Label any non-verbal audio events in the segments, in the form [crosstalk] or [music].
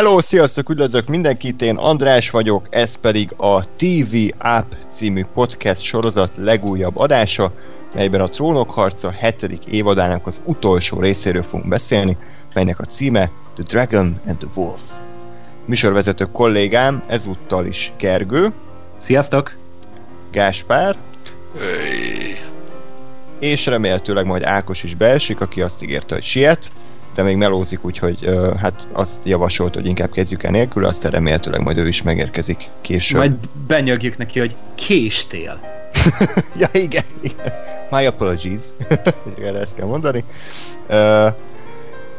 Hello, sziasztok, üdvözlök mindenkit, én András vagyok, ez pedig a TV App című podcast sorozat legújabb adása, melyben a Trónok harca hetedik évadának az utolsó részéről fogunk beszélni, melynek a címe The Dragon and the Wolf. Műsorvezető kollégám ezúttal is Gergő. Sziasztok! Gáspár. Hey. És remélhetőleg majd Ákos is beesik, aki azt ígérte, hogy siet de még melózik, úgyhogy uh, hát azt javasolt, hogy inkább kezdjük el nélkül, aztán remélhetőleg majd ő is megérkezik később. Majd benyögjük neki, hogy késtél. [laughs] ja, igen, igen. My apologies. [laughs] erre ezt kell mondani. Uh,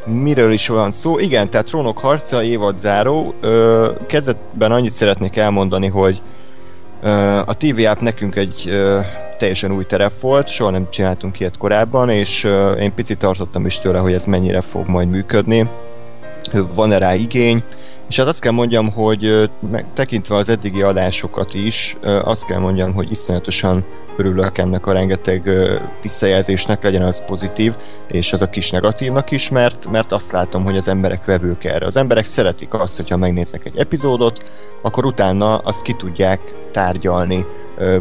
miről is van szó? Igen, tehát Trónok harca, évad záró. Uh, kezdetben annyit szeretnék elmondani, hogy uh, a TV app nekünk egy uh, teljesen új terep volt, soha nem csináltunk ilyet korábban, és én picit tartottam is tőle, hogy ez mennyire fog majd működni. Van-e rá igény? És hát azt kell mondjam, hogy tekintve az eddigi adásokat is, azt kell mondjam, hogy iszonyatosan örülök ennek a rengeteg visszajelzésnek, legyen az pozitív, és az a kis negatívnak is, mert, mert azt látom, hogy az emberek vevők erre. Az emberek szeretik azt, hogyha megnéznek egy epizódot, akkor utána azt ki tudják tárgyalni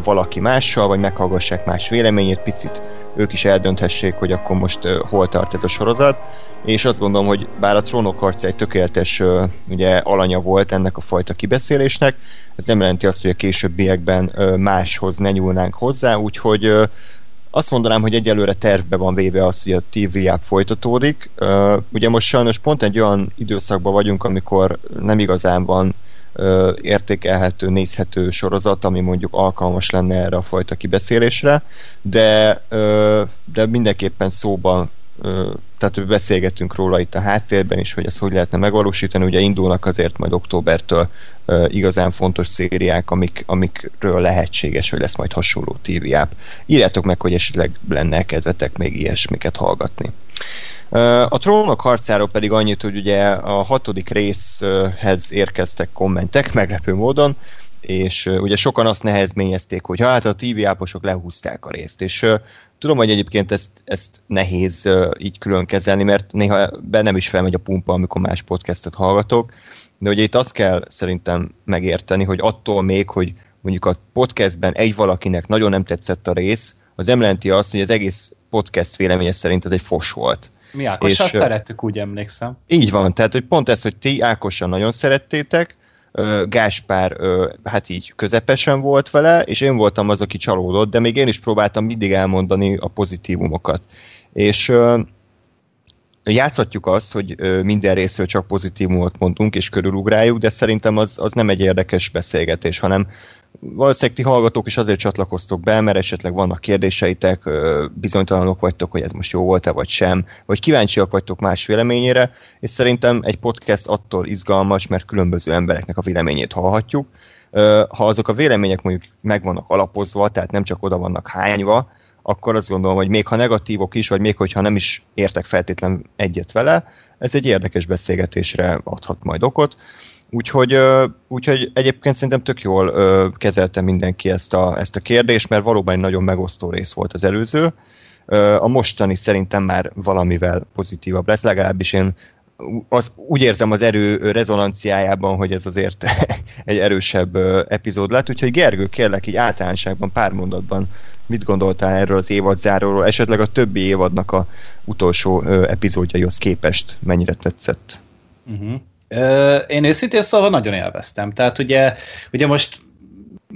valaki mással, vagy meghallgassák más véleményét, picit ők is eldönthessék, hogy akkor most hol tart ez a sorozat, és azt gondolom, hogy bár a trónok harca egy tökéletes ugye, alanya volt ennek a fajta kibeszélésnek, ez nem jelenti azt, hogy a későbbiekben máshoz ne nyúlnánk hozzá, úgyhogy azt mondanám, hogy egyelőre tervbe van véve az, hogy a TV app folytatódik. ugye most sajnos pont egy olyan időszakban vagyunk, amikor nem igazán van ö, értékelhető, nézhető sorozat, ami mondjuk alkalmas lenne erre a fajta kibeszélésre, de, de mindenképpen szóban tehát beszélgetünk róla itt a háttérben is, hogy ezt hogy lehetne megvalósítani. Ugye indulnak azért majd októbertől igazán fontos szériák, amik, amikről lehetséges, hogy lesz majd hasonló TV app. Írjátok meg, hogy esetleg lenne kedvetek még ilyesmiket hallgatni. A trónok harcáról pedig annyit, hogy ugye a hatodik részhez érkeztek kommentek meglepő módon, és ugye sokan azt nehezményezték, hogy hát a TV áposok lehúzták a részt, és tudom, hogy egyébként ezt, ezt nehéz így külön kezelni, mert néha bennem is felmegy a pumpa, amikor más podcastet hallgatok, de ugye itt azt kell szerintem megérteni, hogy attól még, hogy mondjuk a podcastben egy valakinek nagyon nem tetszett a rész, az nem jelenti azt, hogy az egész podcast véleménye szerint ez egy fos volt. Mi Ákossal és, szerettük, úgy emlékszem. Így van, tehát hogy pont ez, hogy ti Ákossal nagyon szerettétek, Gáspár hát így közepesen volt vele, és én voltam az, aki csalódott, de még én is próbáltam mindig elmondani a pozitívumokat. És játszhatjuk azt, hogy minden részről csak pozitívumot mondunk és körülugráljuk, de szerintem az, az nem egy érdekes beszélgetés, hanem valószínűleg ti hallgatók is azért csatlakoztok be, mert esetleg vannak kérdéseitek, bizonytalanok vagytok, hogy ez most jó volt-e vagy sem, vagy kíváncsiak vagytok más véleményére, és szerintem egy podcast attól izgalmas, mert különböző embereknek a véleményét hallhatjuk. Ha azok a vélemények mondjuk meg vannak alapozva, tehát nem csak oda vannak hányva, akkor azt gondolom, hogy még ha negatívok is, vagy még hogyha nem is értek feltétlen egyet vele, ez egy érdekes beszélgetésre adhat majd okot. Úgyhogy, úgyhogy egyébként szerintem tök jól kezelte mindenki ezt a, ezt a kérdést, mert valóban egy nagyon megosztó rész volt az előző. A mostani szerintem már valamivel pozitívabb lesz, legalábbis én az, úgy érzem az erő rezonanciájában, hogy ez azért [laughs] egy erősebb epizód lett, úgyhogy Gergő, kérlek így általánoságban pár mondatban mit gondoltál erről az évad záróról, esetleg a többi évadnak a utolsó epizódjaihoz képest mennyire tetszett? Uh-huh. Én őszintén szóval nagyon élveztem. Tehát ugye, ugye most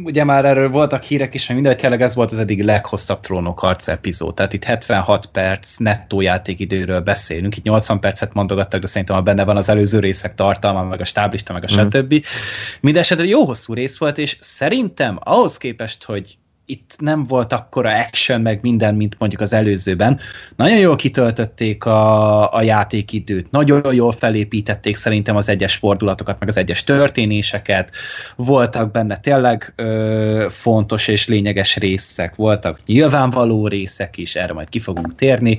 ugye már erről voltak hírek is, hogy minden, tényleg ez volt az eddig leghosszabb trónok harc epizód. Tehát itt 76 perc nettó játékidőről beszélünk. Itt 80 percet mondogattak, de szerintem benne van az előző részek tartalma, meg a stáblista, meg a mm. stb. Mindenesetre jó hosszú rész volt, és szerintem ahhoz képest, hogy itt nem volt akkora action, meg minden, mint mondjuk az előzőben. Nagyon jól kitöltötték a, a játékidőt, nagyon jól felépítették szerintem az egyes fordulatokat, meg az egyes történéseket, voltak benne tényleg ö, fontos és lényeges részek, voltak nyilvánvaló részek is, erre majd ki fogunk térni,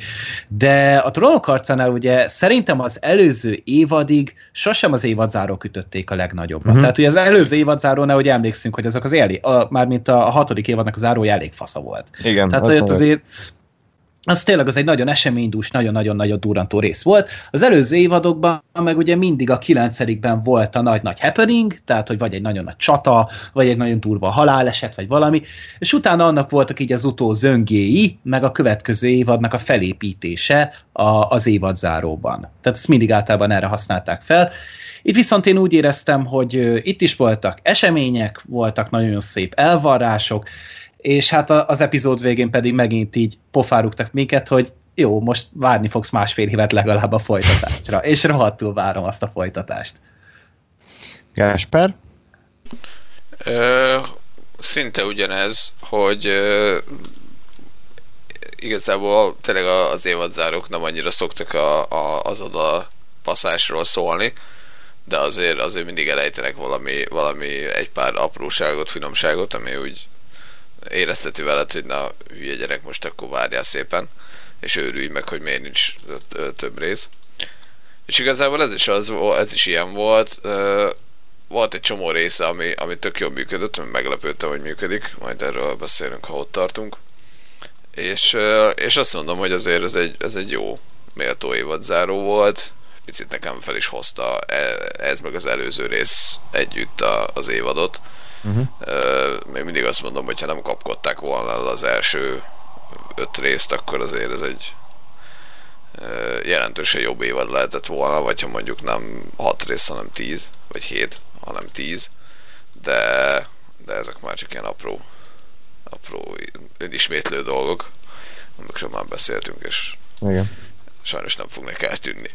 de a Trónok harcánál ugye szerintem az előző évadig sosem az évadzáró ütötték a legnagyobbat. Uh-huh. Tehát ugye az előző évadzárónál, hogy emlékszünk, hogy azok az éli, a, mármint a, a hatodik évadnak a zárója elég fasza volt. Igen, Tehát azért azért az tényleg az egy nagyon eseménydús, nagyon-nagyon-nagyon durantó rész volt. Az előző évadokban meg ugye mindig a kilencedikben volt a nagy-nagy happening, tehát hogy vagy egy nagyon nagy csata, vagy egy nagyon durva haláleset, vagy valami, és utána annak voltak így az utó zöngéi, meg a következő évadnak a felépítése a, az évad záróban. Tehát ezt mindig általában erre használták fel. Itt viszont én úgy éreztem, hogy itt is voltak események, voltak nagyon szép elvarrások, és hát az epizód végén pedig megint így pofárugtak minket, hogy jó, most várni fogsz másfél évet legalább a folytatásra, és rohadtul várom azt a folytatást. Gásper? Ö, szinte ugyanez, hogy ö, igazából tényleg az évadzárók nem annyira szoktak a, a, az oda passzásról szólni, de azért, azért mindig elejtenek valami, valami egy pár apróságot, finomságot, ami úgy érezteti veled, hogy na, hülye gyerek, most akkor várjál szépen, és őrülj meg, hogy miért nincs több rész. És igazából ez is, az, ez is ilyen volt. Volt egy csomó része, ami, ami tök jól működött, meglepődtem, hogy működik, majd erről beszélünk, ha ott tartunk. És, és azt mondom, hogy azért ez egy, ez egy jó méltó évadzáró volt. Picit nekem fel is hozta e, ez meg az előző rész együtt az évadot Uh-huh. Még mindig azt mondom, hogy ha nem kapkodták volna az első öt részt, akkor azért ez egy jelentősen jobb évad lehetett volna, vagy ha mondjuk nem hat rész, hanem tíz, vagy hét, hanem tíz, de, de ezek már csak ilyen apró, apró önismétlő dolgok, amikről már beszéltünk, és Igen. sajnos nem fognak eltűnni.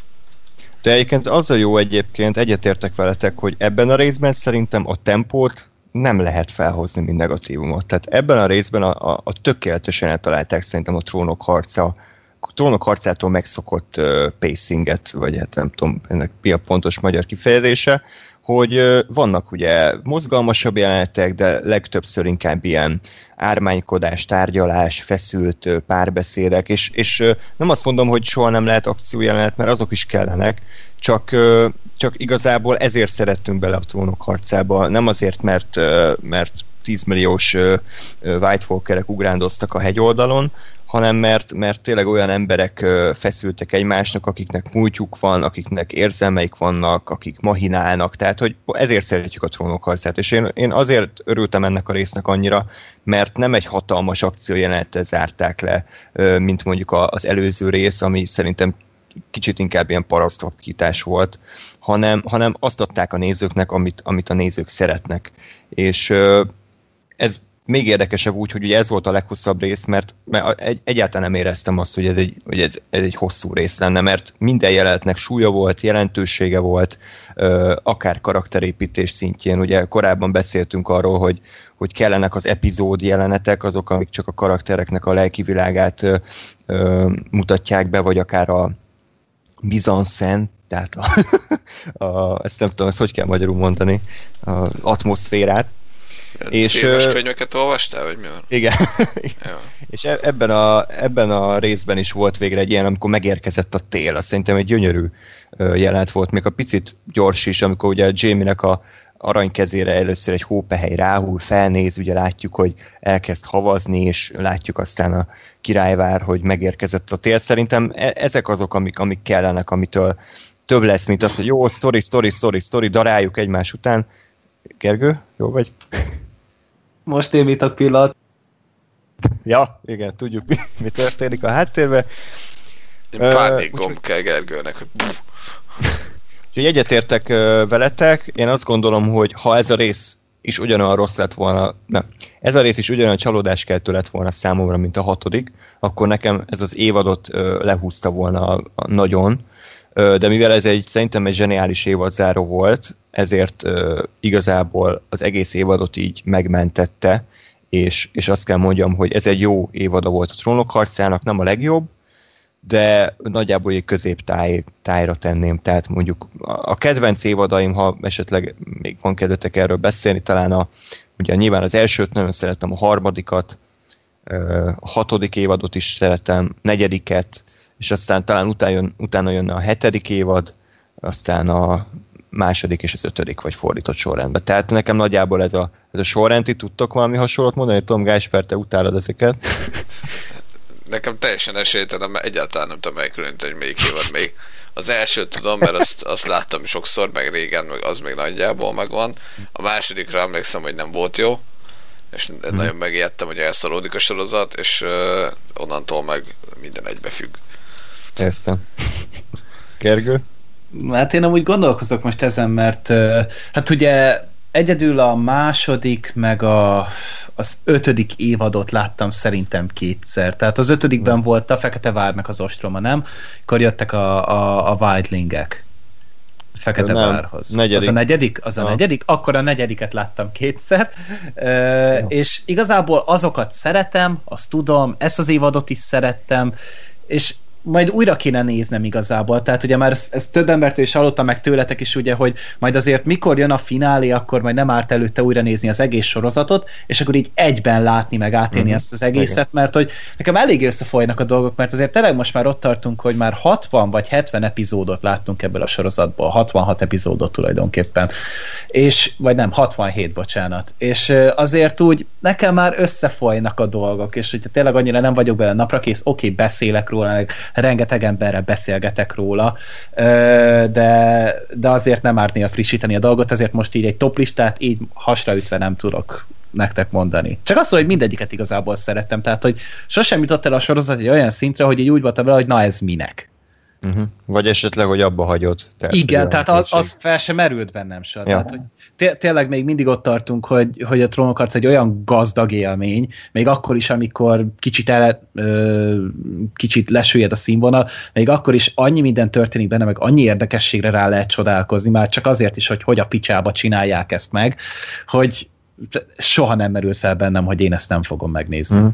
De egyébként az a jó egyébként, egyetértek veletek, hogy ebben a részben szerintem a tempót nem lehet felhozni, mint negatívumot. Tehát ebben a részben a, a, a tökéletesen eltalálták szerintem a trónok harca, a trónok harcától megszokott uh, pacinget, vagy hát nem tudom, ennek mi a pontos magyar kifejezése, hogy uh, vannak ugye mozgalmasabb jelenetek, de legtöbbször inkább ilyen ármánykodás, tárgyalás, feszült uh, párbeszédek, és, és uh, nem azt mondom, hogy soha nem lehet akciójelenet, mert azok is kellenek, csak, csak igazából ezért szerettünk bele a trónok harcába, nem azért, mert, mert 10 milliós White Walkerek ugrándoztak a hegyoldalon, hanem mert, mert tényleg olyan emberek feszültek egymásnak, akiknek múltjuk van, akiknek érzelmeik vannak, akik mahinálnak, tehát hogy ezért szeretjük a trónok harcát, és én, én azért örültem ennek a résznek annyira, mert nem egy hatalmas akciójelenetet zárták le, mint mondjuk az előző rész, ami szerintem kicsit inkább ilyen parasztokítás volt, hanem, hanem azt adták a nézőknek, amit, amit a nézők szeretnek. És ez még érdekesebb úgy, hogy ugye ez volt a leghosszabb rész, mert, mert egy, egyáltalán nem éreztem azt, hogy ez egy, hogy ez, ez egy hosszú rész lenne, mert minden jelenetnek súlya volt, jelentősége volt, akár karakterépítés szintjén. Ugye korábban beszéltünk arról, hogy, hogy kellenek az epizód jelenetek, azok, amik csak a karaktereknek a lelki világát mutatják be, vagy akár a, Bizanszen, tehát a, [laughs] a, ezt nem tudom, ezt hogy kell magyarul mondani, az atmoszférát. És, Filmes könyveket olvastál, vagy mi van? Igen. [laughs] [laughs] és e- ebben a, ebben a részben is volt végre egy ilyen, amikor megérkezett a tél. Azt szerintem egy gyönyörű jelent volt, még a picit gyors is, amikor ugye Jamie-nek a aranykezére először egy hópehely ráhúl, felnéz, ugye látjuk, hogy elkezd havazni, és látjuk aztán a királyvár, hogy megérkezett a tél. Szerintem e- ezek azok, amik, amik kellenek, amitől több lesz, mint az, hogy jó, story, story, story, story, daráljuk egymás után. Gergő, jó vagy? Most én mit a pillanat. Ja, igen, tudjuk, mi, mi történik a háttérben. Pánik gomb kell Gergőnek, hogy Úgyhogy egyetértek veletek, én azt gondolom, hogy ha ez a rész is ugyanolyan rossz lett volna, nem, ez a rész is ugyanolyan csalódáskeltő lett volna számomra, mint a hatodik, akkor nekem ez az évadot lehúzta volna nagyon, de mivel ez egy szerintem egy zseniális évadzáró volt, ezért igazából az egész évadot így megmentette, és, és azt kell mondjam, hogy ez egy jó évada volt a trónok harcának, nem a legjobb, de nagyjából egy középtájra tenném, tehát mondjuk a kedvenc évadaim, ha esetleg még van kedvetek erről beszélni, talán a, ugye nyilván az elsőt nagyon szeretem, a harmadikat, a hatodik évadot is szeretem, negyediket, és aztán talán utána, jön, utána jönne a hetedik évad, aztán a második és az ötödik, vagy fordított sorrendben. Tehát nekem nagyjából ez a, ez a sorrend, ti tudtok valami hasonlót mondani? Tom Gásper, te utálod ezeket? nekem teljesen esélytelen, mert egyáltalán nem tudom elkülöníteni, hogy melyik évad még. Az elsőt tudom, mert azt, azt láttam sokszor, meg régen, meg az még nagyjából megvan. A másodikra emlékszem, hogy nem volt jó, és hmm. nagyon megijedtem, hogy elszalódik a sorozat, és uh, onnantól meg minden egybefügg. Értem. Gergő? Hát én amúgy gondolkozok most ezen, mert hát ugye egyedül a második, meg a, az ötödik évadot láttam szerintem kétszer. Tehát az ötödikben hmm. volt a Fekete Vár, meg az Ostroma, nem? Akkor jöttek a, a, a Wildlingek. Fekete nem, Várhoz. Negyedik. Az a negyedik? Az a ja. negyedik? Akkor a negyediket láttam kétszer. Ja. És igazából azokat szeretem, azt tudom, ezt az évadot is szerettem, és majd újra kéne néznem igazából, tehát ugye már ezt, ezt több embertől is hallottam meg tőletek is ugye, hogy majd azért mikor jön a finálé, akkor majd nem árt előtte újra nézni az egész sorozatot, és akkor így egyben látni meg átélni mm-hmm. ezt az egészet, Igen. mert hogy nekem elég összefolynak a dolgok, mert azért tényleg most már ott tartunk, hogy már 60 vagy 70 epizódot láttunk ebből a sorozatból, 66 epizódot tulajdonképpen, és, vagy nem, 67, bocsánat, és azért úgy nekem már összefolynak a dolgok, és hogyha tényleg annyira nem vagyok bele naprakész, oké, okay, beszélek róla, meg rengeteg emberrel beszélgetek róla, de, de azért nem ártni a frissíteni a dolgot, ezért most így egy toplistát így hasraütve nem tudok nektek mondani. Csak azt mondom, hogy mindegyiket igazából szerettem, tehát hogy sosem jutott el a sorozat egy olyan szintre, hogy így úgy voltam vele, hogy na ez minek. Uh-huh. Vagy esetleg, hogy abba hagyod. Tehát, Igen, tehát az, az fel sem merült bennem se. Ja. Tehát, hogy té- tényleg még mindig ott tartunk, hogy, hogy a trónokharc egy olyan gazdag élmény, még akkor is, amikor kicsit, el, ö, kicsit lesüljed a színvonal, még akkor is annyi minden történik benne, meg annyi érdekességre rá lehet csodálkozni, már csak azért is, hogy hogy a picsába csinálják ezt meg, hogy soha nem merült fel bennem, hogy én ezt nem fogom megnézni. Mm.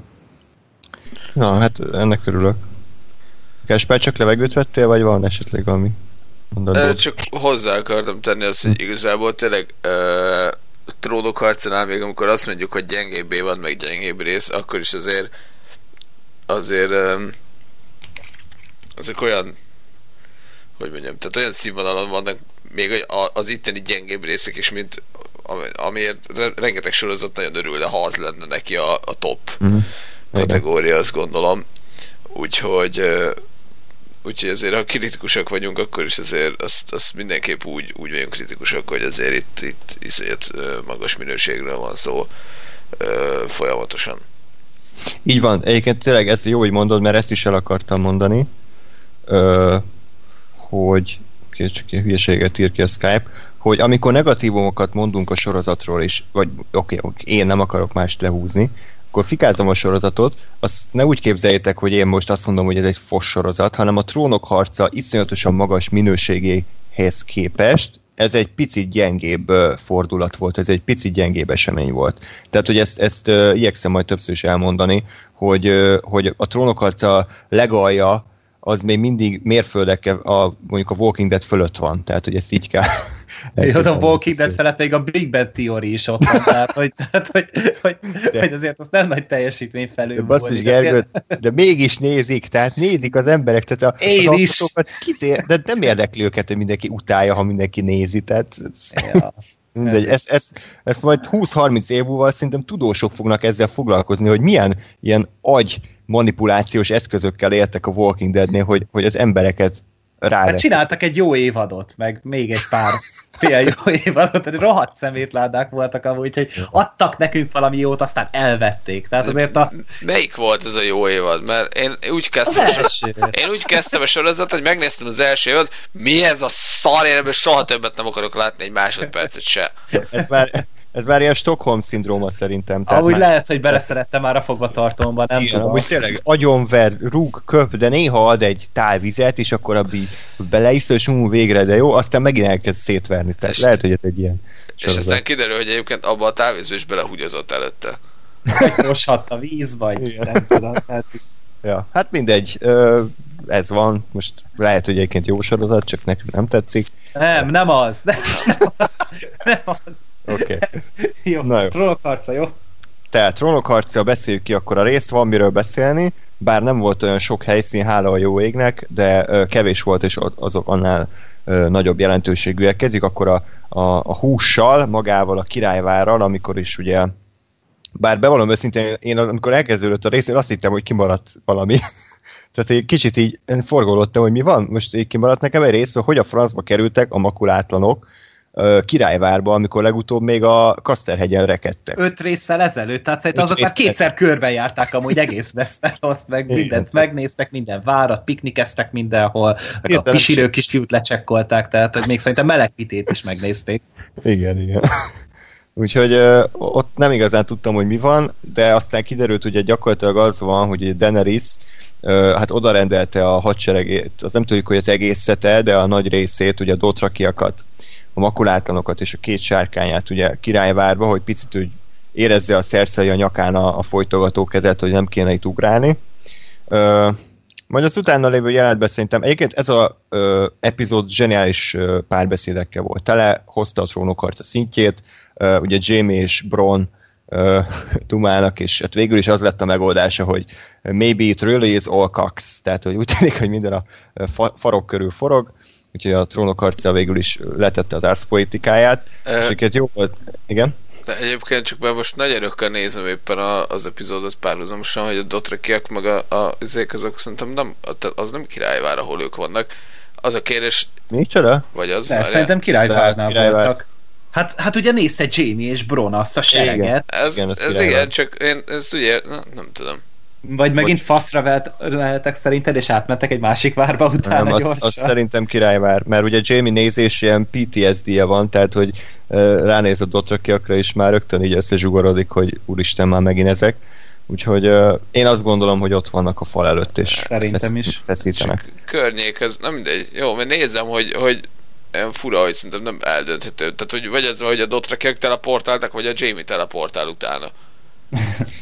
Na, hát ennek örülök. Kesper, csak levegőt vettél, vagy van esetleg valami mondandó? Csak hozzá akartam tenni azt, hogy igazából tényleg uh, trónok harcanál még amikor azt mondjuk, hogy gyengébb van, meg gyengébb rész, akkor is azért azért um, ezek olyan hogy mondjam, tehát olyan színvonalon vannak még az itteni gyengébb részek is, mint amiért rengeteg sorozat nagyon örülne, ha az lenne neki a, a top uh-huh. kategória, azt gondolom. Úgyhogy úgyhogy azért ha kritikusak vagyunk, akkor is azért azt, azt mindenképp úgy, úgy vagyunk kritikusak, hogy azért itt, itt iszonyat magas minőségről van szó folyamatosan. Így van, egyébként tényleg ez jó, hogy mondod, mert ezt is el akartam mondani, hogy csak egy hülyeséget ír ki a Skype, hogy amikor negatívumokat mondunk a sorozatról is, vagy oké, okay, én nem akarok mást lehúzni, akkor fikázom a sorozatot, azt ne úgy képzeljétek, hogy én most azt mondom, hogy ez egy fos sorozat, hanem a trónok harca iszonyatosan magas minőségéhez képest ez egy picit gyengébb fordulat volt, ez egy picit gyengébb esemény volt. Tehát, hogy ezt, ezt igyekszem majd többször is elmondani, hogy, hogy a trónok harca legalja az még mindig mérföldekkel a, mondjuk a Walking Dead fölött van, tehát hogy ezt így kell [laughs] jó, a Walking Dead felett még a Big Bang Theory is ott van, tehát hogy, tehát, hogy, hogy, hogy azért az nem nagy teljesítmény felül. De basszus, Gergő, de mégis nézik, tehát nézik az emberek, tehát a, Én az is. Kitér, de nem érdekli őket, hogy mindenki utálja, ha mindenki nézi, tehát ja. Mindegy, ezt, ezt, ezt majd 20-30 év múlva szerintem tudósok fognak ezzel foglalkozni, hogy milyen ilyen agy manipulációs eszközökkel éltek a Walking Deadnél, hogy, hogy az embereket rá. Hát csináltak egy jó évadot, meg még egy pár [laughs] fél jó évadot, tehát rohadt szemétládák voltak amúgy, hogy adtak nekünk valami jót, aztán elvették. Tehát azért a... Melyik volt ez a jó évad? Mert én úgy kezdtem, a sor... én úgy kezdtem a sorozatot, hogy megnéztem az első évad, mi ez a szar, én ebből soha többet nem akarok látni egy másodpercet se. Ez már, ez már ilyen Stockholm szindróma szerintem. Tehát Ahogy már... lehet, hogy beleszerettem már a fogvatartómban, nem Igen, tudom. Amúgy tényleg agyonver, rúg, köp, de néha ad egy tálvizet, és akkor abbi beleisz, és ú, végre, de jó, aztán megint elkezd szétverni. Tehát és lehet, hogy ez egy ilyen És sorozat. aztán kiderül, hogy egyébként abba a tálvízbe is belehugyozott előtte. Vagy a víz, vagy Igen. nem tudom. Tehát... Ja, hát mindegy, ez van, most lehet, hogy egyébként jó sorozat, csak nekünk nem tetszik. Nem, nem az, nem, nem az. Oké. Okay. [laughs] jó, Na jó. trónokharca, jó? Tehát trónokharca, beszéljük ki akkor a részt, van miről beszélni, bár nem volt olyan sok helyszín, hála a jó égnek, de kevés volt, és azok annál nagyobb jelentőségűek. Kezdjük akkor a, a, a hússal, magával a királyvárral, amikor is ugye Bár bevallom őszintén, én amikor elkezdődött a rész, én azt hittem, hogy kimaradt valami. [laughs] Tehát egy kicsit így forgolódtam, hogy mi van. Most így kimaradt nekem egy rész, hogy a francba kerültek a makulátlanok, Királyvárba, amikor legutóbb még a Kaszterhegyen rekedtek. Öt résszel ezelőtt, tehát szerintem azok már kétszer körbejárták amúgy egész Westerost, meg mindent megnéztek, minden várat, piknikeztek mindenhol, meg a pisírő kisfiút lecsekkolták, tehát hogy még szerintem melegpitét is megnézték. Igen, igen. [laughs] Úgyhogy uh, ott nem igazán tudtam, hogy mi van, de aztán kiderült, hogy gyakorlatilag az van, hogy Daenerys uh, hát oda rendelte a hadseregét, az nem tudjuk, hogy az egészete, de a nagy részét, ugye a dotrakiakat a makulátlanokat és a két sárkányát ugye királyvárba, hogy picit úgy érezze a szerszei a nyakán a, a folytogató kezet, hogy nem kéne itt ugrálni. Ö, majd az utána lévő jelentben szerintem egyébként ez az epizód zseniális ö, párbeszédekkel volt tele, hozta a trónok harca szintjét, ö, ugye Jamie és Bron uh, [laughs] Tumának, és hát végül is az lett a megoldása, hogy maybe it really is all cocks, tehát hogy úgy tűnik, hogy minden a fa- farok körül forog, úgyhogy a trónok harca végül is letette az árszpoetikáját, e, és jó volt, igen? De egyébként csak mert most nagy erőkkel nézem éppen a, az epizódot párhuzamosan, hogy a Dotrakiak meg a, a izék, azok szerintem nem, az nem királyvár, ahol ők vannak. Az a kérdés... Micsoda? Vagy az? De, szerintem királyvárnál voltak. Hát, hát ugye nézte Jamie és Bron azt a sereget. Igen. Ez, igen, ez igen, csak én ezt ugye, na, nem tudom. Vagy megint faszra lehetek szerinted, és átmentek egy másik várba utána nem, az, az szerintem királyvár, mert ugye Jamie nézés ilyen PTSD-je van, tehát hogy uh, ránéz a dotrakiakra, és már rögtön így összezsugorodik, hogy úristen, már megint ezek. Úgyhogy uh, én azt gondolom, hogy ott vannak a fal előtt, és szerintem fesz, is. feszítenek. Környék, ez nem mindegy. Jó, mert nézem, hogy, hogy olyan fura, hogy szerintem nem eldönthető. Tehát, hogy vagy ez, hogy a dotrakiak teleportáltak, vagy a Jamie teleportál utána. [laughs]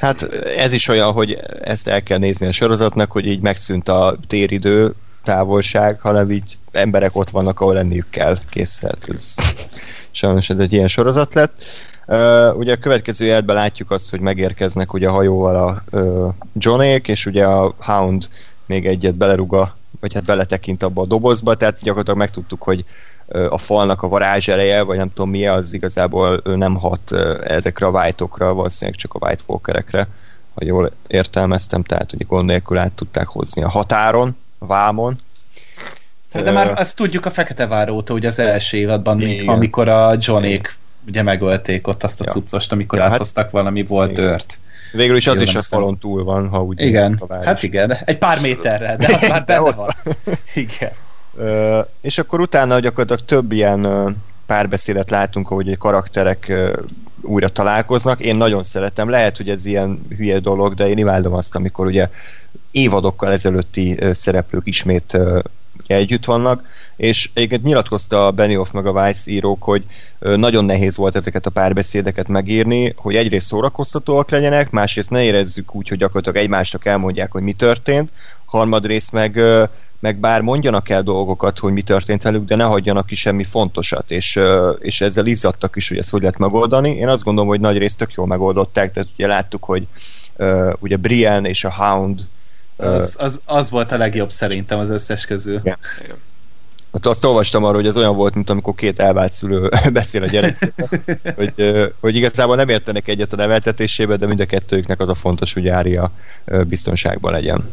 Hát ez is olyan, hogy ezt el kell nézni a sorozatnak, hogy így megszűnt a téridő távolság, hanem így emberek ott vannak, ahol lenniük kell. Kész, hát ez, sajnos ez egy ilyen sorozat lett. Uh, ugye a következő jelben látjuk azt, hogy megérkeznek ugye a hajóval a uh, Johnék, és ugye a Hound még egyet beleruga, vagy hát beletekint abba a dobozba, tehát gyakorlatilag megtudtuk, hogy a falnak a varázs ereje, vagy nem tudom mi, az igazából nem hat ezekre a white-okra, valószínűleg csak a white walkerekre, ha jól értelmeztem, tehát hogy gond nélkül át tudták hozni a határon, a vámon. Hát de már azt tudjuk a Fekete Várótól, hogy az első évadban, Igen. amikor a Johnék ugye megölték ott azt a ja. cuccost, amikor ja, hát- áthoztak hát, valami volt dört. Végül is az is a falon túl van, ha úgy Igen, hát igen, egy pár méterre, de az már [laughs] benne van. [laughs] igen és akkor utána gyakorlatilag több ilyen párbeszédet látunk, ahogy karakterek újra találkoznak. Én nagyon szeretem. Lehet, hogy ez ilyen hülye dolog, de én imádom azt, amikor ugye évadokkal ezelőtti szereplők ismét együtt vannak, és egyébként nyilatkozta a Benioff meg a Weiss írók, hogy nagyon nehéz volt ezeket a párbeszédeket megírni, hogy egyrészt szórakoztatóak legyenek, másrészt ne érezzük úgy, hogy gyakorlatilag egymásnak elmondják, hogy mi történt, harmadrészt meg meg bár mondjanak el dolgokat, hogy mi történt velük, de ne hagyjanak ki semmi fontosat, és, és ezzel izzadtak is, hogy ezt hogy lehet megoldani. Én azt gondolom, hogy nagy részt tök jól megoldották, tehát ugye láttuk, hogy ugye Brian és a Hound az, az, az volt a legjobb szerintem az összes közül. Igen. Hát azt olvastam arról, hogy ez olyan volt, mint amikor két elvált szülő [laughs] beszél a gyerek, hogy, hogy igazából nem értenek egyet a neveltetésébe, de mind a kettőjüknek az a fontos, hogy Ária biztonságban legyen.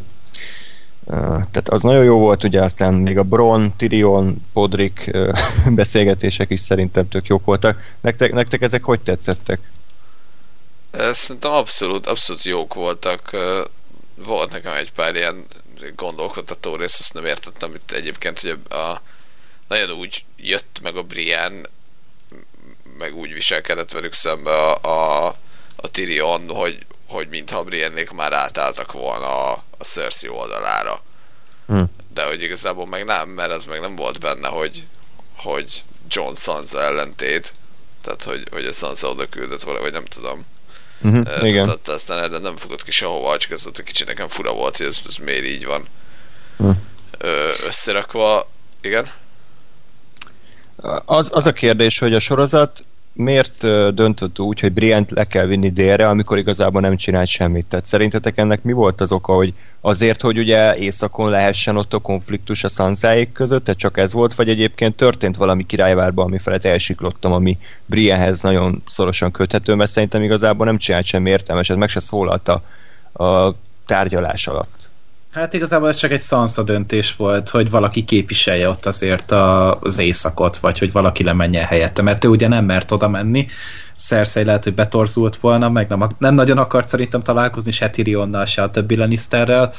Tehát az nagyon jó volt, ugye aztán még a Bron, Tyrion, Podrick [laughs] beszélgetések is szerintem tök jók voltak. Nektek, nektek ezek hogy tetszettek? Szerintem abszolút, abszolút jók voltak. Volt nekem egy pár ilyen gondolkodható rész, azt nem értettem itt egyébként, hogy a, nagyon úgy jött meg a Brian, meg úgy viselkedett velük szembe a, a, a Tyrion, hogy, hogy mintha Briennék már átálltak volna a, a Cersei oldalára. Hm. De hogy igazából meg nem, mert ez meg nem volt benne, hogy, hogy John Sansa ellentét. Tehát, hogy, hogy a Sansa oda küldött volna, vagy nem tudom. Uh-huh, igen. Tehát aztán erre nem fogott ki sehova, csak ez ott kicsit nekem fura volt, hogy ez, ez miért így van uh. Ö, összerakva. Igen? Az, az a kérdés, hogy a sorozat miért döntött úgy, hogy Briant le kell vinni délre, amikor igazából nem csinált semmit? Tehát szerintetek ennek mi volt az oka, hogy azért, hogy ugye északon lehessen ott a konfliktus a szanszáik között, tehát csak ez volt, vagy egyébként történt valami királyvárban, ami felett elsiklottam, ami Brienhez nagyon szorosan köthető, mert szerintem igazából nem csinált semmi értelmeset, meg se szólalt a, a tárgyalás alatt. Hát igazából ez csak egy szansza döntés volt, hogy valaki képviselje ott azért a, az éjszakot, vagy hogy valaki lemenjen helyette, mert ő ugye nem mert oda menni. Cersei lehet, hogy betorzult volna, meg nem, nem nagyon akart szerintem találkozni se Tyrionnal, se a többi Lannisterrel,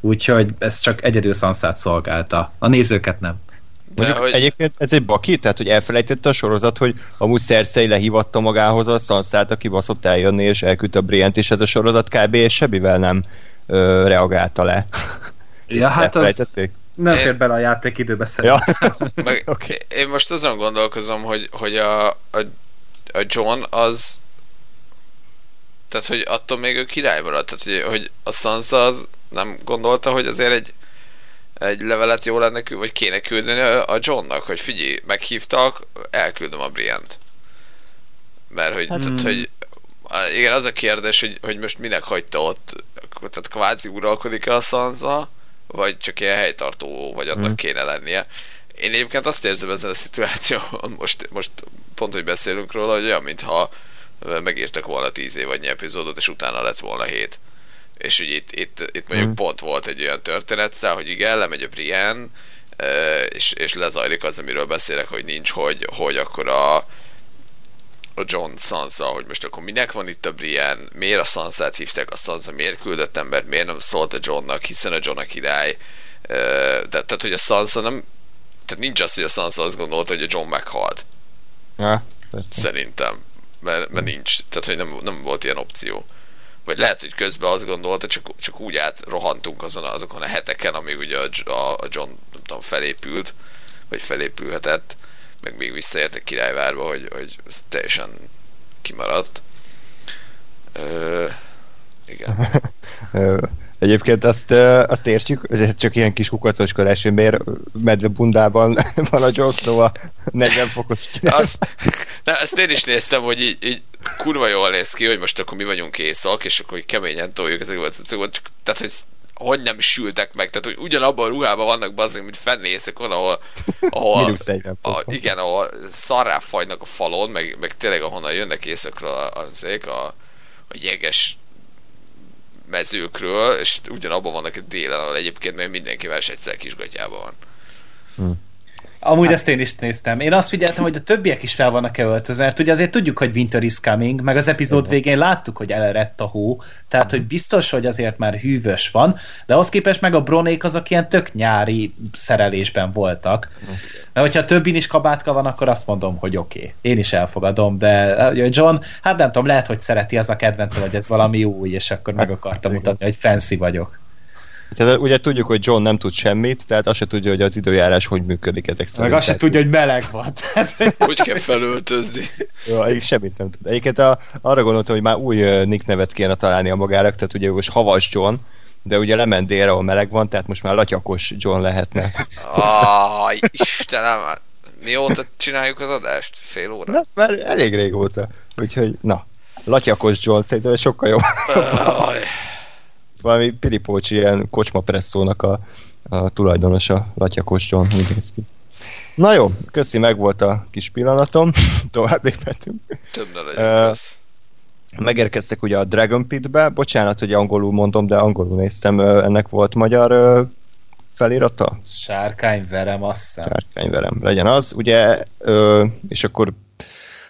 úgyhogy ez csak egyedül Sanszát szolgálta. A nézőket nem. De, hogy... Egyébként ez egy baki, tehát hogy elfelejtette a sorozat, hogy amúgy Cersei lehívatta magához a Sanszát, aki baszott eljönni és elküldte a Briant, és ez a sorozat kb. és semmivel nem ö, reagálta le. Ja, hát az nem fér bele a játékidőbe szerintem. Ja. [laughs] Meg, [laughs] okay. Én most azon gondolkozom, hogy, hogy a, a, a John az tehát, hogy attól még ő király maradt. Tehát, hogy, hogy a Sansa az nem gondolta, hogy azért egy egy levelet jó lenne, vagy kéne küldeni a Johnnak, hogy figyelj, meghívtak, elküldöm a Briant. Mert hogy, hát, tehát, hogy igen, az a kérdés, hogy, hogy most minek hagyta ott, tehát kvázi uralkodik-e a Sansa, vagy csak ilyen helytartó, vagy annak hmm. kéne lennie. Én egyébként azt érzem ezzel a szituációban, most, most pont, hogy beszélünk róla, hogy olyan, mintha megírtak volna tíz év vagy epizódot, és utána lett volna hét. És ugye itt, itt, itt mondjuk hmm. pont volt egy olyan történet, hogy igen, lemegy a Brienne, és, és lezajlik az, amiről beszélek, hogy nincs, hogy, hogy akkor a, a John Sansa, hogy most akkor minek van itt a Brian, miért a Sansa-t hívták, a Sansa miért küldött embert, miért nem szólt a Johnnak, hiszen a John a király. De, tehát, hogy a Sansa nem, tehát nincs az, hogy a Sansa azt gondolta, hogy a John meghalt. Ja, persze. Szerintem. Mert, mert nincs, tehát hogy nem, nem volt ilyen opció. Vagy lehet, hogy közben azt gondolta, csak, csak úgy átrohantunk azon, azokon a heteken, amíg ugye a, a John, nem tudom, felépült, vagy felépülhetett, meg még visszaértek királyvárba, hogy, hogy ez teljesen kimaradt. Ö, igen. [laughs] Egyébként azt, azt értjük, hogy ez csak ilyen kis kukacoskodás, hogy miért medve bundában [laughs] van a Jon Snow a 40 fokos [laughs] azt, na, azt én is néztem, hogy így, így kurva jól néz ki, hogy most akkor mi vagyunk észak, és akkor keményen toljuk ezeket, tehát hogy hogy nem sültek meg, tehát hogy ugyanabban a ruhában vannak bazdmeg, mint fennészek, ahol, ahol [laughs] a, igen, ahol szarrá fagynak a falon, meg, meg tényleg ahonnan jönnek északról az a, a jeges mezőkről, és ugyanabban vannak egy délen, ahol egyébként még mindenki más egyszer kisgatyában van. Hm. Amúgy hát. ezt én is néztem. Én azt figyeltem, hogy a többiek is fel vannak-e öltözve, mert ugye azért tudjuk, hogy Winter is coming, meg az epizód végén láttuk, hogy elerett a hó, tehát hogy biztos, hogy azért már hűvös van, de ahhoz képest meg a bronék azok ilyen tök nyári szerelésben voltak. Mert hogyha többin is kabátka van, akkor azt mondom, hogy oké. Okay. Én is elfogadom, de John, hát nem tudom, lehet, hogy szereti az a kedvenc, hogy ez valami új, és akkor meg akartam mutatni, hogy fancy vagyok. Tehát ugye tudjuk, hogy John nem tud semmit, tehát azt se tudja, hogy az időjárás hogy működik ezek szerint. Meg azt se tudja, hogy meleg van. [laughs] hogy kell felöltözni. Jó, semmit nem tud. Egyébként a, arra gondoltam, hogy már új nick nevet kéne találni a magának, tehát ugye most Havas John, de ugye lement délre, ahol meleg van, tehát most már latyakos John lehetne. Ah, Istenem, mióta csináljuk az adást? Fél óra? Na, már elég régóta. Úgyhogy, na, latyakos John szerintem sokkal jobb valami Pilipócsi ilyen kocsma presszónak a, a tulajdonosa, Latyakos John, néz ki. Na jó, köszi, meg volt a kis pillanatom, [laughs] tovább léphetünk. Több ne legyen uh, Megérkeztek ugye a Dragon Pit-be, bocsánat, hogy angolul mondom, de angolul néztem, ennek volt magyar uh, felirata? Sárkányverem, azt hiszem. Sárkányverem, legyen az, ugye, uh, és akkor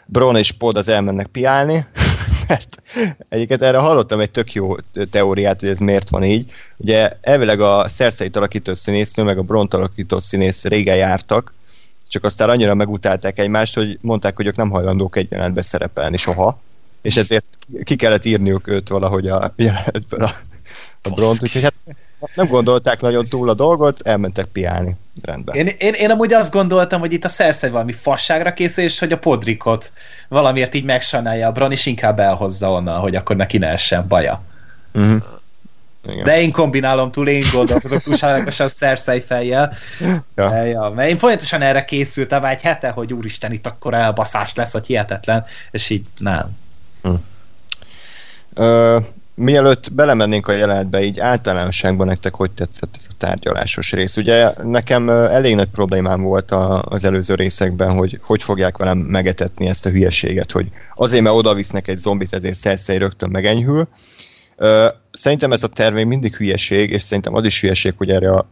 Bron és Pod az elmennek piálni, mert egyiket erre hallottam egy tök jó teóriát, hogy ez miért van így. Ugye elvileg a Cersei alakító színésznő, meg a Bront alakító színész régen jártak, csak aztán annyira megutálták egymást, hogy mondták, hogy ők nem hajlandók egyaránt szerepelni soha, és ezért ki kellett írniuk őt valahogy a jelenetből a, a Bront, úgyhogy hát nem gondolták nagyon túl a dolgot, elmentek piálni. Rendben. Én, én, én amúgy azt gondoltam, hogy itt a Cersei valami fasságra készül, és hogy a Podrikot valamiért így megsajnálja a Bron, és inkább elhozza onnan, hogy akkor neki ne essen baja. Uh-huh. Igen. De én kombinálom túl, én gondolkozok túlságosan szerszej fejjel. Ja. De, ja, mert én folyamatosan erre készültem egy hete, hogy úristen, itt akkor elbaszás lesz, hogy hihetetlen, és így nem. Hm. Ö, mielőtt belemennénk a jelenetbe, így általánosságban nektek hogy tetszett ez a tárgyalásos rész? Ugye nekem elég nagy problémám volt a, az előző részekben, hogy hogy fogják velem megetetni ezt a hülyeséget, hogy azért, mert oda visznek egy zombit, ezért Cersei rögtön megenyhül. Szerintem ez a terv mindig hülyeség, és szerintem az is hülyeség, hogy erre a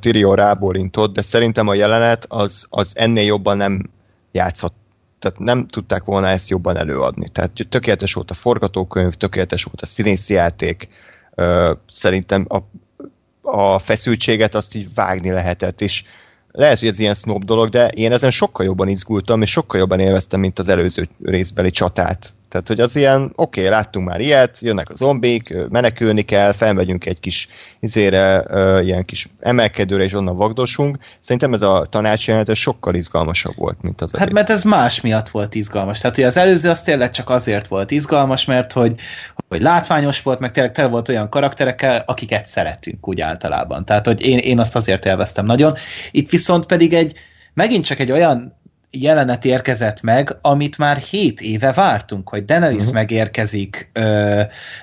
Tyrion rábólintott, de szerintem a jelenet az, az ennél jobban nem játszhat tehát nem tudták volna ezt jobban előadni. Tehát tökéletes volt a forgatókönyv, tökéletes volt a színészi játék, szerintem a, a feszültséget azt így vágni lehetett, és lehet, hogy ez ilyen snob dolog, de én ezen sokkal jobban izgultam, és sokkal jobban élveztem, mint az előző részbeli csatát. Tehát, hogy az ilyen, oké, okay, láttunk már ilyet, jönnek a zombik, menekülni kell, felmegyünk egy kis izére, ilyen kis emelkedőre, és onnan vagdosunk. Szerintem ez a tanácsjelenet sokkal izgalmasabb volt, mint az Hát rész. mert ez más miatt volt izgalmas. Tehát, hogy az előző az tényleg csak azért volt izgalmas, mert hogy, hogy látványos volt, meg tényleg tele volt olyan karakterekkel, akiket szeretünk úgy általában. Tehát, hogy én, én azt azért élveztem nagyon. Itt viszont pedig egy megint csak egy olyan jelenet érkezett meg, amit már hét éve vártunk, hogy Daenerys uh-huh. megérkezik ö,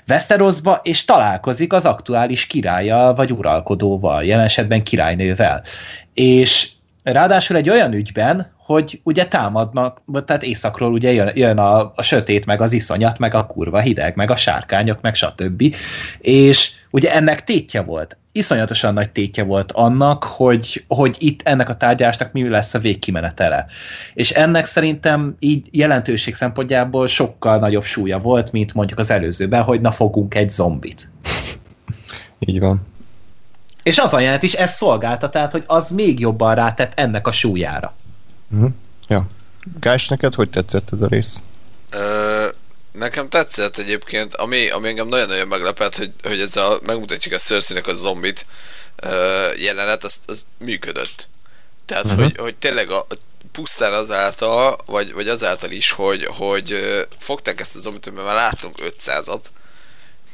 Westerosba, és találkozik az aktuális királya vagy uralkodóval, jelen esetben királynővel. És ráadásul egy olyan ügyben, hogy ugye támadnak, tehát északról ugye jön, jön a, a sötét, meg az iszonyat, meg a kurva hideg, meg a sárkányok, meg stb. És ugye ennek tétje volt. Iszonyatosan nagy tétje volt annak, hogy, hogy itt ennek a tárgyásnak mi lesz a végkimenetele. És ennek szerintem így jelentőség szempontjából sokkal nagyobb súlya volt, mint mondjuk az előzőben, hogy na fogunk egy zombit. Így van. És az a jelent is ez szolgálta, tehát, hogy az még jobban rátett ennek a súlyára. Uh-huh. Ja. Gás, neked hogy tetszett ez a rész? Ö, nekem tetszett egyébként, ami, ami engem nagyon-nagyon meglepett, hogy, hogy ez a, megmutatjuk a cersei a zombit ö, jelenet, az, az működött. Tehát, uh-huh. hogy, hogy tényleg a, pusztán azáltal, vagy, vagy azáltal is, hogy, hogy fogták ezt a zombit, mert már láttunk 500-at,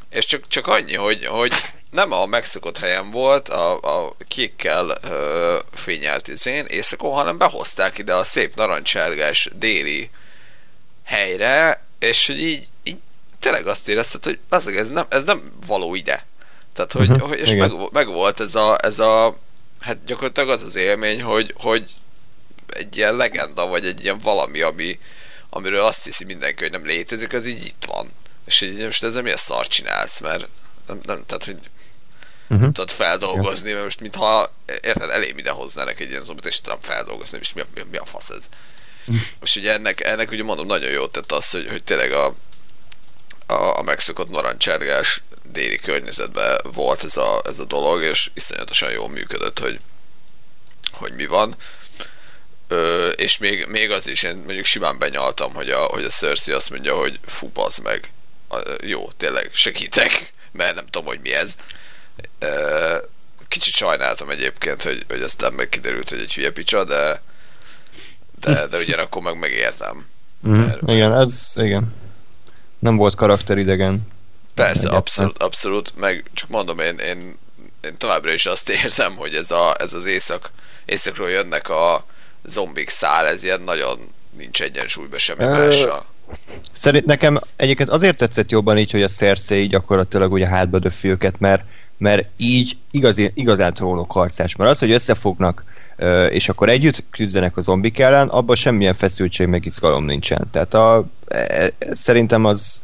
és csak, csak annyi, hogy, hogy nem a megszokott helyen volt, a, a kékkel ö, fényelt izén éjszakon, hanem behozták ide a szép narancsárgás déli helyre, és hogy így, így tényleg azt érezted, hogy az, ez, nem, ez nem való ide. Tehát, hogy, uh-huh, és meg, meg, volt ez a, ez a, hát gyakorlatilag az az élmény, hogy, hogy egy ilyen legenda, vagy egy ilyen valami, ami, amiről azt hiszi mindenki, hogy nem létezik, az így itt van. És így most ezzel mi a szar csinálsz, mert nem, nem tehát, hogy uh-huh. tudod feldolgozni, mert most mintha, érted, elém ide hoznának egy ilyen zombit, és tudom feldolgozni, és mi a, mi a fasz ez. Most ugye ennek, ennek ugye mondom, nagyon jót tett az, hogy, hogy tényleg a, a, a megszokott narancsárgás déli környezetben volt ez a, ez a dolog, és iszonyatosan jól működött, hogy, hogy mi van. Ö, és még, még az is, én mondjuk simán benyaltam, hogy a, hogy a Cersei azt mondja, hogy fú, meg. A, jó, tényleg, segítek, [laughs] mert nem tudom, hogy mi ez. Kicsit sajnáltam egyébként, hogy, hogy aztán meg kiderült, hogy egy hülye picsa, de de, de ugyanakkor meg megértem. Mm, mert, igen, ez, igen. Nem volt karakteridegen. Persze, abszolút, abszolút, meg csak mondom, én, én, én továbbra is azt érzem, hogy ez, a, ez az éjszak, éjszakról jönnek a zombik szál, ez ilyen nagyon nincs egyensúlyban semmi mással. Szerint nekem egyébként azért tetszett jobban így, hogy a Cersei gyakorlatilag ugye hátba döfi őket, mert mert így igazi, igazán trónok harcás. Mert az, hogy összefognak, és akkor együtt küzdenek a zombik ellen, abban semmilyen feszültség meg izgalom nincsen. Tehát a, e, e, szerintem az,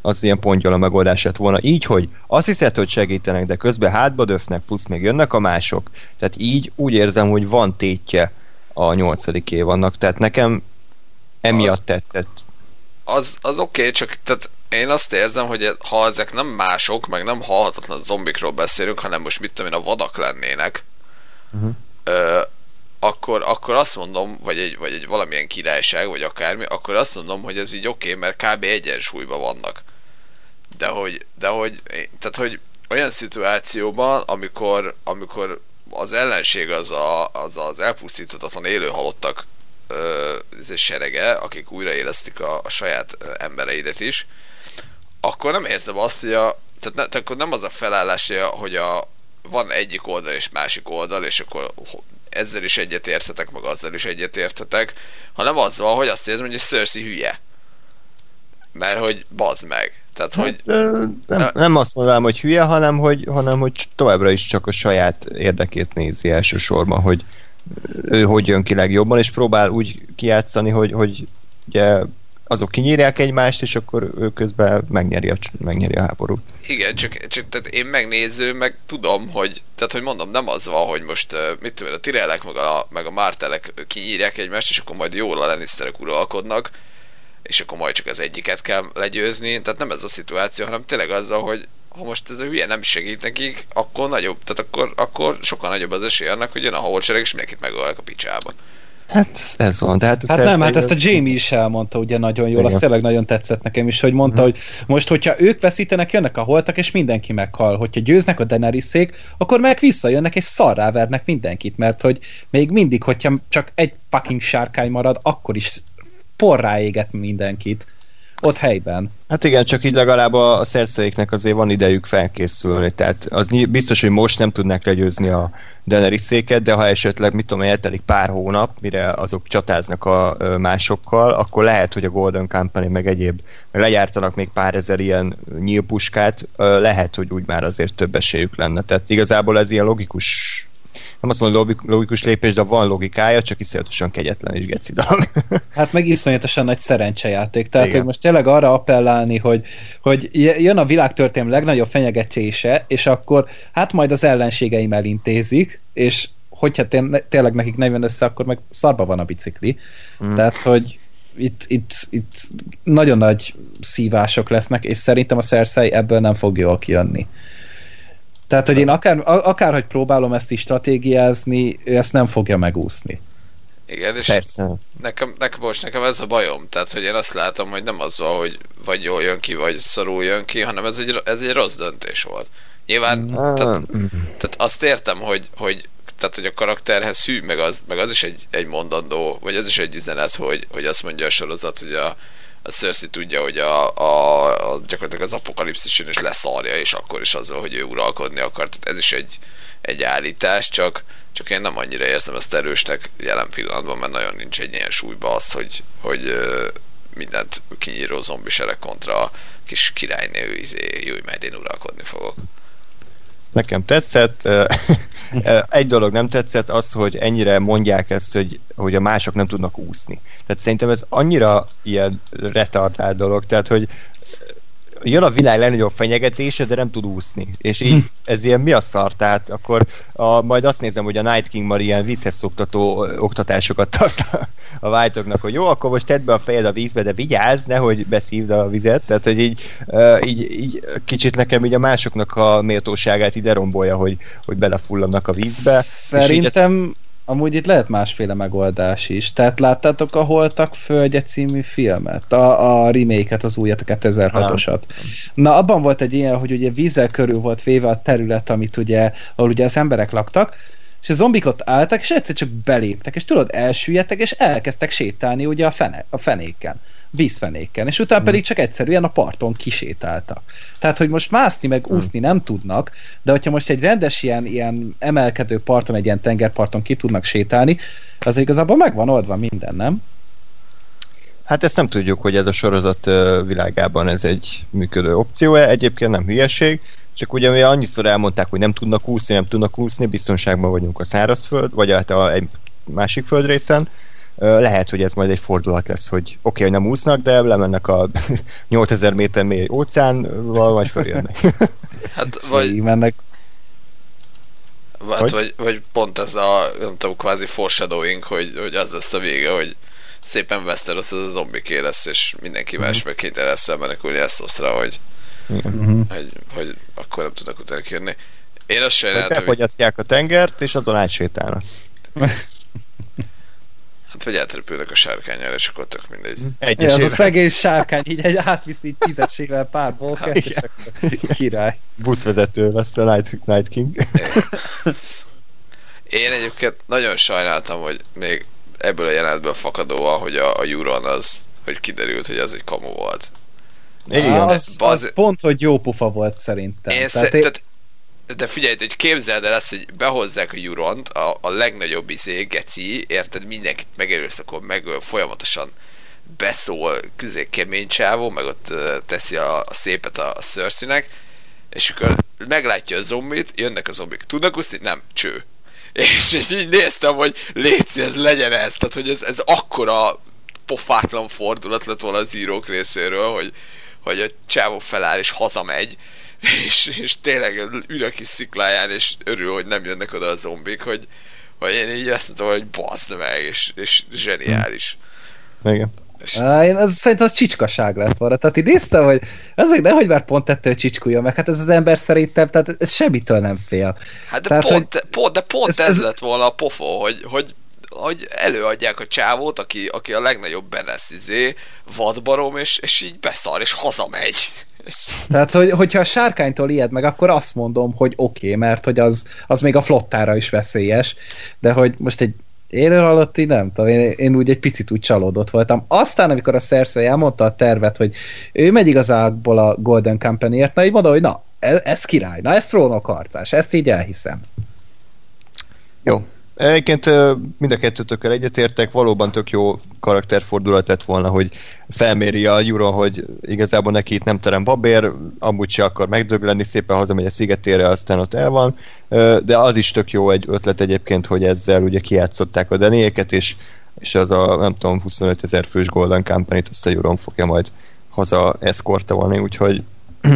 az ilyen pontjal a megoldás lett volna. Így, hogy azt hiszed, hogy segítenek, de közben hátba döfnek, plusz még jönnek a mások. Tehát így úgy érzem, hogy van tétje a nyolcadik év annak. Tehát nekem emiatt tetszett. Az, az oké, okay, csak tehát én azt érzem, hogy ha ezek nem mások, meg nem halhatatlan zombikról beszélünk, hanem most mit tudom én, a vadak lennének, uh-huh. ö, akkor, akkor azt mondom, vagy egy, vagy egy valamilyen királyság, vagy akármi, akkor azt mondom, hogy ez így oké, okay, mert kb. egyensúlyban vannak. De hogy, de hogy, tehát hogy olyan szituációban, amikor, amikor az ellenség az a, az, az elpusztíthatatlan élő halottak ö, serege, akik újraélesztik a, a saját embereidet is, akkor nem érzem azt, hogy a, tehát, ne, tehát akkor nem az a felállás, hogy a, van egyik oldal és másik oldal, és akkor ezzel is egyetérthetek, meg azzal is egyetérthetek, hanem az van, hogy azt érzem, hogy a Cersei hülye. Mert hogy bazd meg. Tehát, hát, hogy... Nem, nem azt mondanám, hogy hülye, hanem hogy, hanem hogy továbbra is csak a saját érdekét nézi elsősorban, hogy ő hogy jön ki legjobban, és próbál úgy kijátszani, hogy, hogy ugye azok kinyírják egymást, és akkor ő közben megnyeri a, megnyeri a háborút. Igen, csak, csak tehát én megnéző, meg tudom, hogy, tehát hogy mondom, nem az van, hogy most, mit tudom, a Tirelek meg a, meg a Mártelek kinyírják egymást, és akkor majd jól a Lannisterek uralkodnak, és akkor majd csak az egyiket kell legyőzni, tehát nem ez a szituáció, hanem tényleg azzal, hogy ha most ez a hülye nem segít nekik, akkor nagyobb, tehát akkor, akkor sokkal nagyobb az esély annak, hogy jön a havolcsereg, és mindenkit megölnek a picsába. Hát ez van. De hát, hát nem, hát ezt a Jamie is elmondta ugye nagyon jól, azt tényleg nagyon tetszett nekem is, hogy mondta, hmm. hogy most, hogyha ők veszítenek, jönnek a holtak, és mindenki meghal. Hogyha győznek a Daenerys-szék, akkor meg visszajönnek, és szarrávernek mindenkit, mert hogy még mindig, hogyha csak egy fucking sárkány marad, akkor is porrá éget mindenkit ott helyben. Hát igen, csak így legalább a, a szerszeiknek azért van idejük felkészülni, tehát az biztos, hogy most nem tudnak legyőzni a Daenerys széket, de ha esetleg, mit tudom, eltelik pár hónap, mire azok csatáznak a másokkal, akkor lehet, hogy a Golden Company meg egyéb, meg legyártanak még pár ezer ilyen nyílpuskát, lehet, hogy úgy már azért több esélyük lenne. Tehát igazából ez ilyen logikus nem azt mondom logikus lépés, de van logikája, csak iszonyatosan kegyetlen és geci dolog. [laughs] hát meg iszonyatosan nagy szerencsejáték. Tehát, Igen. hogy most tényleg arra appellálni, hogy, hogy jön a világtörténelem legnagyobb fenyegetése, és akkor hát majd az ellenségeim elintézik, és hogyha tényleg nekik nem jön össze, akkor meg szarba van a bicikli. Mm. Tehát, hogy itt, itt, itt nagyon nagy szívások lesznek, és szerintem a Cersei ebből nem fog jól kijönni. Tehát, hogy én akár, akárhogy próbálom ezt is stratégiázni, ő ezt nem fogja megúszni. Igen, és Persze. Nekem, nekem most nekem ez a bajom, tehát hogy én azt látom, hogy nem az van, hogy vagy jól jön ki, vagy szarul jön ki, hanem ez egy, ez egy rossz döntés volt. Nyilván, mm. tehát, tehát azt értem, hogy, hogy tehát, hogy a karakterhez hű, meg az, meg az is egy, egy mondandó, vagy ez is egy üzenet, hogy, hogy azt mondja a sorozat, hogy a, a Cersei tudja, hogy a, a, a gyakorlatilag az apokalipszisen is leszarja, és akkor is azzal, hogy ő uralkodni akar. Tehát ez is egy, egy állítás, csak, csak én nem annyira érzem ezt erősnek jelen pillanatban, mert nagyon nincs egy ilyen súlyba az, hogy, hogy mindent kinyíró zombiserek kontra a kis királynő, izé, jó, majd én uralkodni fogok. Nekem tetszett. Egy dolog nem tetszett, az, hogy ennyire mondják ezt, hogy, hogy a mások nem tudnak úszni. Tehát szerintem ez annyira ilyen retardált dolog, tehát hogy jön a világ legnagyobb fenyegetése, de nem tud úszni. És így ez ilyen mi a szar? Tehát akkor a, majd azt nézem, hogy a Night King már ilyen vízhez szoktató oktatásokat tart a, vájtoknak, hogy jó, akkor most tedd be a fejed a vízbe, de vigyázz, nehogy beszívd a vizet. Tehát, hogy így, így, így kicsit nekem így a másoknak a méltóságát ide rombolja, hogy, hogy belefulladnak a vízbe. Szerintem. Amúgy itt lehet másféle megoldás is. Tehát láttátok a Holtak Földje című filmet? A, a remake-et, az újat, a 2006-osat. Na, abban volt egy ilyen, hogy ugye vízzel körül volt véve a terület, amit ugye, ahol ugye az emberek laktak, és a zombik ott álltak, és egyszer csak beléptek, és tudod, elsüllyedtek, és elkezdtek sétálni ugye a, fene, a fenéken vízfenéken, és utána pedig csak egyszerűen a parton kisétáltak. Tehát, hogy most mászni meg hmm. úszni nem tudnak, de hogyha most egy rendes ilyen, ilyen emelkedő parton, egy ilyen tengerparton ki tudnak sétálni, az igazából meg van oldva minden, nem? Hát ezt nem tudjuk, hogy ez a sorozat világában ez egy működő opció -e. Egyébként nem hülyeség, csak ugye mi annyiszor elmondták, hogy nem tudnak úszni, nem tudnak úszni, biztonságban vagyunk a szárazföld, vagy hát a, egy másik földrészen, lehet, hogy ez majd egy fordulat lesz, hogy oké, okay, hogy nem úsznak, de lemennek a [laughs] 8000 méter mély óceánval, vagy följönnek. [laughs] hát vagy... Mennek. Hát, vagy, vagy pont ez a, nem tudom, kvázi foreshadowing, hogy, hogy az lesz a vége, hogy szépen Westeros az a zombiké lesz, és mindenki más mm-hmm. meg kénytelen lesz elmenekülni Essoszra, hogy, mm-hmm. hogy, hogy akkor nem tudnak utána kérni. Én azt sajnáltam, hogy... Hogy a tengert, és azon átsétálnak. [laughs] Hát vagy átrepülnek a sárkányára, és akkor tök mindegy. Egy az a szegény sárkány így egy átviszi tízességvel pár bolkát, és akkor király. Buszvezető lesz a Night, Night King. [laughs] Én egyébként nagyon sajnáltam, hogy még ebből a jelenetből fakadóan, hogy a, a Euron az, hogy kiderült, hogy az egy kamu volt. Igen. Az, Bazd- az pont, hogy jó pufa volt szerintem. Én Tehát sze- tehát, de figyelj, hogy képzeld el ezt, hogy behozzák a Juront, a, a legnagyobb izé, geci, érted, mindenkit megerőszakol, megöl, folyamatosan beszól, közé kemény csávó, meg ott teszi a, a szépet a, a Cersei-nek, és akkor meglátja a zombit, jönnek a zombik. Tudnak úszni? Nem, cső. [laughs] És így így néztem, hogy létszi, ez legyen ez. Tehát, hogy ez, ez akkora pofátlan fordulat lett volna az írók részéről, hogy, hogy a csávó feláll és hazamegy, és, és tényleg ül a kis szikláján, és örül, hogy nem jönnek oda a zombik, hogy, hogy én így azt mondtam, hogy bazd meg, és, és zseniális. Igen. És, Á, én az, szerintem az csicskaság lett volna. Tehát én néztem, hogy ezek nehogy már pont ettől csicskuljon meg. Hát ez az ember szerintem, tehát ez semmitől nem fél. hát de tehát, pont, hogy pont, de pont ez- ez, ez, ez- lett volna a pofó, hogy, hogy, hogy előadják a csávót, aki, aki a legnagyobb benesz izé, vadbarom, és, és így beszar, és hazamegy. Tehát, hogy, hogyha a sárkánytól ijed meg, akkor azt mondom, hogy oké, okay, mert hogy az, az még a flottára is veszélyes, de hogy most egy élő halotti, nem tudom, én, én úgy egy picit úgy csalódott voltam. Aztán, amikor a Cersei elmondta a tervet, hogy ő megy igazából a Golden Company-ért, na így mondom, hogy na, ez, ez király, na ez trónokharcás, ezt így elhiszem. Jó. Egyébként mind a kettőtökkel egyetértek, valóban tök jó karakterfordulat lett volna, hogy felméri a Euron, hogy igazából neki itt nem terem babér, amúgy se akar megdögleni, szépen hazamegy a szigetére, aztán ott el van, de az is tök jó egy ötlet egyébként, hogy ezzel ugye kijátszották a denéket, és, és az a nem tudom 25 ezer fős Golden Company-t azt a Euron fogja majd haza eszkortolni, úgyhogy [clears throat]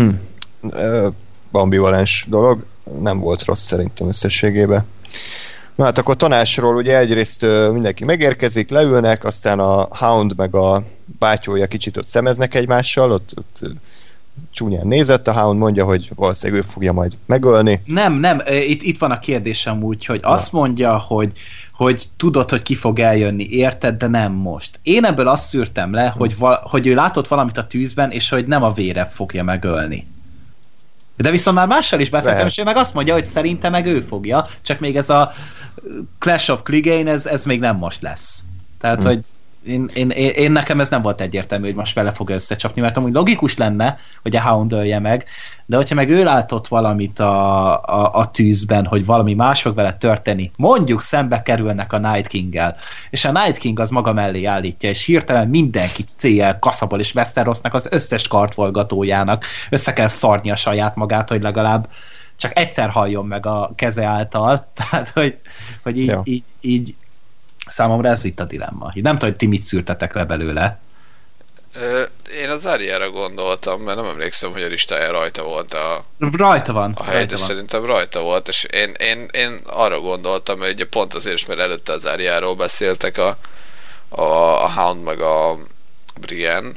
ambivalens dolog, nem volt rossz szerintem összességében. Na hát akkor tanásról ugye egyrészt mindenki megérkezik, leülnek, aztán a Hound meg a bátyója kicsit ott szemeznek egymással, ott, ott csúnyán nézett, a Hound mondja, hogy valószínűleg ő fogja majd megölni. Nem, nem, itt, itt van a kérdésem úgy, hogy azt mondja, hogy hogy tudod, hogy ki fog eljönni, érted, de nem most. Én ebből azt szűrtem le, hogy, va, hogy ő látott valamit a tűzben, és hogy nem a vére fogja megölni. De viszont már mással is beszéltem, és ő meg azt mondja, hogy szerinte meg ő fogja, csak még ez a Clash of Clegane, ez, ez még nem most lesz. Tehát, Hm. hogy én, én, én, én nekem ez nem volt egyértelmű, hogy most vele fog összecsapni, mert amúgy logikus lenne, hogy a Hound ölje meg, de hogyha meg ő látott valamit a, a, a tűzben, hogy valami más fog vele történni, mondjuk szembe kerülnek a Night King-gel, és a Night King az maga mellé állítja, és hirtelen mindenki CL, Kaszabal és Westerosnak az összes kartvolgatójának össze kell szarni a saját magát, hogy legalább csak egyszer halljon meg a keze által, [laughs] tehát hogy, hogy így, Ja. így, így számomra ez itt a dilemma. Így nem tudom, hogy ti mit szűrtetek le belőle. én az Ariára gondoltam, mert nem emlékszem, hogy a listáján rajta volt a, Rajta van. a hely, rajta de van. szerintem rajta volt, és én, én, én arra gondoltam, hogy ugye pont azért is, mert előtte az Ariáról beszéltek a, a, a Hound meg a Brienne,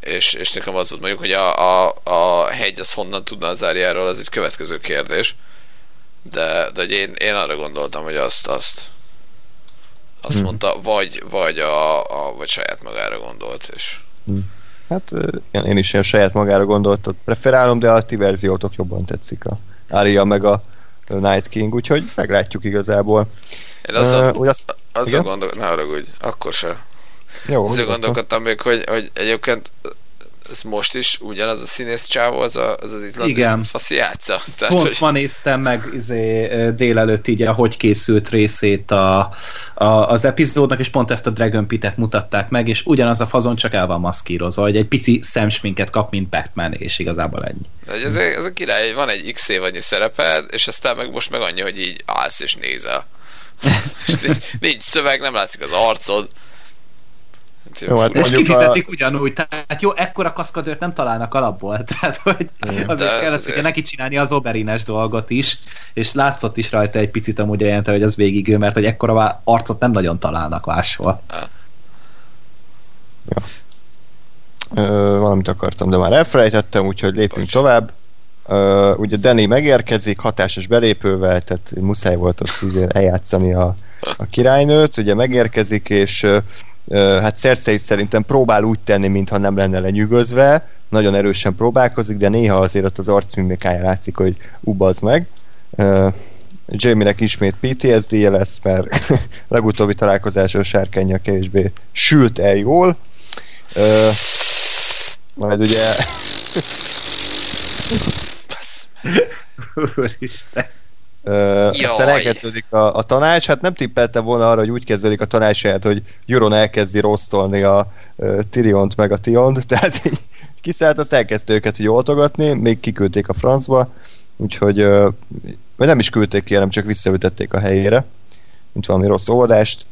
és, és nekem az volt mondjuk, hogy a, a, a hegy az honnan tudna az Ariáról, az egy következő kérdés. De, de én, én arra gondoltam, hogy azt, azt, azt Hmm. mondta, vagy, vagy, a, a, vagy saját magára gondolt, és Hát ö, én is ilyen saját magára gondoltat preferálom, de a ti verziótok jobban tetszik a Aria meg a Night King, úgyhogy meglátjuk igazából. én azzal, úgy azt, azzal igen? gondolkodtam, ne haragudj, akkor se. jó, nyugodtan. gondolkodtam még, hogy, hogy egyébként ez most is ugyanaz a színész csávó, az a, az, az izlandi Igen. faszi játsza. Tehát, Pont hogy, ma néztem meg izé, délelőtt így a hogy készült részét a, a, az epizódnak, és pont ezt a Dragon Pit-et mutatták meg, és ugyanaz a fazon csak el van maszkírozva, hogy egy pici szemsminket kap, mint Batman, és igazából ennyi. de ez, ez a király, van egy x évadnyi szereped, és aztán meg most meg annyi, hogy így állsz és nézel. [laughs] és nincs szöveg, nem látszik az arcod. Jó, hát És kifizetik a... ugyanúgy, tehát jó, ekkora kaszkadőrt nem találnak alapból, [laughs] tehát hogy azért De kellett azért- ugye neki csinálni az oberines dolgot is, és látszott is rajta egy picit amúgy olyan, hogy az végig ő, mert hogy ekkora arcot nem nagyon találnak máshol. Ö, valamit akartam, de már elfelejtettem, úgyhogy lépjünk Bocs. tovább. Ö, ugye Danny megérkezik hatásos belépővel, tehát muszáj volt ott eljátszani a, a királynőt, ugye megérkezik, és hát Cersei szerintem próbál úgy tenni, mintha nem lenne lenyűgözve, nagyon erősen próbálkozik, de néha azért ott az arcmimikája látszik, hogy ubaz meg. Jamie-nek ismét PTSD-je lesz, mert [laughs] legutóbbi találkozása a sárkánya kevésbé sült el jól. Ö, Majd ugye... [laughs] Úristen. Ö, aztán elkezdődik a, a tanács, hát nem tippelte volna arra, hogy úgy kezdődik a tanács helyett, hogy Juron elkezdi rosszolni a uh, Tyriont meg a Tiont, [laughs] tehát így kiszállt, azt elkezdte őket hogy oltogatni, még kiküldték a francba, úgyhogy uh, vagy nem is küldték ki, hanem csak visszaütették a helyére, mint valami rossz oldást.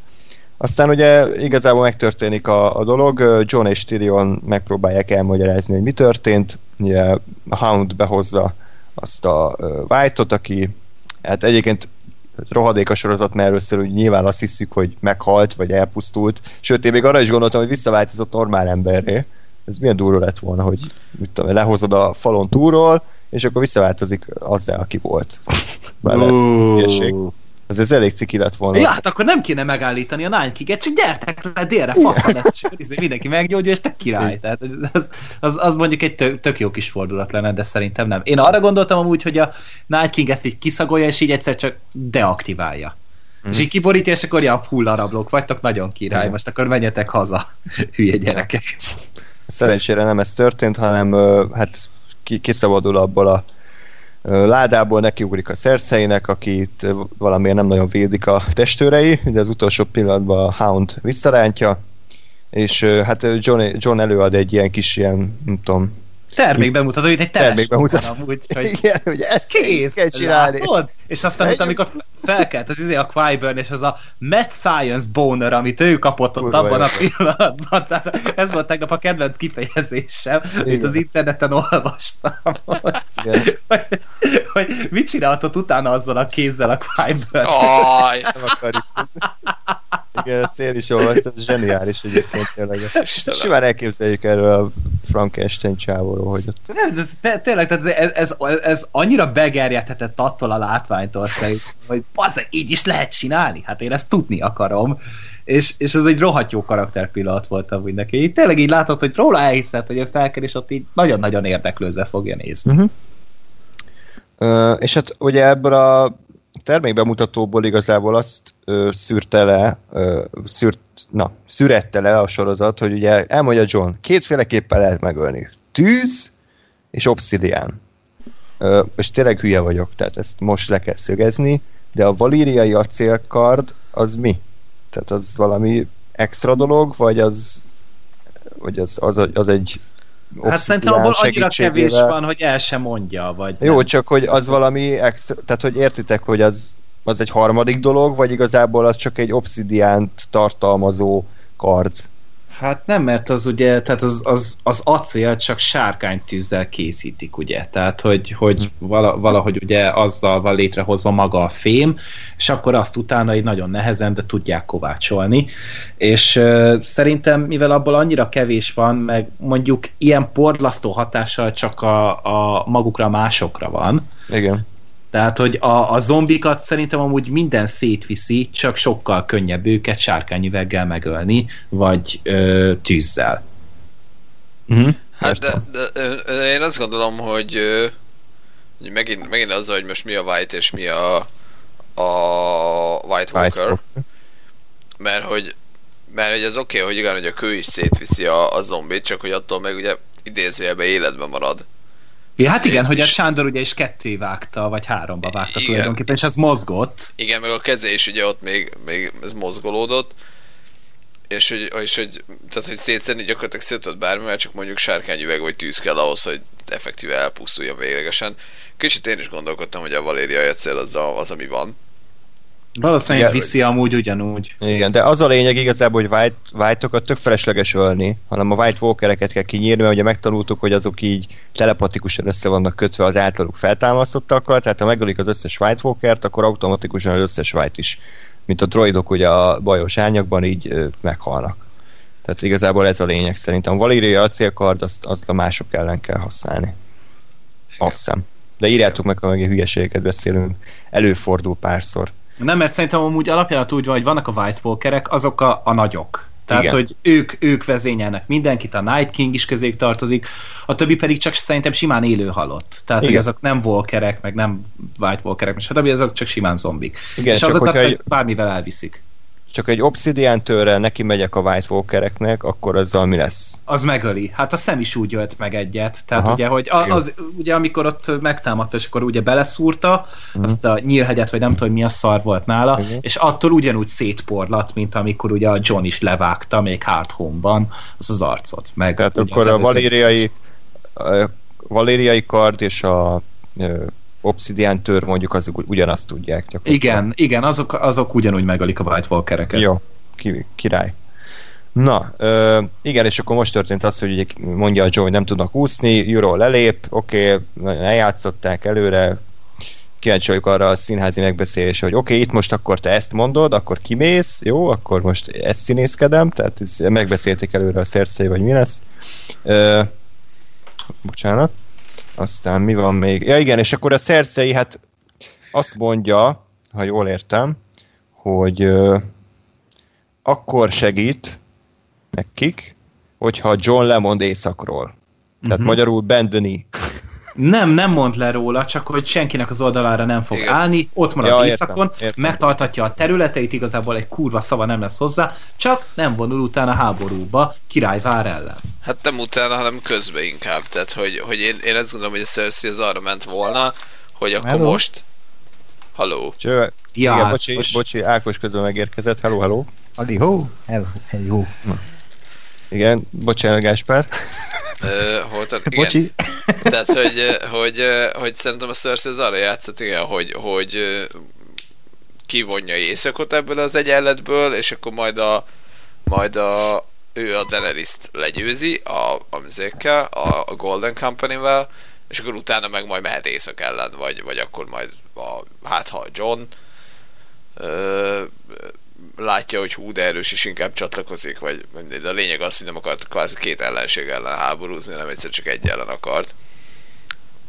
Aztán ugye igazából megtörténik a, a dolog, John és Tyrion megpróbálják elmagyarázni, hogy mi történt, ugye a Hound behozza azt a White-ot, aki hát egyébként rohadék a sorozat, mert először úgy nyilván azt hiszük, hogy meghalt, vagy elpusztult. Sőt, én még arra is gondoltam, hogy visszaváltozott normál emberré. Ez milyen durva lett volna, hogy mit tudom, lehozod a falon túlról, és akkor visszaváltozik azzal, aki volt. Bár lehet, ez ez, elég ciki lett volna. Ja, hát akkor nem kéne megállítani a Nine King-et, csak gyertek le délre, faszad lesz, és akkor izé mindenki meggyógyul, és te király. Tehát az, az, az, az mondjuk egy tök, tök jó kis fordulat lenne, de szerintem nem. Én arra gondoltam amúgy, hogy a Night King ezt így kiszagolja, és így egyszer csak deaktiválja. Mm. És így kiborítja, és akkor ja, hullarablók vagytok, nagyon király, mm. most akkor menjetek haza, [laughs] hülye gyerekek. Szerencsére nem ez történt, hanem hát kiszabadul abból a ládából nekiugrik a szerszeinek, akit valamiért nem nagyon védik a testőrei, de az utolsó pillanatban a Hound visszarántja, és hát John, John előad egy ilyen kis ilyen, nem tudom, termékbemutató, itt egy termékbemutató. Amúgy, hogy [laughs] Igen, hogy ezt kész, kell csinálni. Látod? És aztán utána, amikor felkelt az izé a Qyburn, és az a Mad Science Boner, amit ő kapott ott abban a pillanatban. Tehát ez volt tegnap a kedvenc kifejezésem, amit az interneten olvastam. hogy, [laughs] hogy, mit csinálhatott utána azzal a kézzel a Qyburn. Aj! [laughs] Nem akarjuk. Igen, a cél is olvastam, zseniális egyébként tényleg. Simán elképzeljük erről a Frankenstein csávóról, hogy ott... Nem, ez, tényleg, tehát ez, ez, ez, annyira begerjedhetett attól a látványtól szerint, hogy az így is lehet csinálni, hát én ezt tudni akarom. És, és ez egy rohadt jó karakter pillanat volt amúgy neki. Így tényleg így látod, hogy róla elhiszed, hogy a felkel, és ott így nagyon-nagyon érdeklődve fogja nézni. Uh-huh. Uh, és hát ugye ebből a termékbemutatóból igazából azt ö, szűrte le, ö, szűrt, na, szürette le a sorozat, hogy ugye elmondja John, kétféleképpen lehet megölni. Tűz és obszidián. És tényleg hülye vagyok, tehát ezt most le kell szögezni, de a valíriai acélkard az mi? Tehát az valami extra dolog, vagy az, vagy az, az, az egy Hát szerintem abból annyira kevés van, hogy el sem mondja. Vagy Jó, nem. csak hogy az valami extra, tehát hogy értitek, hogy az, az egy harmadik dolog, vagy igazából az csak egy obszidiánt tartalmazó kard? Hát nem, mert az ugye, tehát az, az, az acél csak sárkánytűzzel készítik, ugye, tehát hogy, hogy hm. valahogy ugye azzal van létrehozva maga a fém, és akkor azt utána egy nagyon nehezen, de tudják kovácsolni, és uh, szerintem, mivel abból annyira kevés van, meg mondjuk ilyen porlasztó hatással csak a, a magukra, másokra van, igen. Tehát, hogy a, a zombikat szerintem amúgy minden szétviszi, csak sokkal könnyebb őket sárkányüveggel megölni, vagy ö, tűzzel. Uh-huh. Hát de, de, de, én azt gondolom, hogy, hogy megint, megint az, hogy most mi a White és mi a, a White Walker. White mert hogy mert hogy az oké, okay, hogy igen, hogy a kő is szétviszi a, a zombit, csak hogy attól meg ugye idézőjelben életben marad. Ja, hát igen, hogy a Sándor ugye is ketté vágta, vagy háromba vágta igen. tulajdonképpen, és az mozgott. Igen, meg a keze is ugye ott még, még ez mozgolódott, és hogy, és hogy, tehát, hogy szétszedni gyakorlatilag szétött bármi, mert csak mondjuk sárkányüveg vagy tűz kell ahhoz, hogy effektíve elpusztuljon véglegesen. Kicsit én is gondolkodtam, hogy a Valéria cél az, a, az, ami van. Valószínűleg Igen, viszi amúgy ugyanúgy. Igen, de az a lényeg igazából, hogy white, white-okat tök felesleges ölni, hanem a White Walkereket kell kinyírni, mert ugye megtanultuk, hogy azok így telepatikusan össze vannak kötve az általuk feltámasztottakkal, tehát ha megölik az összes White Walkert, akkor automatikusan az összes White is, mint a droidok ugye a bajos árnyakban így ö, meghalnak. Tehát igazából ez a lényeg szerintem. A Valéria acélkard, azt, azt a mások ellen kell használni. Azt hiszem. De írjátok meg, ha meg hülyeségeket beszélünk. Előfordul párszor. Nem, mert szerintem amúgy alapján úgy van, hogy vannak a White Walkerek, azok a, a nagyok. Tehát, Igen. hogy ők, ők vezényelnek mindenkit, a Night King is közé tartozik, a többi pedig csak szerintem simán élő halott. Tehát, Igen. hogy azok nem walkerek, meg nem White Walkerek, stb. azok csak simán zombik. Igen, És azokat egy... bármivel elviszik. Csak egy obsidian törrel neki megyek a White Walkereknek, akkor azzal mi lesz? Az megöli. Hát a szem is úgy ölt meg egyet. Tehát Aha. ugye, hogy a, az, ugye amikor ott megtámadta, és akkor ugye beleszúrta Mhm. azt a nyílhegyet, vagy nem tudom, hogy mi a szar volt nála, Igen. és attól ugyanúgy szétporlat, mint amikor ugye a John is levágta még Hard Home-ban az az arcot. Meg Tehát akkor az a valériai, valériai kard és a obsidian tör mondjuk azok ugy- ugyanazt tudják. Igen, igen, azok, azok ugyanúgy megölik a White Walkereket. Jó, ki, király. Na, ö, igen, és akkor most történt az, hogy ugye mondja a Joe, hogy nem tudnak úszni, Euro lelép, oké, okay, eljátszották előre, kíváncsi vagyok arra a színházi megbeszélésre, hogy oké, okay, itt most akkor te ezt mondod, akkor kimész, jó, akkor most ezt színészkedem, tehát megbeszélték előre a szerszei, vagy mi lesz. Ö, bocsánat. Aztán mi van még? Ja igen, és akkor a szerszei, hát azt mondja, ha jól értem, hogy ö, akkor segít nekik, hogyha John lemond éjszakról. Tehát Mhm. magyarul bendeni. Nem, nem mond le róla, csak hogy senkinek az oldalára nem fog Igen. állni, ott marad Ja, ja, értem, éjszakon, értem. megtartatja a területeit, igazából egy kurva szava nem lesz hozzá, csak nem vonul utána háborúba, király vár ellen. Hát nem utána, hanem közben inkább. Tehát, hogy, hogy én, én azt gondolom, hogy a Cersei az arra ment volna, hogy akkor Hello? most... Halló. Cső, Ja, igen, bocsi, most- bocsi, Ákos közben megérkezett. Hello, hello. Alihó, hello, hello. Igen, bocsánat, Gáspár. Ö, hol tart? [laughs] Igen. Bocsi. Tehát, hogy, hogy, hogy szerintem a Cersei az arra játszott, igen, hogy, hogy kivonja éjszakot ebből az egyenletből, és akkor majd a, majd a ő a Daenerys-t legyőzi a, a, a, a Golden Company-vel, és akkor utána meg majd mehet éjszak ellen, vagy, vagy akkor majd a, hát ha John ö, látja, hogy hú, de erős, és inkább csatlakozik, vagy de a lényeg az, hogy nem akart kvázi két ellenség ellen háborúzni, nem egyszer csak egy ellen akart.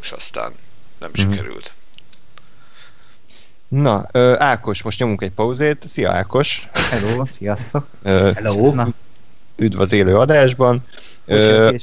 És aztán nem Mhm. sikerült. Na, ö, Ákos, most nyomunk egy pauzét. Szia Ákos. Hello, sziasztok. Ö, Hello. Na, üdv az élő adásban. Ö,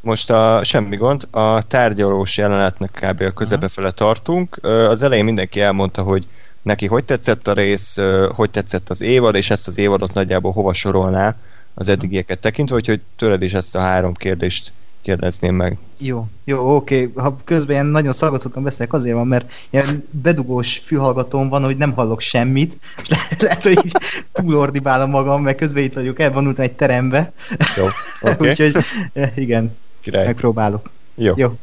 most a semmi gond, a tárgyalós jelenetnek kb. a közepe fele tartunk. Ö, Az elején mindenki elmondta, hogy neki hogy tetszett a rész, hogy tetszett az évad, és ezt az évadot nagyjából hova sorolná az eddigieket tekintve, úgyhogy tőled is ezt a három kérdést kérdezném meg. Jó, jó, oké. Ha közben ilyen nagyon szaggatottan beszélek, azért van, mert ilyen bedugós fülhallgatóm van, hogy nem hallok semmit. És [laughs] le- lehet, hogy így túlordibálom magam, mert közben itt vagyok, elvonultam egy terembe. Jó, okay. [laughs] Úgyhogy eh, igen, király. megpróbálok. Jó. Jó,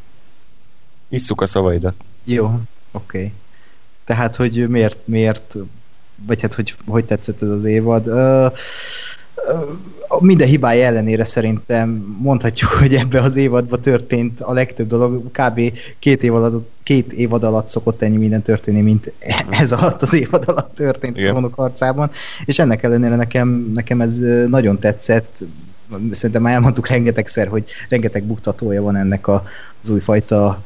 Isszuk a szavaidat. jó, oké. Tehát, hogy miért, miért, vagy hát, hogy, hogy tetszett ez az évad. Ö, minden hibája ellenére szerintem mondhatjuk, hogy ebbe az évadban történt a legtöbb dolog, kb. két év alatt, két évad alatt szokott ennyi minden történni, mint ez alatt az évad alatt történt Igen. a trónok harcában, és ennek ellenére nekem, nekem ez nagyon tetszett, szerintem már elmondtuk rengetegszer, hogy rengeteg buktatója van ennek a, az újfajta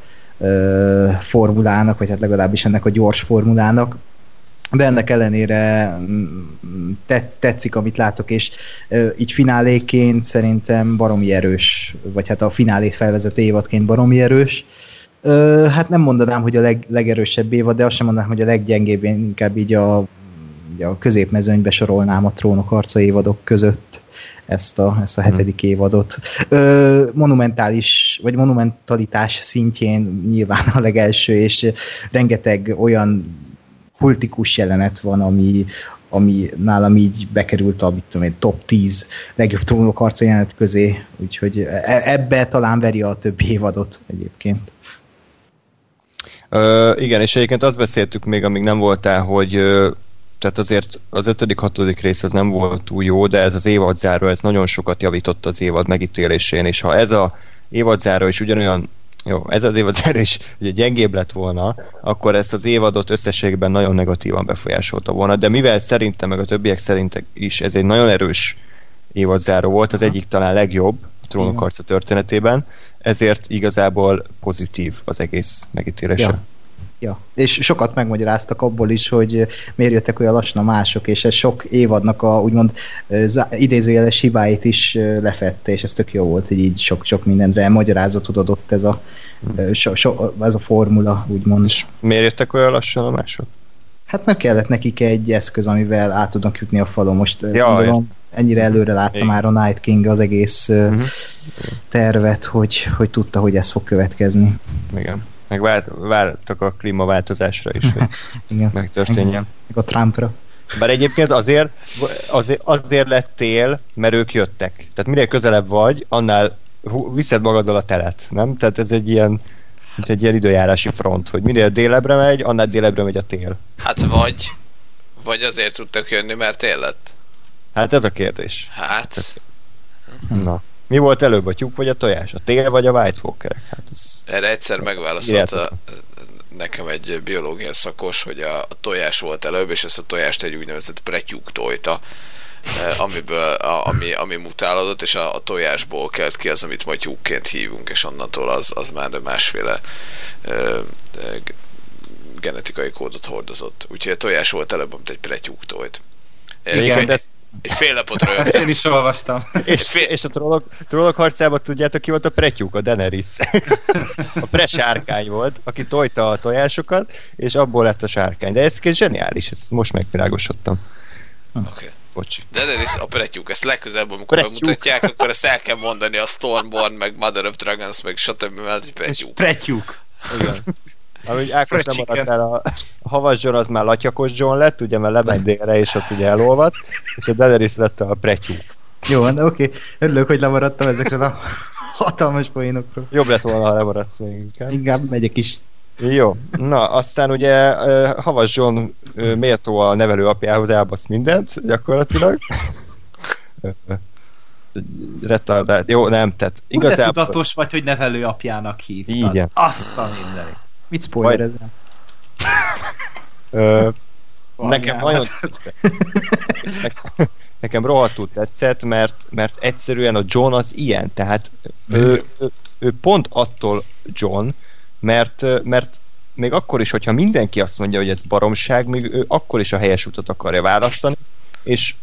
formulának, vagy hát legalábbis ennek a gyors formulának, de ennek ellenére mm, te, tetszik, amit látok, és így fináléként szerintem baromi erős, vagy hát a finálét felvezető évadként baromi erős. Hát nem mondanám, hogy a leg, legerősebb évad, de azt sem mondanám, hogy a leggyengébb, inkább így a, így a középmezőnybe sorolnám a trónok harca évadok között ezt a, ezt a hetedik évadot. Ö, monumentális, vagy monumentalitás szintjén nyilván a legelső, és rengeteg olyan kultikus jelenet van, ami, ami nálam így bekerült a mit tudom én, top 10 legjobb trónok harca jelenet közé, úgyhogy e- ebbe talán veri a több évadot egyébként. Ö, igen, és egyébként azt beszéltük még, amíg nem voltál, hogy tehát azért az ötödik, hatodik rész az nem volt túl jó, de ez az évadzáró, ez nagyon sokat javított az évad megítélésén, és ha ez a évadzáró is ugyanolyan jó, ez az évadzáró is ugye gyengébb lett volna, akkor ezt az évadot összességben nagyon negatívan befolyásolta volna, de mivel szerintem, meg a többiek szerintek is ez egy nagyon erős évadzáró volt, az egyik talán legjobb a trónokharca történetében, ezért igazából pozitív az egész megítélése. Ja. Ja, és sokat megmagyaráztak abból is, hogy miért jöttek olyan lassan a mások, és ez sok évadnak a úgymond zá- idézőjeles hibáit is ö, lefette, és ez tök jó volt, hogy így sok-sok mindenre magyarázatot adott ez a, ö, so, so, ez a formula, úgymond. És miért jöttek olyan lassan a mások? Hát mert kellett nekik egy eszköz, amivel át tudnak jutni a falon. Most Ja, ja, gondolom, ennyire előre látta Igen. már a Night King az egész uh Mhm. tervet, hogy, hogy tudta, hogy ez fog következni. Igen. Meg vált, vártak a klímaváltozásra is, hogy [laughs] Igen. megtörténjen. Meg a Trumpra. Bár egyébként azért, azért, azért lett tél, mert ők jöttek. Tehát minél közelebb vagy, annál viszed magaddal a telet, nem? Tehát ez egy ilyen, mint egy ilyen időjárási front, hogy minél délebbre megy, annál délebbre megy a tél. Hát vagy, vagy azért tudtak jönni, mert tél lett. Hát ez a kérdés. Hát, Na. Mi volt előbb, a tyúk vagy a tojás? A tél vagy a White Walkerek? Hát ez... erre egyszer megválaszolta nekem egy biológia szakos, hogy a, a tojás volt előbb, és ezt a tojást egy úgynevezett pretyúk tojta, eh, amiből, a, ami, ami mutálódott, és a, a tojásból kelt ki az, amit majd tyúkként hívunk, és onnantól az, az már másféle ö, ö, g- genetikai kódot hordozott. Úgyhogy a tojás volt előbb, mint egy pretyúk tojt. Igen, de egy fél lapot Ezt rögtön. én is olvastam. és, fél- és a trollok, trollok harcában tudjátok ki volt a pretyúk, a Daenerys. a presárkány volt, aki tojta a tojásokat, és abból lett a sárkány. De ez egy zseniális, ezt most megvilágosodtam. Okay. Bocsi. De ez is a pretyúk, ezt legközelebb, amikor Pretyúk. bemutatják, akkor ezt el kell mondani a Stormborn, meg Mother of Dragons, meg stb. mellett, hogy pretyúk. Pretyúk. Igen. Ahogy Ákos nem maradt el, a, a havas John az már latyakos John lett, ugye, mert lement délre, és ott ugye elolvadt, és a Daenerys lett a pretyúk. Jó, van, oké. Okay. Örülök, hogy lemaradtam ezekről a hatalmas poénokról. Jobb lett volna, ha lemaradsz még inkább. Inkább megyek is. Jó, na, aztán ugye Havas John méltó a nevelő apjához elbasz mindent, gyakorlatilag. Retardált, jó, nem, tehát Úgy de igazából... tudatos vagy, hogy nevelő apjának hívtad. Igen. Azt a mindenit. Mit spoilerezel? Ö, nekem nagyon tetszett. Ne- Nekem rohadtul tetszett, mert, mert egyszerűen a John az ilyen, tehát ő, ő, ő pont attól John, mert, mert még akkor is, hogyha mindenki azt mondja, hogy ez baromság, még ő akkor is a helyes utat akarja választani, és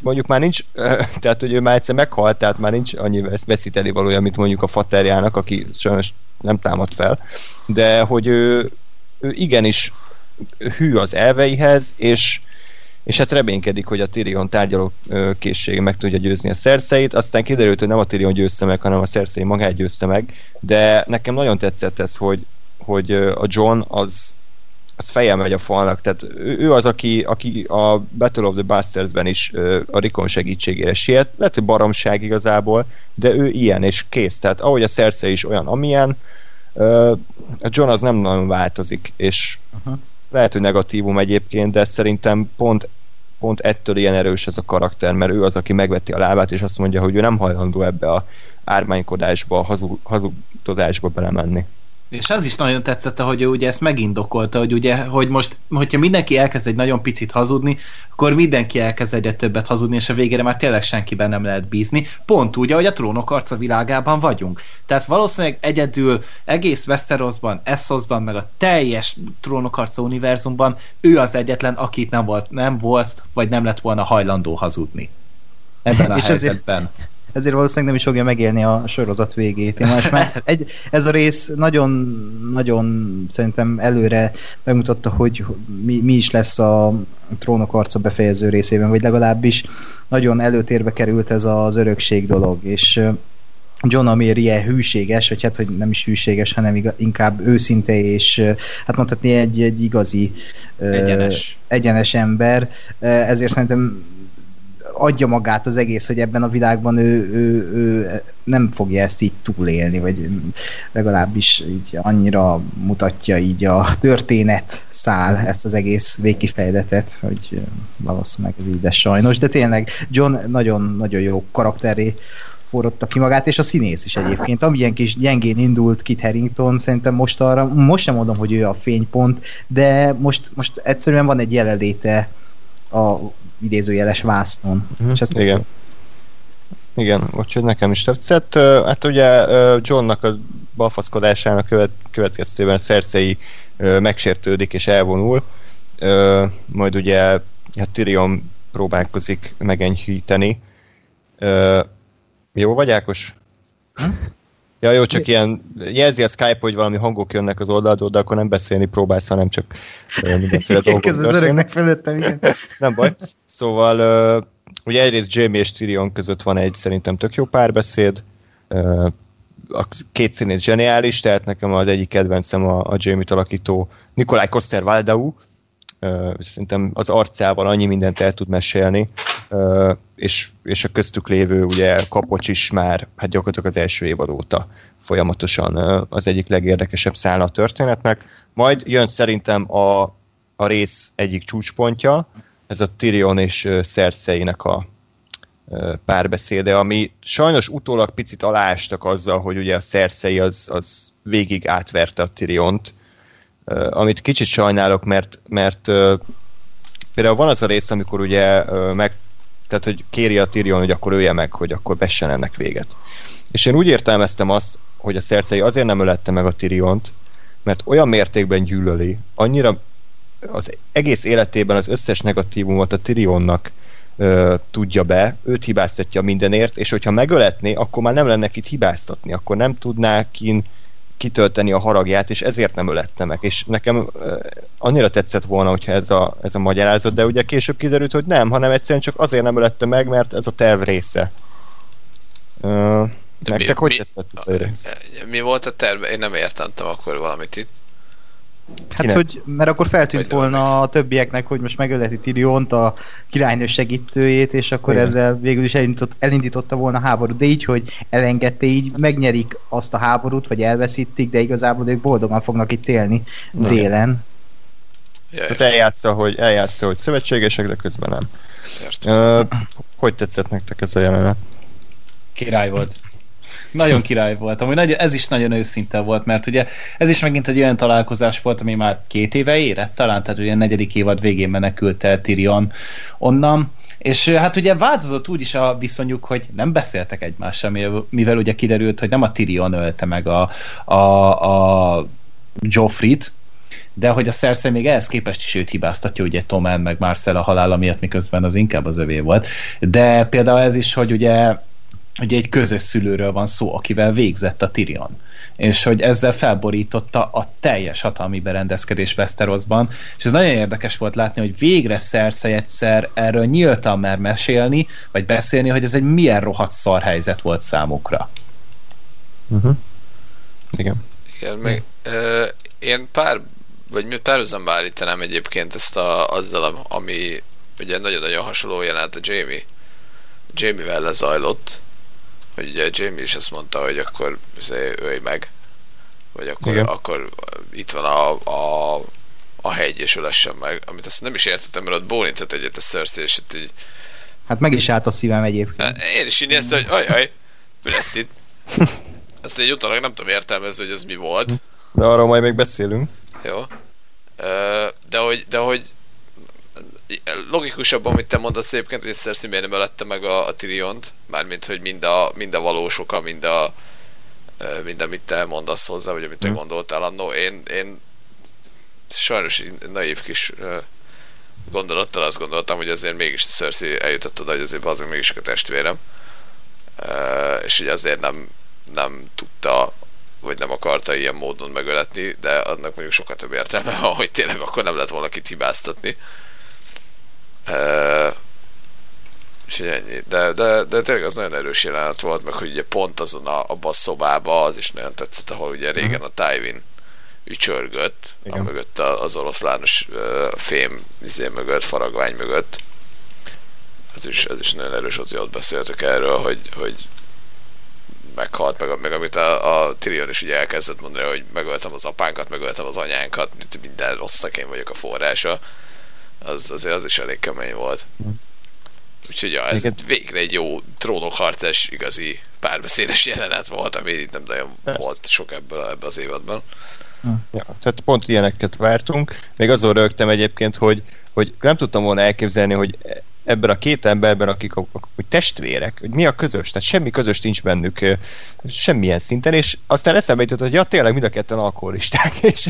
mondjuk már nincs, [laughs] tehát hogy ő már egyszer meghalt, tehát már nincs annyi vesz- veszíteni valója, mint mondjuk a faterjának, aki sajnos nem támad fel, de hogy ő, ő igenis hű az elveihez, és, és hát reménykedik, hogy a Tyrion tárgyaló készsége meg tudja győzni a szerszeit, aztán kiderült, hogy nem a Tyrion győzte meg, hanem a szerszei magát győzte meg, de nekem nagyon tetszett ez, hogy, hogy a John az, az fejjel megy a falnak, tehát ő, az, aki, aki a Battle of the Bastards-ben is ö, a Rikon segítségére siet, lehet, hogy baromság igazából, de ő ilyen, és kész, tehát ahogy a Cersei is olyan, amilyen, ö, a John az nem nagyon változik, és Aha. lehet, hogy negatívum egyébként, de szerintem pont, pont ettől ilyen erős ez a karakter, mert ő az, aki megveti a lábát, és azt mondja, hogy ő nem hajlandó ebbe a ármánykodásba, a hazudozásba belemenni. És az is nagyon tetszett, hogy ő ugye ezt megindokolta, hogy ugye, hogy most, hogyha mindenki elkezd egy nagyon picit hazudni, akkor mindenki elkezd egyre többet hazudni, és a végére már tényleg senkiben nem lehet bízni. Pont úgy, ahogy a trónok arca világában vagyunk. Tehát valószínűleg egyedül egész Westerosban, Essosban, meg a teljes trónok arca univerzumban ő az egyetlen, akit nem volt, nem volt, vagy nem lett volna hajlandó hazudni. Ebben a És helyzetben. ezért valószínűleg nem is fogja megélni a sorozat végét. Én most már egy, ez a rész nagyon, nagyon szerintem előre megmutatta, hogy mi, mi is lesz a trónok arca befejező részében, vagy legalábbis nagyon előtérbe került ez az örökség dolog, és John Amir ilyen hűséges, vagy hát, hogy nem is hűséges, hanem iga, inkább őszinte, és hát mondhatni egy, egy igazi ö, Egyenes. egyenes ember, ezért szerintem adja magát az egész, hogy ebben a világban ő, ő, ő nem fogja ezt így túlélni, vagy legalábbis így annyira mutatja így a történet szál ezt az egész végkifejletet, hogy valószínűleg ez így lesz sajnos, de tényleg John nagyon-nagyon jó karakteré forrotta ki magát, és a színész is egyébként. Amilyen kis gyengén indult Kit Harington, szerintem most arra, most sem mondom, hogy ő a fénypont, de most, most egyszerűen van egy jelenléte a idézőjeles vásznon. Mhm, És ezt igen. Igen, úgyhogy nekem is tetszett. Hát ugye Johnnak a balfaszkodásának követ, következtében ö, megsértődik és elvonul. Majd ugye hát Tyrion próbálkozik megenyhíteni. Jó vagy, Ákos? Ja, jó, csak ilyen jelzi a Skype, hogy valami hangok jönnek az oldalról, de akkor nem beszélni próbálsz, hanem csak mindenféle [laughs] dolgok Ez az öröknek fölöttem, igen. [laughs] Nem baj. Szóval ugye egyrészt Jamie és Tyrion között van egy szerintem tök jó párbeszéd, a két színét zseniális, tehát nekem az egyik kedvencem a, a Jamie-t alakító Nikolaj Koster Valdau, szerintem az arcával annyi mindent el tud mesélni, és, és a köztük lévő ugye Kapocs is már, hát gyakorlatilag az első évad óta folyamatosan az egyik legérdekesebb szála a történetnek. Majd jön szerintem a, a rész egyik csúcspontja, ez a Tyrion és Cersei-nek a párbeszéde, ami sajnos utólag picit aláástak azzal, hogy ugye a Cersei az, az végig átverte a Tyriont, amit kicsit sajnálok, mert, mert például van az a rész, amikor ugye meg, tehát hogy kéri a Tyrion, hogy akkor ölje meg, hogy akkor vessen ennek véget. És én úgy értelmeztem azt, hogy a Cersei azért nem ölette meg a Tyriont, mert olyan mértékben gyűlöli, annyira az egész életében az összes negatívumot a Tyrionnak ö, tudja be, őt hibáztatja mindenért, és hogyha megöletné, akkor már nem lenne kit hibáztatni, akkor nem tudná kin kitölteni a haragját, és ezért nem ölette meg. És nekem annyira tetszett volna, hogyha ez a, ez a magyarázat, de ugye később kiderült, hogy nem, hanem egyszerűen csak azért nem ölette meg, mert ez a terv része. Ö, De nektek mi- hogy mi- tetszett ez a rész? Mi volt a terve? Én nem értettem akkor valamit itt. Hát, Kinek? hogy, mert akkor feltűnt Vagy volna a többieknek, hogy most megöleti Tyriont, a királynő segítőjét, és akkor Igen. ezzel végül is elindított, elindította volna a háborút. De így, hogy elengedte, így megnyerik azt a háborút, vagy elveszítik, de igazából ők boldogan fognak itt élni Igen. délen. Tehát eljátsza, hogy, eljátsza, hogy szövetségesek, de közben nem. Ö, hogy tetszett nektek ez a jelenet? Király volt. Nagyon király volt. Amúgy nagy, ez is nagyon őszinte volt, mert ugye ez is megint egy olyan találkozás volt, ami már két éve érett talán, tehát ugye a negyedik évad végén menekült el Tyrion onnan, és hát ugye változott úgy is a viszonyuk, hogy nem beszéltek egymással, mivel, ugye kiderült, hogy nem a Tyrion ölte meg a, a, a Joffrit, de hogy a Cersei még ehhez képest is őt hibáztatja, ugye Tommen meg Marcella halála miatt, miközben az inkább az övé volt. De például ez is, hogy ugye ugye egy közös szülőről van szó, akivel végzett a Tyrion. És hogy ezzel felborította a teljes hatalmi berendezkedés Westerosban, és ez nagyon érdekes volt látni, hogy végre Cersei egyszer erről nyíltan mer mesélni, vagy beszélni, hogy ez egy milyen rohadt szar helyzet volt számukra. Uh-huh. Igen. Igen, meg ö, én pár, vagy párhuzamba állítanám egyébként ezt a, azzal, am- ami ugye nagyon-nagyon hasonló jelent a Jamie. Jamie-vel lezajlott, hogy ugye Jamie is azt mondta, hogy akkor izé, ölj meg, vagy akkor, Igen. akkor itt van a, a, a hegy, és ölessen meg, amit azt nem is értettem, mert ott bólintott egyet a Cersei, és itt így, Hát meg is állt a szívem egyébként. én is így néztem, hogy ajaj, mi lesz itt? Ezt egy utólag nem tudom értelmezni, hogy ez mi volt. De arról majd még beszélünk. Jó. De hogy, de hogy logikusabb, amit te mondasz egyébként, hogy Cersei ölette meg a, a Tyriont, mármint, hogy mind a, mind a valós oka, mind a mind amit te mondasz hozzá, vagy amit te Hm. gondoltál annó. Én, én sajnos naív kis gondolattal azt gondoltam, hogy azért mégis a Cersei eljutott oda, hogy azért azon mégis a testvérem. És így azért nem, nem tudta vagy nem akarta ilyen módon megöletni, de annak mondjuk sokkal több értelme van, hogy tényleg akkor nem lett volna kit hibáztatni. Uh, és ennyi. De, de, de tényleg az nagyon erős jelenet volt, meg hogy ugye pont azon a, abban a szobában az is nagyon tetszett, ahol ugye régen a Tywin ücsörgött, Igen. a mögött az oroszlános fém izé mögött, faragvány mögött. Ez is, ez is nagyon erős, ott, ott beszéltek erről, hogy, hogy meghalt, meg, meg amit a, a Tyrion is ugye elkezdett mondani, hogy megöltem az apánkat, megöltem az anyánkat, minden rossznak én vagyok a forrása, az azért az is elég kemény volt. Úgyhogy ja, ez Igen. végre egy jó trónokharcás, igazi párbeszédes jelenet volt, ami nem nagyon Persze. volt sok ebből ebbe az évadban. Ja, tehát pont ilyeneket vártunk. Még azon rögtem egyébként, hogy, hogy nem tudtam volna elképzelni, hogy ebben a két emberben, akik a testvérek, hogy mi a közös, tehát semmi közös nincs bennük semmilyen szinten, és aztán eszembe jutott, hogy ja, tényleg mind a ketten alkoholisták, [laughs] és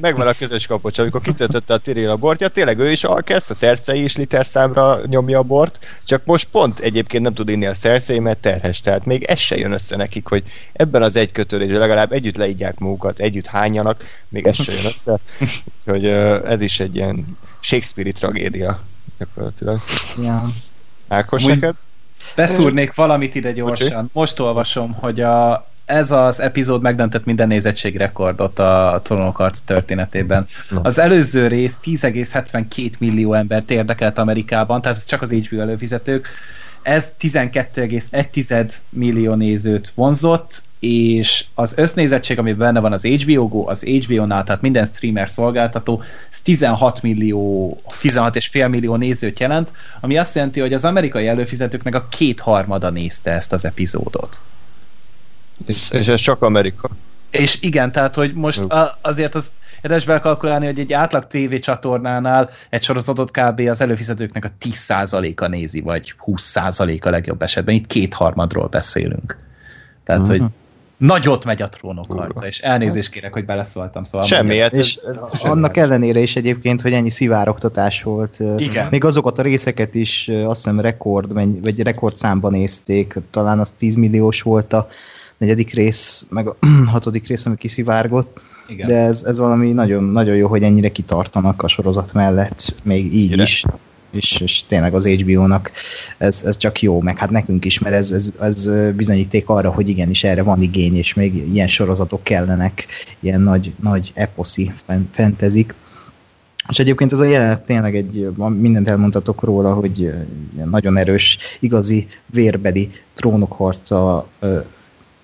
megvan a közös kapocs, amikor kitöltötte a Tyrell a bortja, tényleg ő is alkesz, a Cersei is literszámra nyomja a bort, csak most pont egyébként nem tud inni a Cersei, mert terhes, tehát még ez se jön össze nekik, hogy ebben az egy kötődésben legalább együtt leígyják magukat, együtt hányanak, még ez se jön össze, úgyhogy ez is egy ilyen Shakespeare-i tragédia gyakorlatilag. Ja. Ákos, Úgy- neked? Beszúrnék valamit ide gyorsan. Most olvasom, hogy a, ez az epizód megdöntött minden nézettségrekordot a Trónok harc történetében. Na. Az előző rész 10,72 millió embert érdekelt Amerikában, tehát ez csak az HBO előfizetők. Ez 12,1 millió nézőt vonzott, és az össznézettség, ami benne van az HBO Go, az HBO-nál, tehát minden streamer szolgáltató, ez 16 millió, 16 és fél millió nézőt jelent, ami azt jelenti, hogy az amerikai előfizetőknek a kétharmada nézte ezt az epizódot. És, és ez csak Amerika. És igen, tehát, hogy most a, azért az érdemes belekalkulálni, hogy egy átlag TV csatornánál egy sorozatot kb. az előfizetőknek a 10%-a nézi, vagy 20%-a legjobb esetben. Itt kétharmadról beszélünk. Tehát, Mhm. hogy nagyot megy a trónok harca, és elnézést kérek, hogy beleszóltam. Szóval Semmi, hát És ez, ez semmi. annak ellenére is egyébként, hogy ennyi szivároktatás volt. Igen. Még azokat a részeket is azt hiszem rekord, vagy rekordszámban nézték, talán az 10 milliós volt a negyedik rész, meg a [clears throat] hatodik rész, ami kiszivárgott. Igen. De ez, ez valami nagyon, nagyon jó, hogy ennyire kitartanak a sorozat mellett, még így Ide. is. És, és tényleg az HBO-nak ez, ez csak jó, meg hát nekünk is, mert ez, ez, ez bizonyíték arra, hogy igenis erre van igény, és még ilyen sorozatok kellenek, ilyen nagy, nagy eposzi fen- fantasy és egyébként ez a jelenet tényleg egy, mindent elmondhatok róla, hogy nagyon erős, igazi vérbeli trónok harca ö,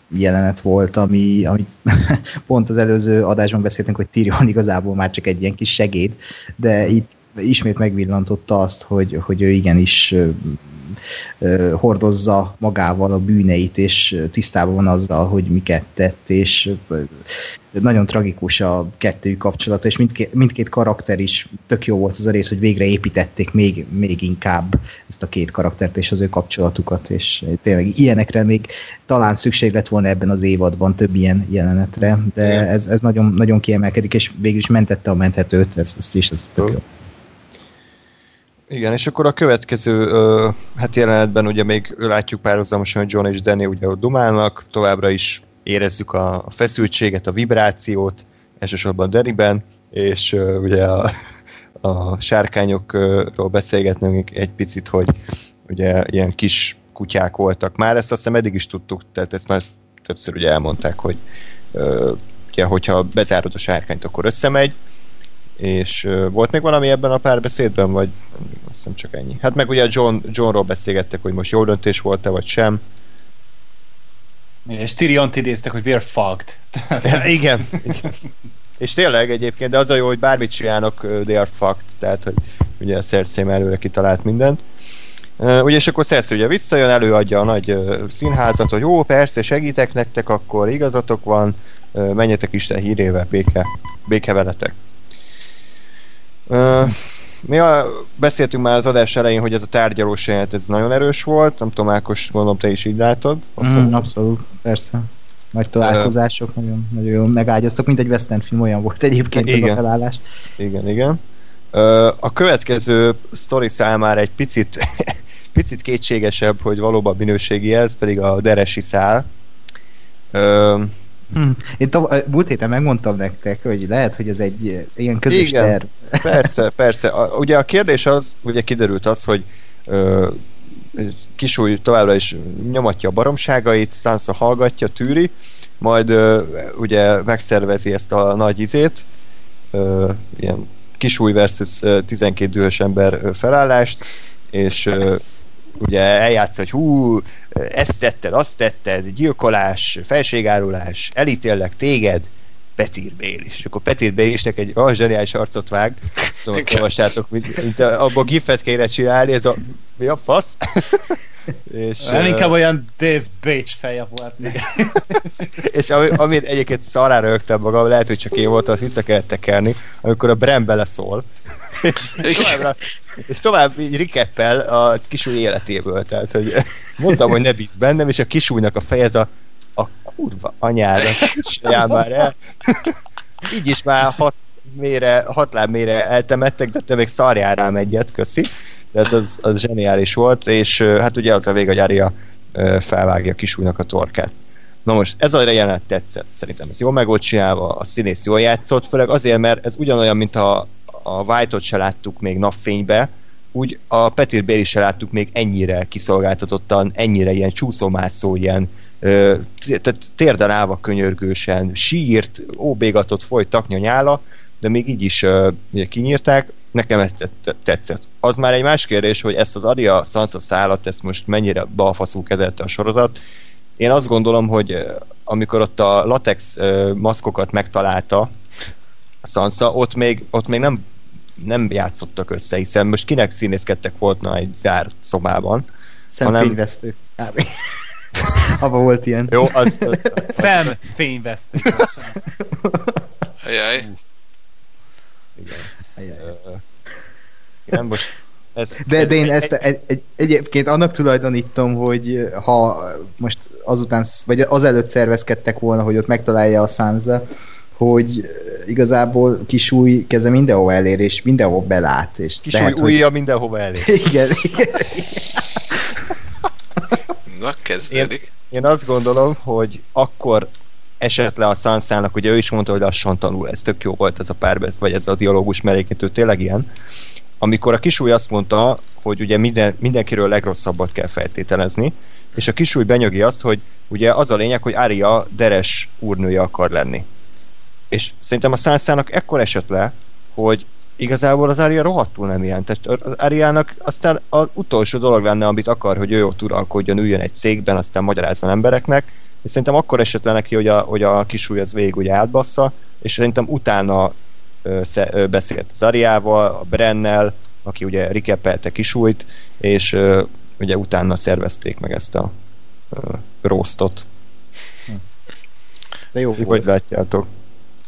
jelenet volt, ami, ami [laughs] pont az előző adásban beszéltünk, hogy Tyrion igazából már csak egy ilyen kis segéd, de itt ismét megvillantotta azt, hogy, hogy ő igenis hordozza magával a bűneit, és tisztában van azzal, hogy miket tett, és nagyon tragikus a kettőjük kapcsolata, és mindkét, mindkét karakter is tök jó volt az a rész, hogy végre építették még, még inkább ezt a két karaktert és az ő kapcsolatukat, és tényleg ilyenekre még talán szükség lett volna ebben az évadban több ilyen jelenetre, de ez, ez nagyon, nagyon kiemelkedik, és végül is mentette a menthetőt, ez, ezt is, ez tök jó. Igen, és akkor a következő ö, hát jelenetben ugye még látjuk párhuzamosan, hogy John és Danny ugye ott dumálnak, továbbra is érezzük a, a feszültséget, a vibrációt, elsősorban Dannyben, és ö, ugye a, a sárkányokról beszélgetnünk egy picit, hogy ugye ilyen kis kutyák voltak már, ezt azt hiszem eddig is tudtuk, tehát ezt már többször ugye elmondták, hogy ö, ugye, hogyha bezárod a sárkányt, akkor összemegy, és uh, volt még valami ebben a párbeszédben, vagy azt hiszem csak ennyi. Hát meg ugye John, Johnról beszélgettek, hogy most jó döntés volt-e, vagy sem. És Tyrion-t idéztek, hogy we're fucked. [laughs] igen, igen. És tényleg egyébként, de az a jó, hogy bármit csinálnak, they are fucked, tehát hogy ugye a Cersei már előre kitalált mindent. Uh, ugye, és akkor Cersei ugye visszajön, előadja a nagy uh, színházat, hogy jó, persze, segítek nektek, akkor igazatok van, uh, menjetek Isten hírével, béke, béke veletek. Mi a, beszéltünk már az adás elején, hogy ez a tárgyalós jelenet, ez nagyon erős volt, nem tudom, Ákos, gondolom te is így látod. Mm, abszolút, persze. Nagy találkozások, nagyon, nagyon jól megágyaztak, mint egy western film olyan volt egyébként ez Igen. a felállás. Igen, igen. A következő sztori számára egy picit, [laughs] picit kétségesebb, hogy valóban minőségi ez, pedig a deresi szál. Hm. Én tav- múlt héten megmondtam nektek, hogy lehet, hogy ez egy eh, ilyen közös Igen. terv. Persze, [laughs] persze. A, ugye a kérdés az, ugye kiderült az, hogy ö, kisúly továbbra is nyomatja a baromságait, Sansa hallgatja, tűri, majd ö, ugye megszervezi ezt a nagy izét, ö, ilyen kisúly versus ö, 12 dühös ember felállást, és ö, ugye eljátsza, hogy hú, ezt tetted, azt tetted, gyilkolás, felségárulás, elítélek téged, Petir Bél is. És akkor Petir Bél isnek egy olyan zseniális arcot vág, tudom, azt mint, mint a- abban gifet kéne csinálni, ez a mi a fasz? [laughs] és, Nem ö, inkább olyan Days Beach feje volt. [laughs] és ami, amit egyébként szarára rögtem magam, lehet, hogy csak én voltam, azt vissza kellett tekerni, amikor a Bram beleszól, és, továbbra, és tovább így rikeppel a kisúly életéből. Tehát, hogy mondtam, hogy ne bíz bennem, és a kisúlynak a fejez a, a kurva anyára, saján már el. így is már hat mére, hat láb mére eltemettek, de te még szarjál rám egyet, köszi. Tehát az, az zseniális volt, és hát ugye az a vég, hogy Aria felvágja a kisúlynak a torkát. Na most, ez a jelenet tetszett, szerintem ez jól meg volt csinálva, a színész jól játszott, főleg azért, mert ez ugyanolyan, mint a, a White-ot se láttuk még napfénybe, úgy a Petir Béli se láttuk még ennyire kiszolgáltatottan, ennyire ilyen csúszómászó, ilyen ö, tehát térden állva könyörgősen, sírt, óbégatott folyt taknya nyála, de még így is uh, kinyírták, nekem ez tetszett. Az már egy más kérdés, hogy ezt az Aria Sansa szállat, ezt most mennyire balfaszú kezelte a sorozat. Én azt gondolom, hogy amikor ott a latex maszkokat megtalálta Sansa, ott még, ott még nem, nem játszottak össze, hiszen most kinek színészkedtek volna egy zárt szobában. Szemfényvesztő. Hanem... [laughs] Abba volt ilyen. Jó, az... az, az, Szemfényvesztő. Ajaj. Igen. Igen, most ez, de, de én ezt egy, egy, egyébként annak tulajdonítom, hogy ha most azután, vagy azelőtt szervezkedtek volna, hogy ott megtalálja a Sansa, hogy igazából kisúj keze mindenhova elér, és mindenhova belát. És kisúj lehet, ujja hogy... mindenhova elér. [laughs] Igen, igen. Na, kezdődik. Én, én azt gondolom, hogy akkor esett le a Sansának, ugye ő is mondta, hogy lassan tanul, ez tök jó volt ez a párbeszéd, vagy ez a dialógus, mert ő tényleg ilyen. Amikor a kisúly azt mondta, hogy ugye minden, mindenkiről legrosszabbat kell feltételezni, és a kisúly benyögi azt, hogy ugye az a lényeg, hogy Ária deres úrnője akar lenni. És szerintem a Sansának ekkor esett le, hogy igazából az Ária rohadtul nem ilyen. Tehát az Áriának aztán az utolsó dolog lenne, amit akar, hogy ő ott uralkodjon, üljön egy székben, aztán magyarázzon embereknek, és szerintem akkor esett le neki, hogy a, hogy a kisúly az végig ugye átbassza, és szerintem utána ö, sze, ö, beszélt az Ariával, a Brennel, aki ugye rikepelte kisújt, és ö, ugye utána szervezték meg ezt a ö, roastot. De jó Hogy látjátok?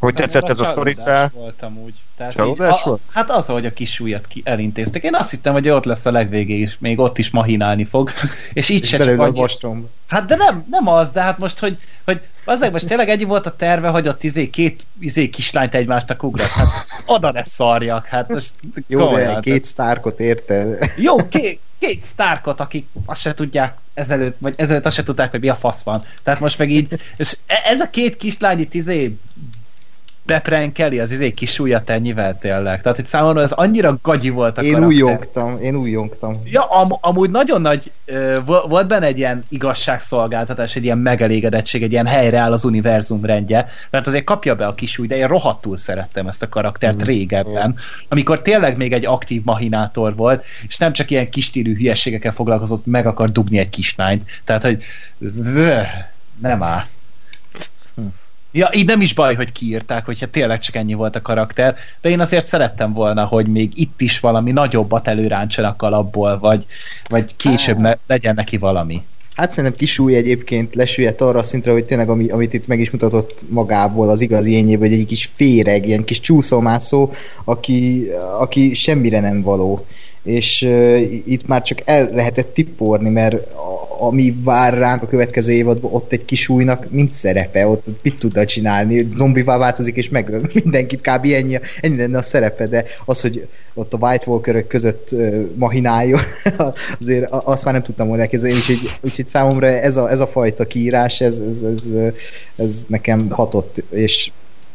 Hogy tetszett ez a sztoriszál? voltam úgy. Tehát Csalódás így, volt? A, hát az, hogy a kis ujjat ki elintéztek. Én azt hittem, hogy ott lesz a legvégé is, még ott is mahinálni fog. [laughs] És így és se csak annyi... Hát de nem, nem az, de hát most, hogy, hogy azért most tényleg egy volt a terve, hogy ott izé két izé kislányt egymást ugrat. Hát oda ne szarjak. Hát most Jó, de két sztárkot érte. Jó, két, két sztárkot, akik azt se tudják ezelőtt, vagy ezelőtt azt se tudták, hogy mi a fasz van. Tehát most meg így, és e- ez a két kislány itt izé beprenkeli az izé kis ujjat ennyivel tényleg. Tehát itt számomra ez annyira gagyi volt a Én karakter. újongtam, én újongtam. Ja, am, amúgy nagyon nagy, uh, volt benne egy ilyen igazságszolgáltatás, egy ilyen megelégedettség, egy ilyen helyreáll az univerzum rendje, mert azért kapja be a kis új, de én rohadtul szerettem ezt a karaktert mm. régebben, amikor tényleg még egy aktív mahinátor volt, és nem csak ilyen kistílű hülyességekkel foglalkozott, meg akar dugni egy kislányt. Tehát, hogy nem áll. Ja, így nem is baj, hogy kiírták, hogyha tényleg csak ennyi volt a karakter, de én azért szerettem volna, hogy még itt is valami nagyobbat előráncsanak alapból, vagy, vagy később ne, legyen neki valami. Hát szerintem kisúly egyébként lesüllyedt arra a szintre, hogy tényleg ami, amit itt meg is mutatott magából az igazi ényéből, hogy egy kis féreg, ilyen kis csúszómászó, aki, aki semmire nem való és uh, itt már csak el lehetett tipporni, mert a, ami vár ránk a következő évadban, ott egy kis újnak nincs szerepe, ott mit tudna csinálni, zombivá változik és megöl [laughs] mindenkit, kb. ennyi, ennyi lenne a szerepe, de az, hogy ott a White Walkerök között uh, mahináljon, [laughs] azért azt már nem tudtam volna elképzelni, úgyhogy, úgyhogy számomra ez a, ez a fajta kiírás, ez, ez, ez, ez nekem hatott, és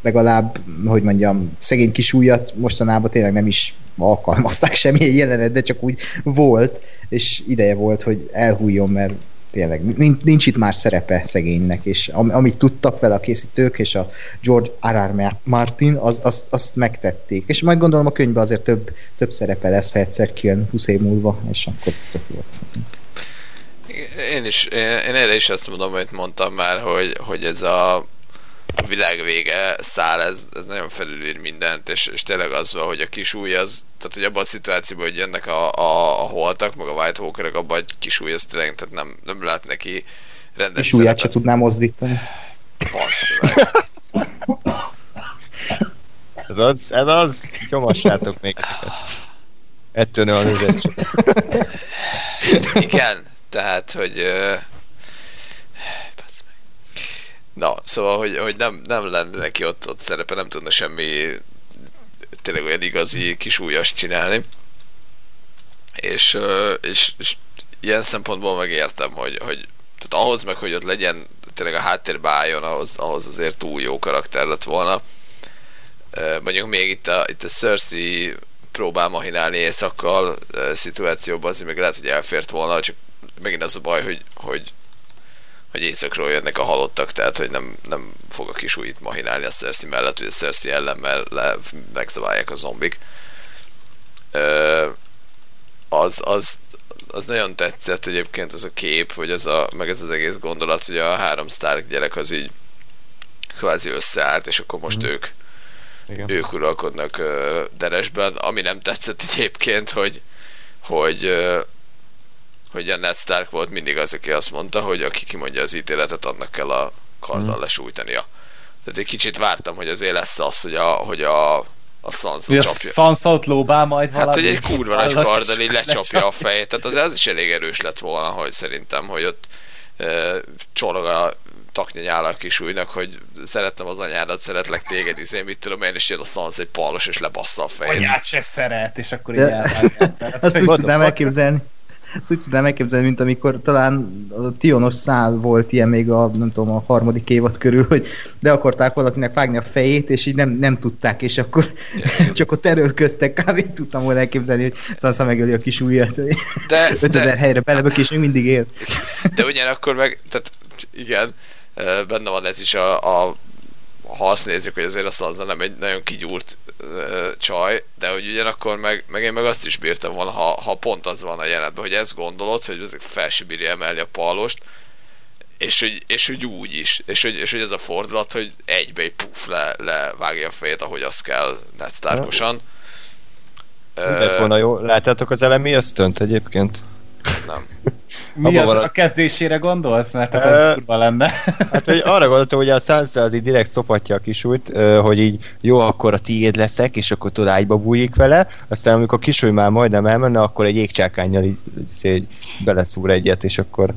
legalább, hogy mondjam, szegény kis ujjat mostanában tényleg nem is alkalmazták [laughs] semmilyen jelenet, de csak úgy volt, és ideje volt, hogy elhújjon, mert tényleg nincs, nincs itt már szerepe szegénynek, és am, amit tudtak vele a készítők, és a George R.R. Martin, az, azt, azt megtették. És majd gondolom a könyvben azért több, több szerepe lesz, ha egyszer kijön 20 év múlva, és akkor tök volt én is, én, én erre is azt mondom, amit mondtam már, hogy, hogy ez a a világ vége szál, ez, ez nagyon felülír mindent, és, és tényleg az van, hogy a kis új az, tehát hogy abban a szituációban, hogy jönnek a, a, a holtak, meg a White Hawkerek, abban egy kis új az tényleg, tehát nem, nem lát neki rendes Kis újját se tudná mozdítani. Basz, [laughs] meg. Ez az, ez az, nyomassátok még ezeket. Ettől nő a nézettség. Igen, tehát, hogy... meg. Na, szóval, hogy, hogy nem, nem lenne neki ott, ott szerepe, nem tudna semmi tényleg olyan igazi kis újas csinálni. És, és, és ilyen szempontból megértem, hogy, hogy tehát ahhoz meg, hogy ott legyen tényleg a háttérbe álljon, ahhoz, ahhoz azért túl jó karakter lett volna. Mondjuk még itt a, itt a Cersei próbál mahinálni éjszakkal szituációban, azért meg lehet, hogy elfért volna, csak megint az a baj, hogy, hogy hogy éjszakról jönnek a halottak, tehát hogy nem, nem fog a kis újit mahinálni a Cersei mellett, hogy a Cersei ellen, mert le, megzaválják a zombik. Ö, az, az, az nagyon tetszett egyébként az a kép, vagy az a, meg ez az egész gondolat, hogy a három Stark gyerek az így kvázi összeállt, és akkor most mm. ők Igen. ők uralkodnak uh, Deresben, ami nem tetszett egyébként, hogy hogy uh, hogy a Ned Stark volt mindig az, aki azt mondta, hogy aki kimondja az ítéletet, annak kell a karddal Mm. lesújtania. Tehát egy kicsit vártam, hogy azért lesz az, hogy a, hogy a, a Sansa a csapja. Sansa-ot lóbál majd Hát, valami. hogy egy kurva nagy karddal így lecsapja a fejét. Tehát az, az is elég erős lett volna, hogy szerintem, hogy ott e, csorog a taknya nyála a kis újnak, hogy szerettem az anyádat, szeretlek téged, izé, mit tudom én, és jön a Sansa egy palos, és lebassza a fejét. Anyát se szeret, és akkor így De- elvágják. [laughs] Azt úgy tudnám elképzelni, azt úgy tudnám elképzelni, mint amikor talán a Tionos szál volt ilyen még a, nem tudom, a harmadik évad körül, hogy le akarták valakinek vágni a fejét, és így nem, nem tudták, és akkor [laughs] csak ott erőlködtek, kb. tudtam volna elképzelni, hogy Sansa megöli a kis ujjat, De, [laughs] 5000 de, helyre belebök, és még mindig él. de ugyanakkor meg, tehát igen, benne van ez is a, a ha azt nézzük, hogy azért a Sansa nem egy nagyon kigyúrt ö, csaj, de hogy ugyanakkor meg, meg én meg azt is bírtam volna, ha, ha pont az van a jelenetben, hogy ezt gondolod, hogy ezek fel se bírja emelni a palost, és hogy, és hogy úgy is, és hogy, és hogy ez a fordulat, hogy egybe egy puf le, levágja a fejét, ahogy az kell. Úgy lett volna jó. Láttátok az elemi ösztönt egyébként? nem. [laughs] Mi az a- kezdésére gondolsz? Mert Ö, akkor kurva lenne. [laughs] Hát, hogy arra gondoltam, hogy a Sansa az így direkt szopatja a kisújt, hogy így jó, akkor a tiéd leszek, és akkor tudod ágyba bújik vele, aztán amikor a kisúly már majdnem elmenne, akkor egy égcsákányjal így, így, beleszúr egyet, és akkor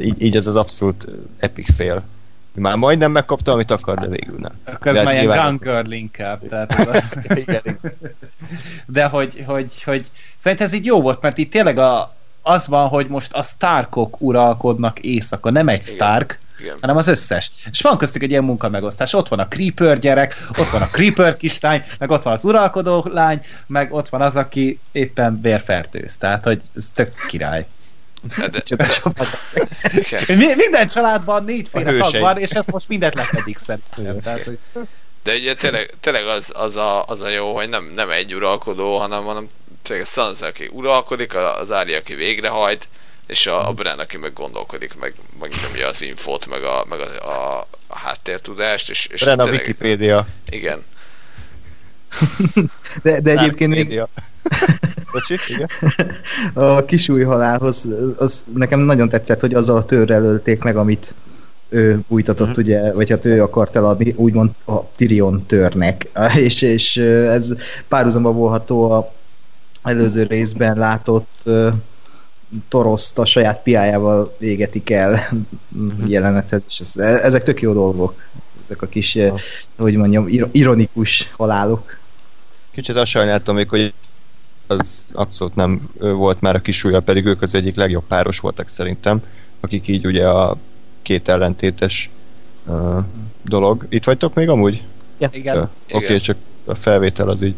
így, így ez az abszolút epic fail. Már majdnem megkapta, amit akar, de végül nem. Akkor ez már ilyen nyilván- gun girl inkább. Tehát az a... [laughs] De hogy, hogy, hogy szerintem ez így jó volt, mert itt tényleg a, az van, hogy most a Starkok uralkodnak éjszaka, nem egy Igen. Stark, Igen. hanem az összes. És van köztük egy ilyen munkamegosztás. Ott van a Creeper gyerek, ott van a Creeper kislány, meg ott van az uralkodó lány, meg ott van az, aki éppen vérfertőz. Tehát, hogy ez tök király. De, csapat. igen. Mi- Minden családban négyféle tag van, és ezt most mindent lefedik szerintem. Tehát, hogy De ugye tényleg, tényleg az, az, a, az a jó, hogy nem, nem egy uralkodó, hanem, hanem tényleg a Sansa, aki uralkodik, a- az Arya, aki végrehajt, és a, a Bran, aki meg gondolkodik, meg megnyomja az infót, meg a, meg a, a, a háttértudást, és, és ez Ren a tényleg, Wikipédia. igen. [laughs] De, de egyébként még. [laughs] Bocsi, igen? a kisúj halálhoz, az nekem nagyon tetszett, hogy azzal a törrel ölték meg, amit ő bújtatott, Mhm. ugye, vagy hát ő akart eladni, úgymond a Tyrion törnek. [laughs] És, és ez párhuzamba volható a előző részben látott toroszt a saját piájával égetik el jelenethez, és ez, ezek tök jó dolgok. Ezek a kis, eh, hogy mondjam, ir- ironikus halálok. Kicsit azt sajnáltam még, hogy az abszolút nem volt már a kisúlya, pedig ők az egyik legjobb páros voltak szerintem, akik így ugye a két ellentétes uh, dolog. Itt vagytok még amúgy? igen. Ö, Oké, okay, csak a felvétel az így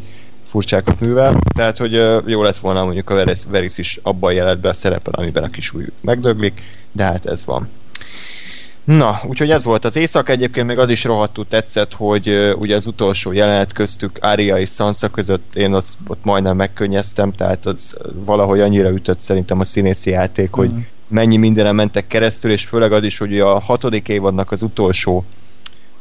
furcsákat művel. Tehát, hogy jó lett volna mondjuk a Veris, is abban a jelenetben szerepel, amiben a kisúly megdöglik, de hát ez van. Na, úgyhogy ez volt az éjszak, egyébként még az is rohadtul tetszett, hogy uh, ugye az utolsó jelenet köztük Arya és Sansa között én azt ott majdnem megkönnyeztem, tehát az valahogy annyira ütött szerintem a színészi játék, hogy Mm. mennyi mindenen mentek keresztül, és főleg az is, hogy a hatodik évadnak az utolsó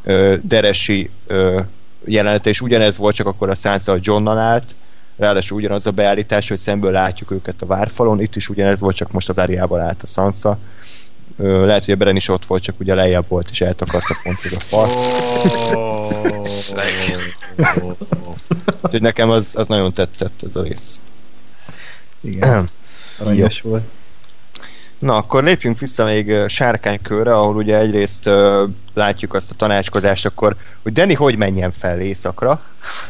ö, deresi ö, jelenete, és ugyanez volt, csak akkor a Sansa a Johnnal állt, ráadásul ugyanaz a beállítás, hogy szemből látjuk őket a várfalon, itt is ugyanez volt, csak most az Ariával állt a Sansa. Lehet, hogy a Beren is ott volt, csak ugye lejjebb volt, és eltakarta pont a fart. Úgyhogy nekem az, az nagyon tetszett ez a rész. Igen, aranyos volt. Na, akkor lépjünk vissza még sárkánykörre, ahol ugye egyrészt ö, látjuk azt a tanácskozást, akkor, hogy Danny hogy menjen fel éjszakra.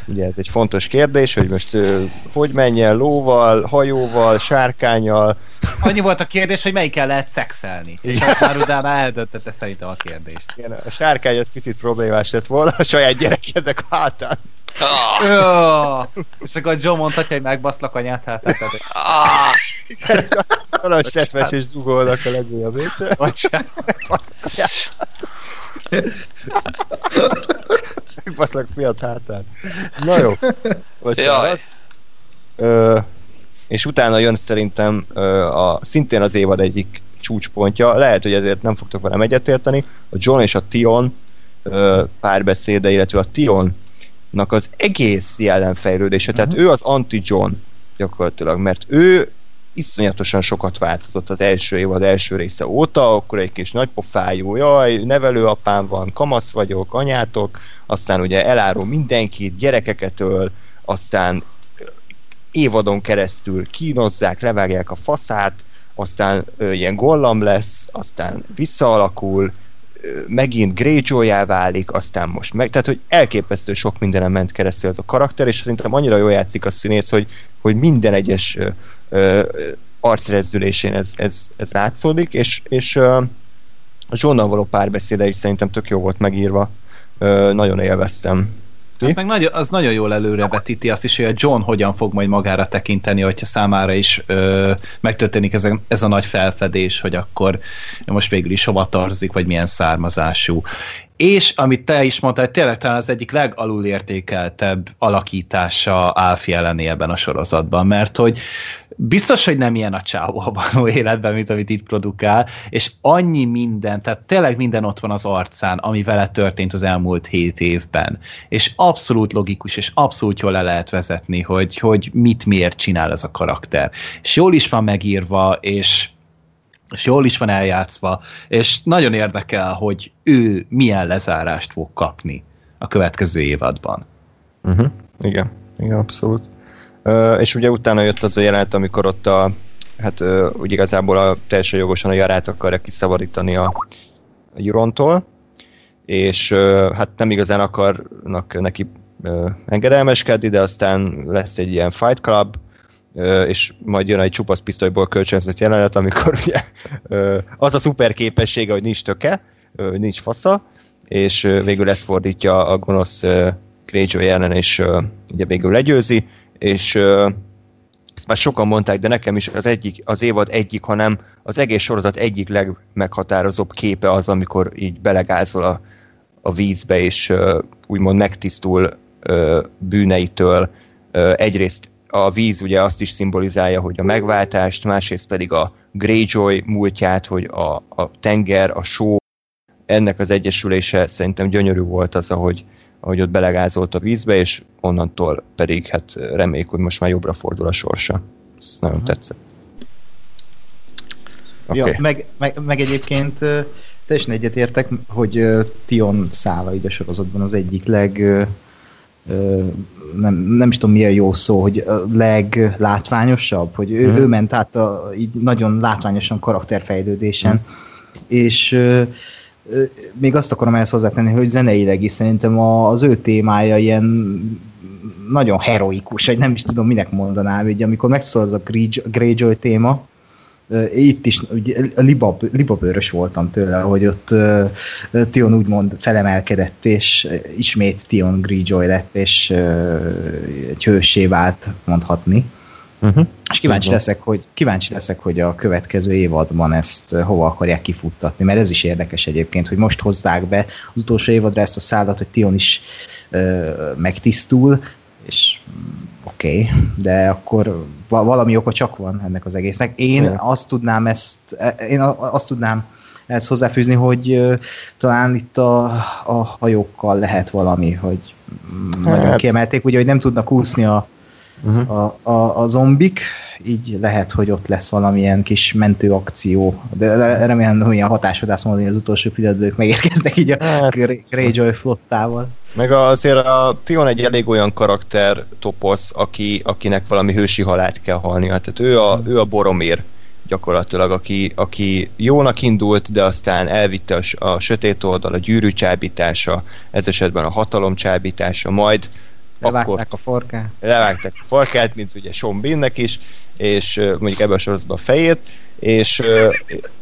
Ugye ez egy fontos kérdés, hogy most ö, hogy menjen lóval, hajóval, sárkányjal. Annyi volt a kérdés, hogy melyikkel lehet szexelni. És azt már utána eldöntötte szerintem a kérdést. Igen, a sárkány az picit problémás lett volna a saját gyerekednek hátán. Ah, és akkor John mondhatja, hogy megbaszlak anyát, hát, hát, hát ah, Valahogy setves és dugolnak a legújabb bocsánat. Megbaszlak fiat hátán. Na jó. Bocsánat. Ö, és utána jön szerintem ö, a, szintén az évad egyik csúcspontja. Lehet, hogy ezért nem fogtok velem egyetérteni. A John és a Tion ö, párbeszéde, illetve a Tionnak az egész jelenfejlődése. Tehát ő az anti-John gyakorlatilag, mert ő iszonyatosan sokat változott az első évad első része óta, akkor egy kis nagypofájú, jaj, nevelőapám van, kamasz vagyok, anyátok, aztán ugye elárul mindenkit, gyerekeket öl, aztán évadon keresztül kínozzák, levágják a faszát, aztán ö, ilyen gollam lesz, aztán visszaalakul, megint greyjoy válik, aztán most meg, tehát hogy elképesztő sok mindenen ment keresztül ez a karakter, és szerintem annyira jól játszik a színész, hogy, hogy minden egyes ö, ö, arcrezdülésén ez, ez, ez látszódik, és, és ö, a Johnnal való párbeszéde is szerintem tök jó volt megírva, ö, nagyon élveztem. Hát meg nagyon, az nagyon jól előrevetíti azt is, hogy a John hogyan fog majd magára tekinteni, hogyha számára is ö, megtörténik ez a, ez a nagy felfedés, hogy akkor most végül is hova tarzik, vagy milyen származású. És amit te is mondtál, tényleg talán az egyik legalulértékeltebb alakítása Alfie elleni ebben a sorozatban, mert hogy biztos, hogy nem ilyen a csávó a való életben, mint amit itt produkál, és annyi minden, tehát tényleg minden ott van az arcán, ami vele történt az elmúlt hét évben. És abszolút logikus, és abszolút jól le lehet vezetni, hogy, hogy mit miért csinál ez a karakter. És jól is van megírva, és és jól is van eljátszva, és nagyon érdekel, hogy ő milyen lezárást fog kapni a következő évadban. Uh-huh. Igen, igen, abszolút. És ugye utána jött az a jelenet, amikor ott a, hát úgy igazából a teljesen jogosan a jarát akarja kiszabadítani a, a Jurontól, és hát nem igazán akarnak neki engedelmeskedni, de aztán lesz egy ilyen fight club, és majd jön egy csupasz pisztolyból kölcsönzött jelenet, amikor [laughs] ugye az a szuper képessége, hogy nincs töke, nincs fasza, és végül ezt fordítja a gonosz Greyjoy ellen, és ugye végül legyőzi, és uh, ezt már sokan mondták, de nekem is az egyik, az évad egyik, hanem az egész sorozat egyik legmeghatározóbb képe az, amikor így belegázol a, a vízbe, és uh, úgymond megtisztul bűneitől. Egyrészt a víz ugye azt is szimbolizálja, hogy a megváltást, másrészt pedig a Greyjoy múltját, hogy a, a tenger, a só, ennek az egyesülése szerintem gyönyörű volt az, ahogy, ahogy ott belegázolt a vízbe, és onnantól pedig hát reméljük, hogy most már jobbra fordul a sorsa. Ez nagyon tetszett. Okay. Ja, meg, meg, meg egyébként teljesen egyetértek, hogy Tion szála ide sorozatban az egyik leg nem, nem is tudom mi a jó szó, hogy a leglátványosabb, hogy ő, Mhm. ő ment át a, így nagyon látványosan karakterfejlődésen, és ö, ö, még azt akarom ehhez hozzátenni, hogy zeneileg is szerintem az ő témája ilyen nagyon heroikus, vagy nem is tudom minek mondanám, így amikor megszól az a Grey- Greyjoy téma, itt is ugye, libab, voltam tőle, hogy ott uh, Tion úgymond felemelkedett, és ismét Tion Greyjoy lett, és uh, egy hősé vált, mondhatni. Uh-huh. És kíváncsi Tudom. leszek, hogy, kíváncsi leszek, hogy a következő évadban ezt ö, hova akarják kifuttatni, mert ez is érdekes egyébként, hogy most hozzák be az utolsó évadra ezt a szállat, hogy Tion is ö, megtisztul, és mm, oké, okay, de akkor va- valami oka csak van ennek az egésznek. Én Ja. azt tudnám ezt, e- én azt tudnám ezt hozzáfűzni, hogy ö, talán itt a, a hajókkal lehet valami, hogy mm, nagyon Hát. kiemelték, ugye, hogy nem tudnak úszni a uh-huh. a, a, a zombik, így lehet, hogy ott lesz valamilyen kis mentőakció, de remélem, hogy ilyen hatásodás mondani az utolsó pillanatban ők megérkeznek így a hát, Greyjoy flottával. Meg azért a Tion egy elég olyan karakter toposz, aki, akinek valami hősi halált kell halnia. Tehát ő a, ő a Boromir gyakorlatilag, aki, aki jónak indult, de aztán elvitte a, a sötét oldal, a gyűrű csábítása, ez esetben a hatalom csábítása, majd Levágták akkor, a farkát. Levágták a farkát, mint ugye Sean Beannek is, és mondjuk ebben a sorozatban a fejét, és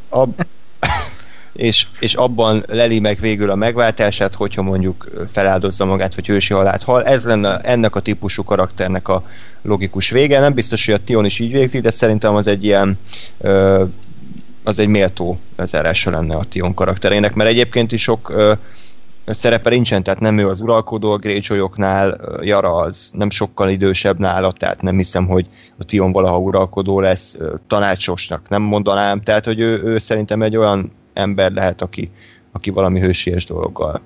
ab, [laughs] és, és abban leli meg végül a megváltását, hogyha mondjuk feláldozza magát, vagy ősi halát hal. Ez lenne ennek a típusú karakternek a logikus vége. Nem biztos, hogy a Tion is így végzi, de szerintem az egy ilyen az egy méltó lezárása lenne a Tion karakterének, mert egyébként is sok szerepe nincsen, tehát nem ő az uralkodó a Greyjoyoknál, Jara az nem sokkal idősebb nála, tehát nem hiszem, hogy a Tion valaha uralkodó lesz, tanácsosnak nem mondanám, tehát hogy ő, ő szerintem egy olyan ember lehet, aki, aki valami hősies dologgal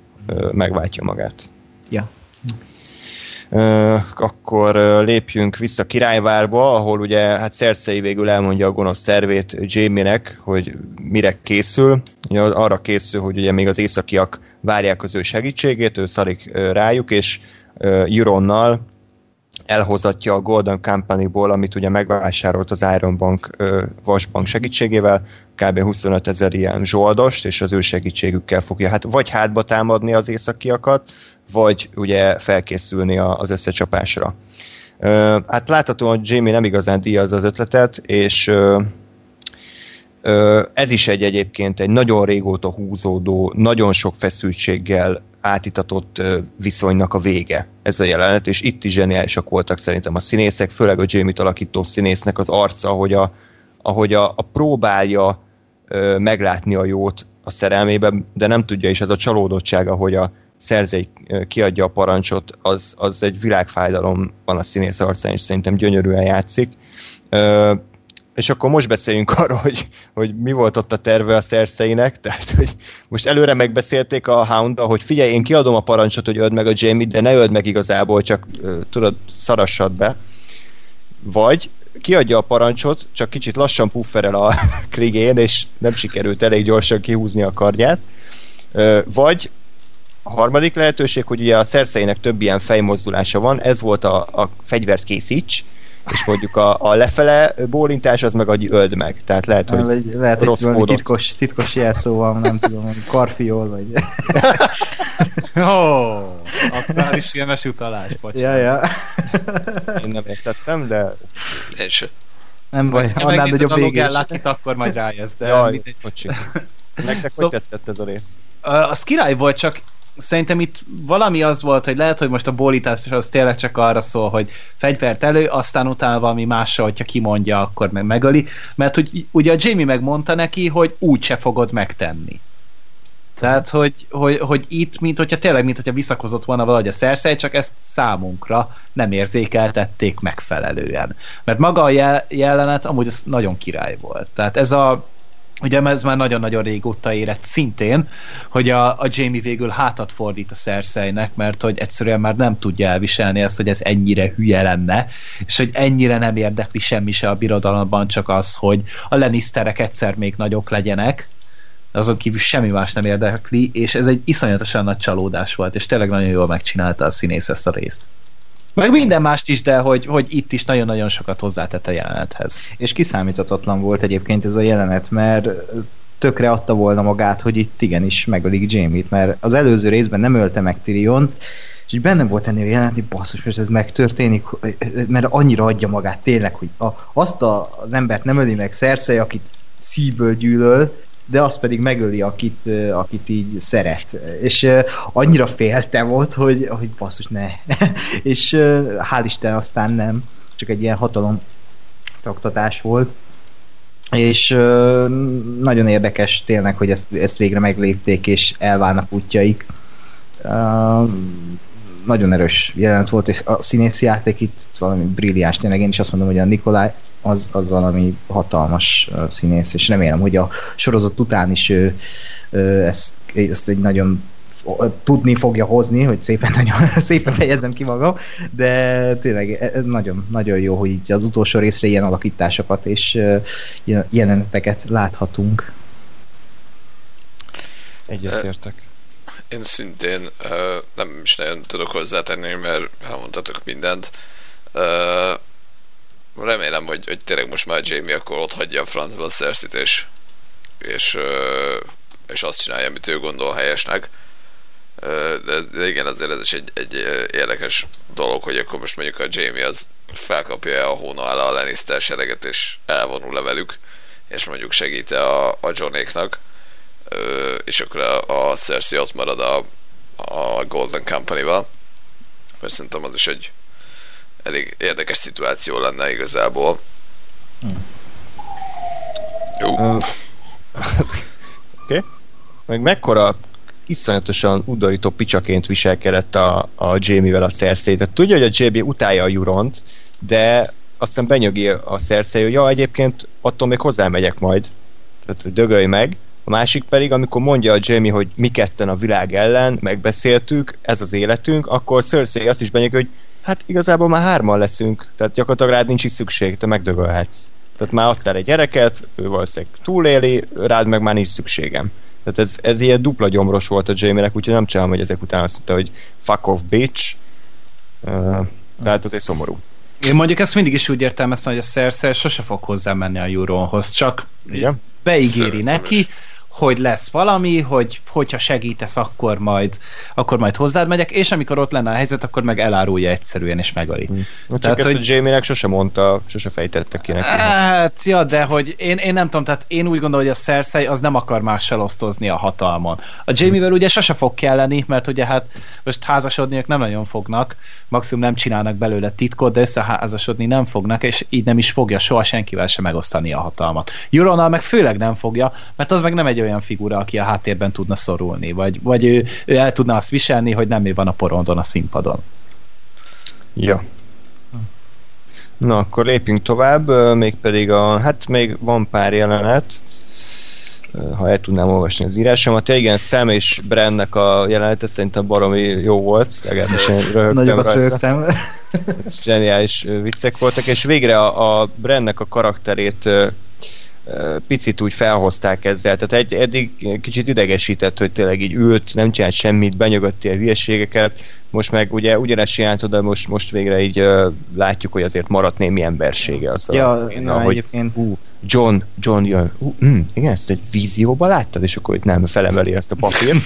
megváltja magát. Ja. Akkor lépjünk vissza Királyvárba, ahol ugye hát Cersei végül elmondja a gonosz tervét Jamie-nek, hogy mire készül. Ugye arra készül, hogy ugye még az északiak várják az ő segítségét, ő szarik rájuk, és Juronnal elhozatja a Golden Company-ból, amit ugye megvásárolt az Iron Bank vasbank segítségével, kb. 25 ezer ilyen zsoldost, és az ő segítségükkel fogja hát vagy hátba támadni az északiakat, vagy ugye felkészülni az összecsapásra. Hát láthatóan Jamie nem igazán díjaz az ötletet, és ez is egy egyébként egy nagyon régóta húzódó, nagyon sok feszültséggel átitatott viszonynak a vége ez a jelenet, és itt is zseniálisak voltak szerintem a színészek, főleg a Jamie-t alakító színésznek az arca, ahogy a, ahogy a, a próbálja meglátni a jót a szerelmében, de nem tudja, és ez a csalódottság, ahogy a szerzei kiadja a parancsot, az, az egy világfájdalom van a színész arcán, és szerintem gyönyörűen játszik. És akkor most beszéljünk [laughs] arról, hogy, hogy mi volt ott a terve a szerszeinek, tehát hogy most előre megbeszélték a hound hogy figyelj, én kiadom a parancsot, hogy öld meg a Jamie, de ne öld meg igazából, csak tudod, szarassad be. Vagy kiadja a parancsot, csak kicsit lassan pufferel a [laughs] kligén, és nem sikerült elég gyorsan kihúzni a kardját. Vagy a harmadik lehetőség, hogy ugye a szerszeinek több ilyen fejmozdulása van, ez volt a, a fegyvert készíts, és mondjuk a, a lefele bólintás az meg a öld meg. Tehát lehet, hogy vagy, lehet, rossz hogy módot. Titkos, titkos jelszó van, nem tudom, hogy karfiol, vagy... [laughs] Ó, oh, akkor is ilyen utalás, Ja, ja. Én nem értettem, de... És... Nem baj, ha annál nagyobb végés. Lakit, akkor majd rájössz, de... Jaj, bocsi. Nektek hogy tetszett ez a rész? Az király volt, csak szerintem itt valami az volt, hogy lehet, hogy most a bólítás az tényleg csak arra szól, hogy fegyvert elő, aztán utána valami mással, hogyha kimondja, akkor meg megöli, mert hogy, ugye a Jamie megmondta neki, hogy úgy se fogod megtenni. Tehát, hogy, hogy, hogy itt, mint hogyha tényleg, mint hogyha visszakozott volna valahogy a szerszely, csak ezt számunkra nem érzékeltették megfelelően. Mert maga a jelenet amúgy az nagyon király volt. Tehát ez a Ugye ez már nagyon-nagyon régóta érett szintén, hogy a, a Jamie végül hátat fordít a szerszeinek, mert hogy egyszerűen már nem tudja elviselni ezt, hogy ez ennyire hülye lenne, és hogy ennyire nem érdekli semmi se a birodalomban, csak az, hogy a Lannisterek egyszer még nagyok legyenek, azon kívül semmi más nem érdekli, és ez egy iszonyatosan nagy csalódás volt, és tényleg nagyon jól megcsinálta a színész ezt a részt. Meg minden mást is, de hogy, hogy itt is nagyon-nagyon sokat hozzátett a jelenethez. És kiszámíthatatlan volt egyébként ez a jelenet, mert tökre adta volna magát, hogy itt igenis megölik Jamie-t, mert az előző részben nem ölte meg Tyrion, és így benne volt ennél a jeleneti basszus, hogy ez megtörténik, mert annyira adja magát tényleg, hogy a, azt a, az embert nem öli meg Cersei, akit szívből gyűlöl, de azt pedig megöli, akit, akit így szeret. És annyira félte volt, hogy, hogy basszus, ne. [laughs] és hál' Isten aztán nem. Csak egy ilyen hatalom traktatás volt. És nagyon érdekes tényleg, hogy ezt, ezt végre meglépték, és elválnak útjaik. nagyon erős jelent volt, és a színészi játék itt valami brilliáns, tényleg én is azt mondom, hogy a Nikolaj az, az valami hatalmas színész, és remélem, hogy a sorozat után is ő, ő ezt, ezt egy nagyon tudni fogja hozni, hogy szépen, nagyon, [laughs] szépen fejezem ki magam, de tényleg e, ez nagyon, nagyon jó, hogy így az utolsó részre ilyen alakításokat és jeleneteket láthatunk. Egyetértek. Én szintén nem is nagyon tudok hozzátenni, mert elmondhatok mindent. Remélem, hogy, hogy tényleg most már Jamie akkor ott hagyja a francba a Cersei-t, és, és, és azt csinálja, amit ő gondol helyesnek. De, de igen, azért ez is egy, egy érdekes dolog, hogy akkor most mondjuk a Jamie az felkapja a hóna alá a Lannister sereget, és elvonul le velük, és mondjuk segít a, a Johnéknak és akkor a, a Cersei ott marad a, a Golden Company-val. Mert szerintem az is egy elég érdekes szituáció lenne igazából. Hmm. Jó. Uh, Oké. Okay. Meg mekkora iszonyatosan udorító picsaként viselkedett a, a Jamie-vel a Cersei. Tehát tudja, hogy a Jamie utálja a Juront, de aztán benyögi a Cersei, hogy ja, egyébként attól még hozzámegyek majd. Tehát dögölj meg. A másik pedig, amikor mondja a Jamie, hogy mi ketten a világ ellen, megbeszéltük, ez az életünk, akkor Cersei azt is benyeg, hogy hát igazából már hárman leszünk, tehát gyakorlatilag rád nincs is szükség, te megdögölhetsz. Tehát már adtál egy gyereket, ő valószínűleg túléli, rád meg már nincs szükségem. Tehát ez, ez ilyen dupla gyomros volt a Jamie-nek, úgyhogy nem csinálom, hogy ezek után azt mondta, hogy fuck off bitch. Uh, tehát azért szomorú. Én mondjuk ezt mindig is úgy értelmeztem, hogy a Cersei sose fog hozzá menni a Euronhoz, csak Igen? beígéri Szerintem neki, is hogy lesz valami, hogy hogyha segítesz, akkor majd, akkor majd hozzád megyek, és amikor ott lenne a helyzet, akkor meg elárulja egyszerűen, és megöli. Csak tehát, ezt hogy... Jamie-nek sose mondta, sose fejtette ki neki. Hát, ja, de hogy én, én nem tudom, tehát én úgy gondolom, hogy a Cersei az nem akar mással osztozni a hatalmon. A Jamie-vel hmm. ugye sose fog kelleni, mert ugye hát most házasodni nem nagyon fognak, maximum nem csinálnak belőle titkot, de összeházasodni nem fognak, és így nem is fogja soha senkivel sem megosztani a hatalmat. Juronnal meg főleg nem fogja, mert az meg nem egy olyan figura, aki a háttérben tudna szorulni, vagy, vagy ő, ő el tudna azt viselni, hogy nem ő van a porondon a színpadon. Ja. Na, akkor lépjünk tovább, mégpedig a, hát még van pár jelenet, ha el tudnám olvasni az írásomat. Ja, igen, Sam és Brennek a jelenete szerintem baromi jó volt, legalábbis én röhögtem [laughs] Nagyokat röhögtem. Zseniális viccek voltak, és végre a, a Brennek a karakterét picit úgy felhozták ezzel, tehát egy, eddig kicsit idegesített, hogy tényleg így ült, nem csinált semmit, benyögötti a hülyeségeket, most meg ugye ugyanezt csinálta, de most, most végre így uh, látjuk, hogy azért maradt némi embersége. Az ja, a, na, hogy egyébként... Uh, John, John jön. Uh, mm, igen, ezt egy vízióban láttad, és akkor itt nem felemeli ezt a papírt. [laughs]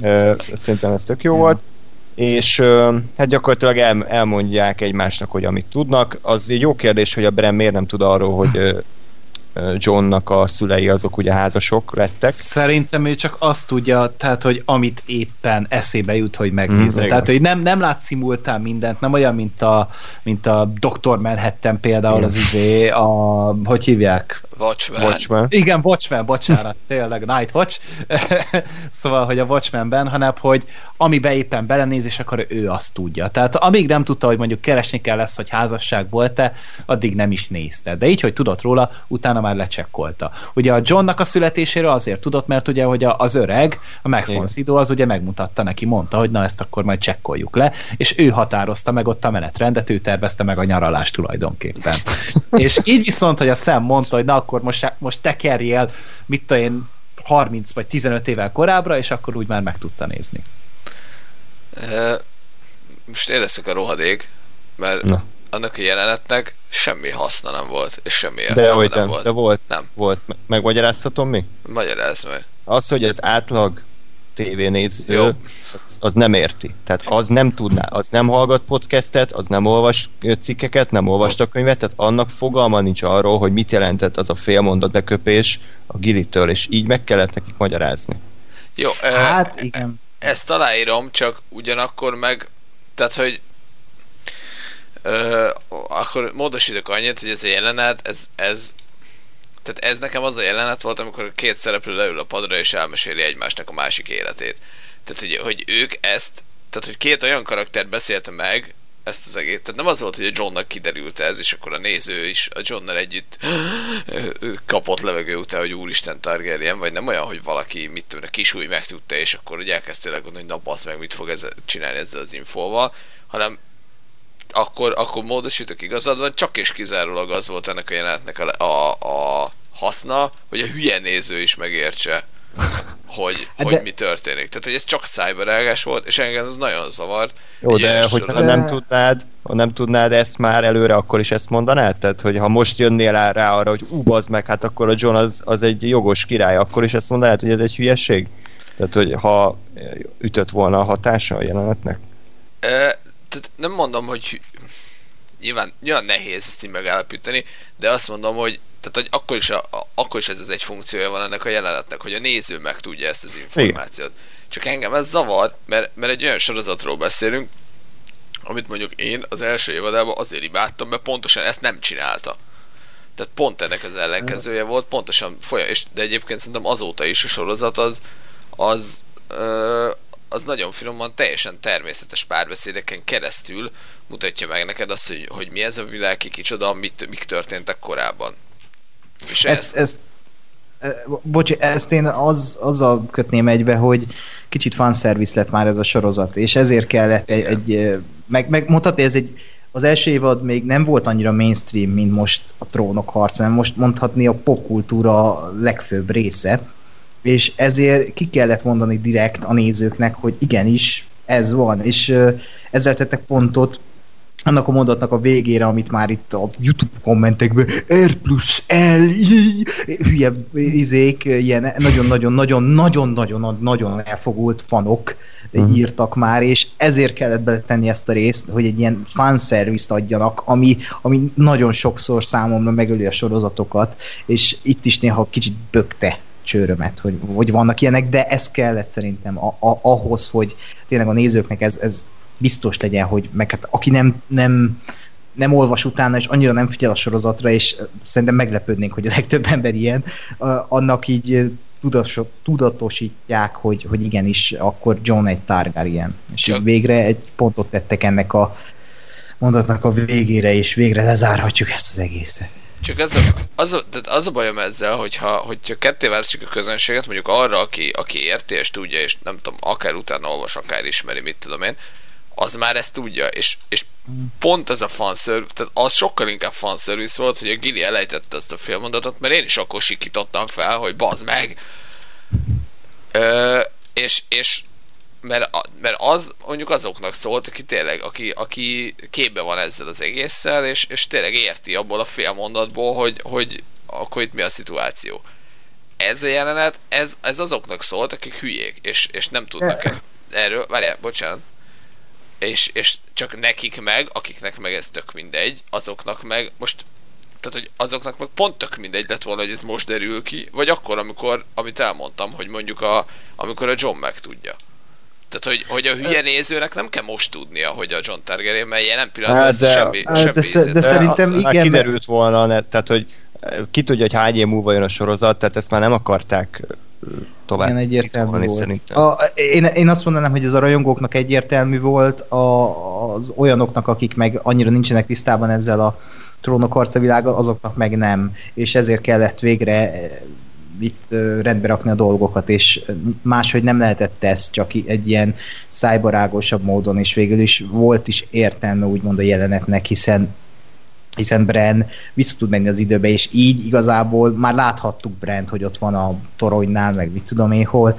uh, szerintem ez tök jó ja. volt és hát gyakorlatilag el, elmondják egymásnak, hogy amit tudnak. Az egy jó kérdés, hogy a Bren miért nem tud arról, hogy Johnnak a szülei azok ugye házasok lettek. Szerintem ő csak azt tudja, tehát, hogy amit éppen eszébe jut, hogy megnézze. Mm, tehát, hogy nem, nem lát szimultán mindent, nem olyan, mint a, mint a Dr. Manhattan például az izé, a, hogy hívják? Watchmen. Watchmen. Igen, Watchmen, bocsánat, tényleg, Night Watch. [laughs] szóval, hogy a Watchmenben, hanem, hogy amiben éppen belenéz, és akkor ő azt tudja. Tehát amíg nem tudta, hogy mondjuk keresni kell lesz, hogy házasság volt-e, addig nem is nézte. De így, hogy tudott róla, utána már lecsekkolta. Ugye a Johnnak a születéséről azért tudott, mert ugye, hogy az öreg, a Max von Sydow, az ugye megmutatta neki, mondta, hogy na ezt akkor majd csekkoljuk le, és ő határozta meg ott a menetrendet, ő tervezte meg a nyaralást tulajdonképpen. [laughs] és így viszont, hogy a szem mondta, hogy na akkor most, most tekerjél, mit tudom én, 30 vagy 15 évvel korábbra, és akkor úgy már meg tudta nézni. Most én leszek a rohadék, mert Na. annak a jelenetnek semmi haszna nem volt, és semmi értelme de, nem, nem volt. De volt, nem. volt. Megmagyarázhatom mi? Magyarázd meg. Az, hogy az átlag tévénéző az, az nem érti. Tehát az nem tudná, az nem hallgat podcastet, az nem olvas cikkeket, nem olvasta könyvet, tehát annak fogalma nincs arról, hogy mit jelentett az a félmondat beköpés a gilitől, és így meg kellett nekik magyarázni. Jó, hát igen ezt aláírom, csak ugyanakkor meg, tehát, hogy ö, akkor módosítok annyit, hogy ez a jelenet, ez, ez tehát ez nekem az a jelenet volt, amikor a két szereplő leül a padra és elmeséli egymásnak a másik életét. Tehát, hogy, hogy ők ezt, tehát, hogy két olyan karakter beszélte meg ezt az egész. Tehát nem az volt, hogy a Johnnak kiderült ez, és akkor a néző is a Johnnal együtt [gasps] kapott levegő után, hogy úristen Targaryen, vagy nem olyan, hogy valaki, mit tudom, a kisúly megtudta, és akkor ugye elkezdte gondolni, hogy na basz meg, mit fog ezzel, csinálni ezzel az infóval, hanem akkor, akkor módosítok igazad van, csak és kizárólag az volt ennek a jelenetnek a, a, a haszna, hogy a hülye néző is megértse, hogy, de... hogy mi történik. Tehát, hogy ez csak cyberágás volt, és engem ez nagyon zavart. Jó, de hogyha de... nem tudnád, ha nem tudnád ezt már előre, akkor is ezt mondanád? Tehát, hogy ha most jönnél rá, rá arra, hogy ú, az meg, hát akkor a John az, az egy jogos király, akkor is ezt mondanád, hogy ez egy hülyeség? Tehát, hogy ha ütött volna a hatása a jelenetnek? E, tehát nem mondom, hogy nyilván, nyilván nehéz ezt így megállapítani, de azt mondom, hogy tehát hogy akkor is, a, a, akkor is ez, ez egy funkciója van ennek a jelenetnek, hogy a néző meg tudja ezt az információt. Igen. Csak engem ez zavar, mert, mert egy olyan sorozatról beszélünk, amit mondjuk én az első évadában azért imádtam, mert pontosan ezt nem csinálta. Tehát pont ennek az ellenkezője volt, pontosan folyam, és de egyébként szerintem azóta is a sorozat az, az, ö, az nagyon finoman, teljesen természetes párbeszédeken keresztül mutatja meg neked azt, hogy, hogy mi ez a világ, ki kicsoda, mit, mik történtek korábban. És ez, ez, ez Bocs, ezt én az, azzal kötném egybe, hogy kicsit fanszervisz lett már ez a sorozat, és ezért kellett egy, egy meg, meg mondhatni, ez egy az első évad még nem volt annyira mainstream, mint most a trónok harca, mert most mondhatni a popkultúra legfőbb része, és ezért ki kellett mondani direkt a nézőknek, hogy igenis, ez van, és ezzel tettek pontot annak a mondatnak a végére, amit már itt a YouTube kommentekben R plusz L, hülye izék, ilyen nagyon-nagyon-nagyon-nagyon-nagyon elfogult fanok uh-huh. írtak már, és ezért kellett beletenni ezt a részt, hogy egy ilyen fanservice adjanak, ami, ami nagyon sokszor számomra megöli a sorozatokat, és itt is néha kicsit bökte csőrömet, hogy, hogy vannak ilyenek, de ez kellett szerintem a, a, ahhoz, hogy tényleg a nézőknek ez, ez biztos legyen, hogy meg hát aki nem, nem, nem olvas utána, és annyira nem figyel a sorozatra, és szerintem meglepődnénk, hogy a legtöbb ember ilyen, annak így tudatosítják, hogy, hogy igenis, akkor John egy Targaryen. És így végre egy pontot tettek ennek a mondatnak a végére, és végre lezárhatjuk ezt az egészet. Csak az a, az, a, tehát az a bajom ezzel, hogyha, hogyha ketté választjuk a közönséget, mondjuk arra, aki, aki érti és tudja, és nem tudom, akár utána olvas, akár ismeri, mit tudom én, az már ezt tudja, és, és pont ez a fanservice, tehát az sokkal inkább fanservice volt, hogy a Gili elejtette ezt a filmmondatot, mert én is akkor sikítottam fel, hogy bazd meg! Ö, és, és mert, mert az mondjuk azoknak szólt, aki tényleg, aki, aki képbe van ezzel az egésszel, és, és tényleg érti abból a félmondatból, hogy, hogy akkor itt mi a szituáció. Ez a jelenet, ez, ez azoknak szólt, akik hülyék, és, és nem tudnak erről, várjál, bocsánat, és, és csak nekik meg, akiknek meg ez tök mindegy, azoknak meg most tehát, hogy azoknak meg pont tök mindegy lett volna, hogy ez most derül ki, vagy akkor, amikor, amit elmondtam, hogy mondjuk a, amikor a John megtudja. Tehát, hogy, hogy a hülye nézőnek nem kell most tudnia, hogy a John Targaryen, mert jelen pillanatban hát, de, semmi, de, semmi de, de, de szerintem az, igen. kiderült volna, tehát, hogy ki tudja, hogy hány év múlva jön a sorozat, tehát ezt már nem akarták tovább Igen, egyértelmű volt. Szerintem. A, én, én azt mondanám, hogy ez a rajongóknak egyértelmű volt, a, az olyanoknak, akik meg annyira nincsenek tisztában ezzel a trónok harca világa, azoknak meg nem. És ezért kellett végre eh, itt eh, rendbe rakni a dolgokat, és máshogy nem lehetett ez, csak egy ilyen szájbarágosabb módon, és végül is volt is értelme úgymond a jelenetnek, hiszen hiszen Bren vissza tud menni az időbe, és így igazából már láthattuk Brent, hogy ott van a toronynál, meg mit tudom én hol.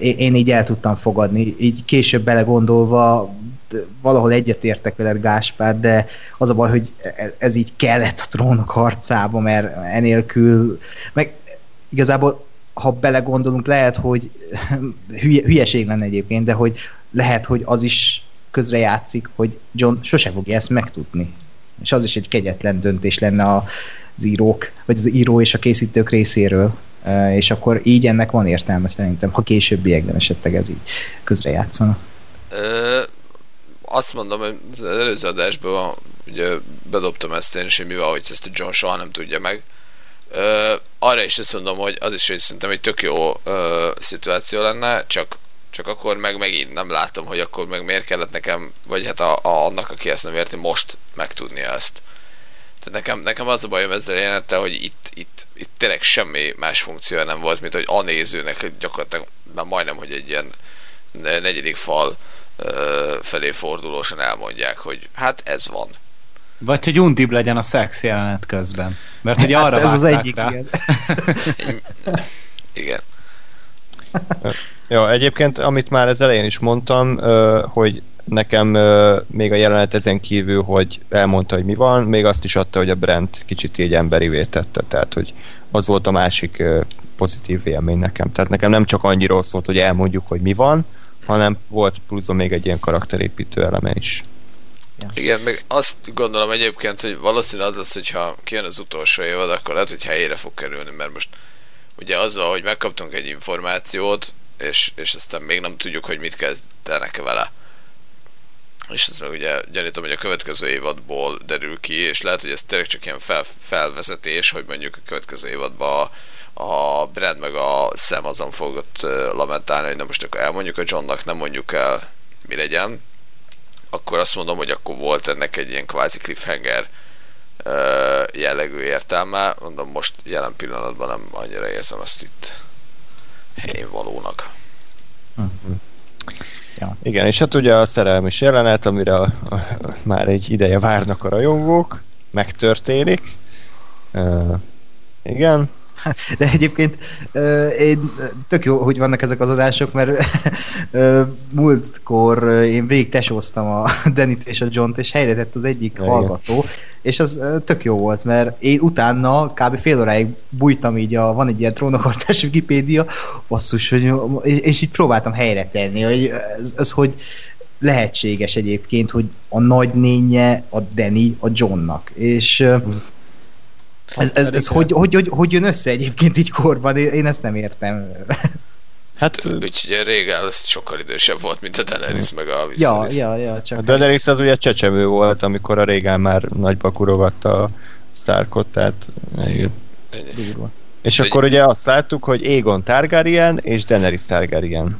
Én így el tudtam fogadni, így később belegondolva valahol egyetértek veled Gáspár, de az a baj, hogy ez így kellett a trónok harcába, mert enélkül, meg igazából ha belegondolunk, lehet, hogy [laughs] hülye, hülyeség lenne egyébként, de hogy lehet, hogy az is közrejátszik, hogy John sose fogja ezt megtudni és az is egy kegyetlen döntés lenne az írók, vagy az író és a készítők részéről, és akkor így ennek van értelme szerintem, ha későbbiekben esetleg ez így közrejátszana. Azt mondom, hogy az előző adásban ugye bedobtam ezt én is, hogy ezt a John soha nem tudja meg. Ö, arra is azt mondom, hogy az is hogy szerintem egy tök jó szituáció lenne, csak Csak akkor meg megint nem látom, hogy akkor meg miért kellett nekem, vagy hát a, a annak, aki ezt nem érti, most megtudni ezt. Tehát nekem, nekem az a bajom ezzel jelenette, hogy itt, itt, itt tényleg semmi más funkció nem volt, mint hogy a nézőnek gyakorlatilag már majdnem, hogy egy ilyen negyedik fal felé fordulósan elmondják, hogy hát ez van. Vagy hogy undib legyen a szex jelenet közben. Mert ugye arra hát ez az egyik, rá. [laughs] igen. igen. [laughs] Jó, egyébként, amit már az elején is mondtam, hogy nekem még a jelenet ezen kívül, hogy elmondta, hogy mi van, még azt is adta, hogy a Brent kicsit így emberi tette, tehát hogy az volt a másik pozitív élmény nekem. Tehát nekem nem csak annyiról szólt, hogy elmondjuk, hogy mi van, hanem volt pluszon még egy ilyen karakterépítő eleme is. Ja. Igen, meg azt gondolom egyébként, hogy valószínűleg az lesz, hogyha kijön az utolsó évad, akkor lehet, hogy helyére fog kerülni, mert most ugye azzal, hogy megkaptunk egy információt, és, és aztán még nem tudjuk, hogy mit kezdenek vele. És ez meg ugye gyanítom, hogy a következő évadból derül ki, és lehet, hogy ez tényleg csak ilyen fel, felvezetés, hogy mondjuk a következő évadban a, a Brad meg a Sam azon fogott lamentálni, hogy na most akkor elmondjuk a Johnnak, nem mondjuk el, mi legyen, akkor azt mondom, hogy akkor volt ennek egy ilyen kvázi cliffhanger jellegű értelme. Mondom, most jelen pillanatban nem annyira érzem ezt itt helyén valónak. Uh-huh. Ja. Igen, és hát ugye a szerelmes jelenet, amire a, a, a, már egy ideje várnak a rajongók, megtörténik. Uh, igen, [laughs] De egyébként én, tök jó, hogy vannak ezek az adások, mert múltkor én végig tesóztam a [laughs] Denit és a John-t, és helyre tett az egyik Igen. hallgató, és az tök jó volt, mert én utána kb. fél óráig bújtam így, a, van egy ilyen trónokartás Wikipédia, basszus, hogy, és így próbáltam helyre tenni, hogy ez, ez hogy lehetséges egyébként, hogy a nagynénye a Danny a Johnnak, és ez, ez, ez hogy, hogy, hogy, hogy jön össze egyébként így korban? Én ezt nem értem. Hát, úgyhogy régen ez sokkal idősebb volt, mint a Daenerys meg a Viserys. Ja, ja, ja, csak a Daenerys az ugye csecsemő volt, amikor a régen már nagyba kurogatta a Starkot, tehát... Igen. És akkor ugye azt láttuk, hogy Aegon Targaryen és Daenerys Targaryen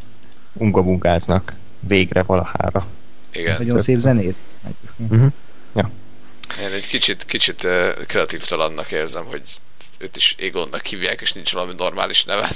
ungabunkáznak végre valahára. Igen. Nagyon szép zenét. Uh-huh. Kicsit, kicsit uh, kreatív talannak érzem, hogy őt is Égonnak hívják, és nincs valami normális neve.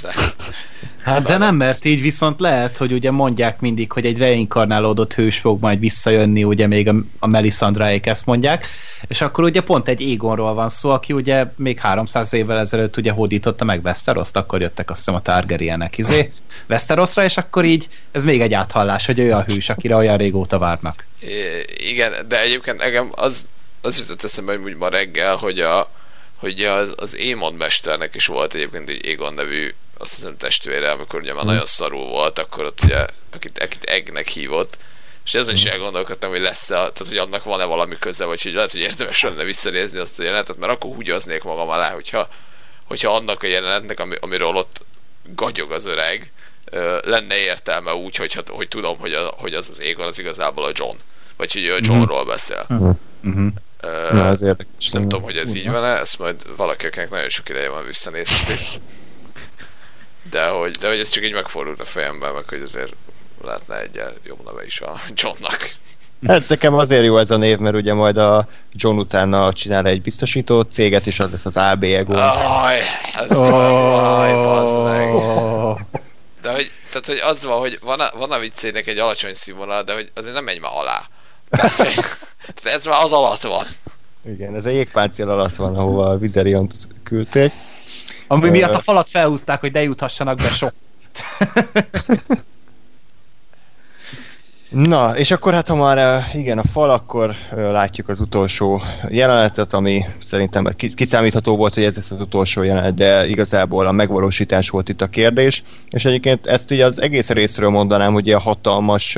Hát [laughs] de nem, mert így viszont lehet, hogy ugye mondják mindig, hogy egy reinkarnálódott hős fog majd visszajönni, ugye még a, a Melisandráék ezt mondják, és akkor ugye pont egy Égonról van szó, aki ugye még 300 évvel ezelőtt ugye hódította meg Westeroszt, akkor jöttek azt hiszem a Targaryenek izé [laughs] Westerosra, és akkor így ez még egy áthallás, hogy ő a hős, akire olyan régóta várnak. I- igen, de egyébként engem az az jutott eszembe, hogy ma reggel, hogy, a, hogy az, az Émon mesternek is volt egyébként egy Égon nevű azt hiszem testvére, amikor ugye már mm. nagyon szarú volt, akkor ott ugye, akit, akit Egnek hívott, és ezen is mm. elgondolkodtam, hogy lesz-e, tehát hogy annak van-e valami köze, vagy hogy lehet, hogy érdemes lenne visszanézni azt a jelenetet, mert akkor húgyoznék magam alá, hogyha, hogyha annak a jelenetnek, ami, amiről ott gagyog az öreg, lenne értelme úgy, hogy, hogy tudom, hogy, a, hogy az az Égon az igazából a John. Vagy hogy a Johnról beszél. Mm-hmm. Na, ez érdekes. Nem tudom, hogy ez így van-e, ezt majd valaki, akinek nagyon sok ideje van visszanézheti. De hogy, de hogy ez csak így megfordult a fejemben, meg hogy azért lehetne egy jobb neve is a Johnnak. Ez nekem azért jó ez a név, mert ugye majd a John utána csinál egy biztosító céget, és az lesz az AB Ego. Aj, ez oh, meg, De hogy, tehát, hogy az van, hogy van a, van a viccének egy alacsony színvonal, de hogy azért nem megy már alá. Tehát ez már az alatt van. Igen, ez egy jégpáncél alatt van, ahova a Vizeriont küldték. Ami uh, miatt a falat felhúzták, hogy ne juthassanak be sok. [laughs] Na, és akkor hát ha már igen a fal, akkor látjuk az utolsó jelenetet, ami szerintem kiszámítható volt, hogy ez lesz az utolsó jelenet, de igazából a megvalósítás volt itt a kérdés, és egyébként ezt ugye az egész részről mondanám, hogy a hatalmas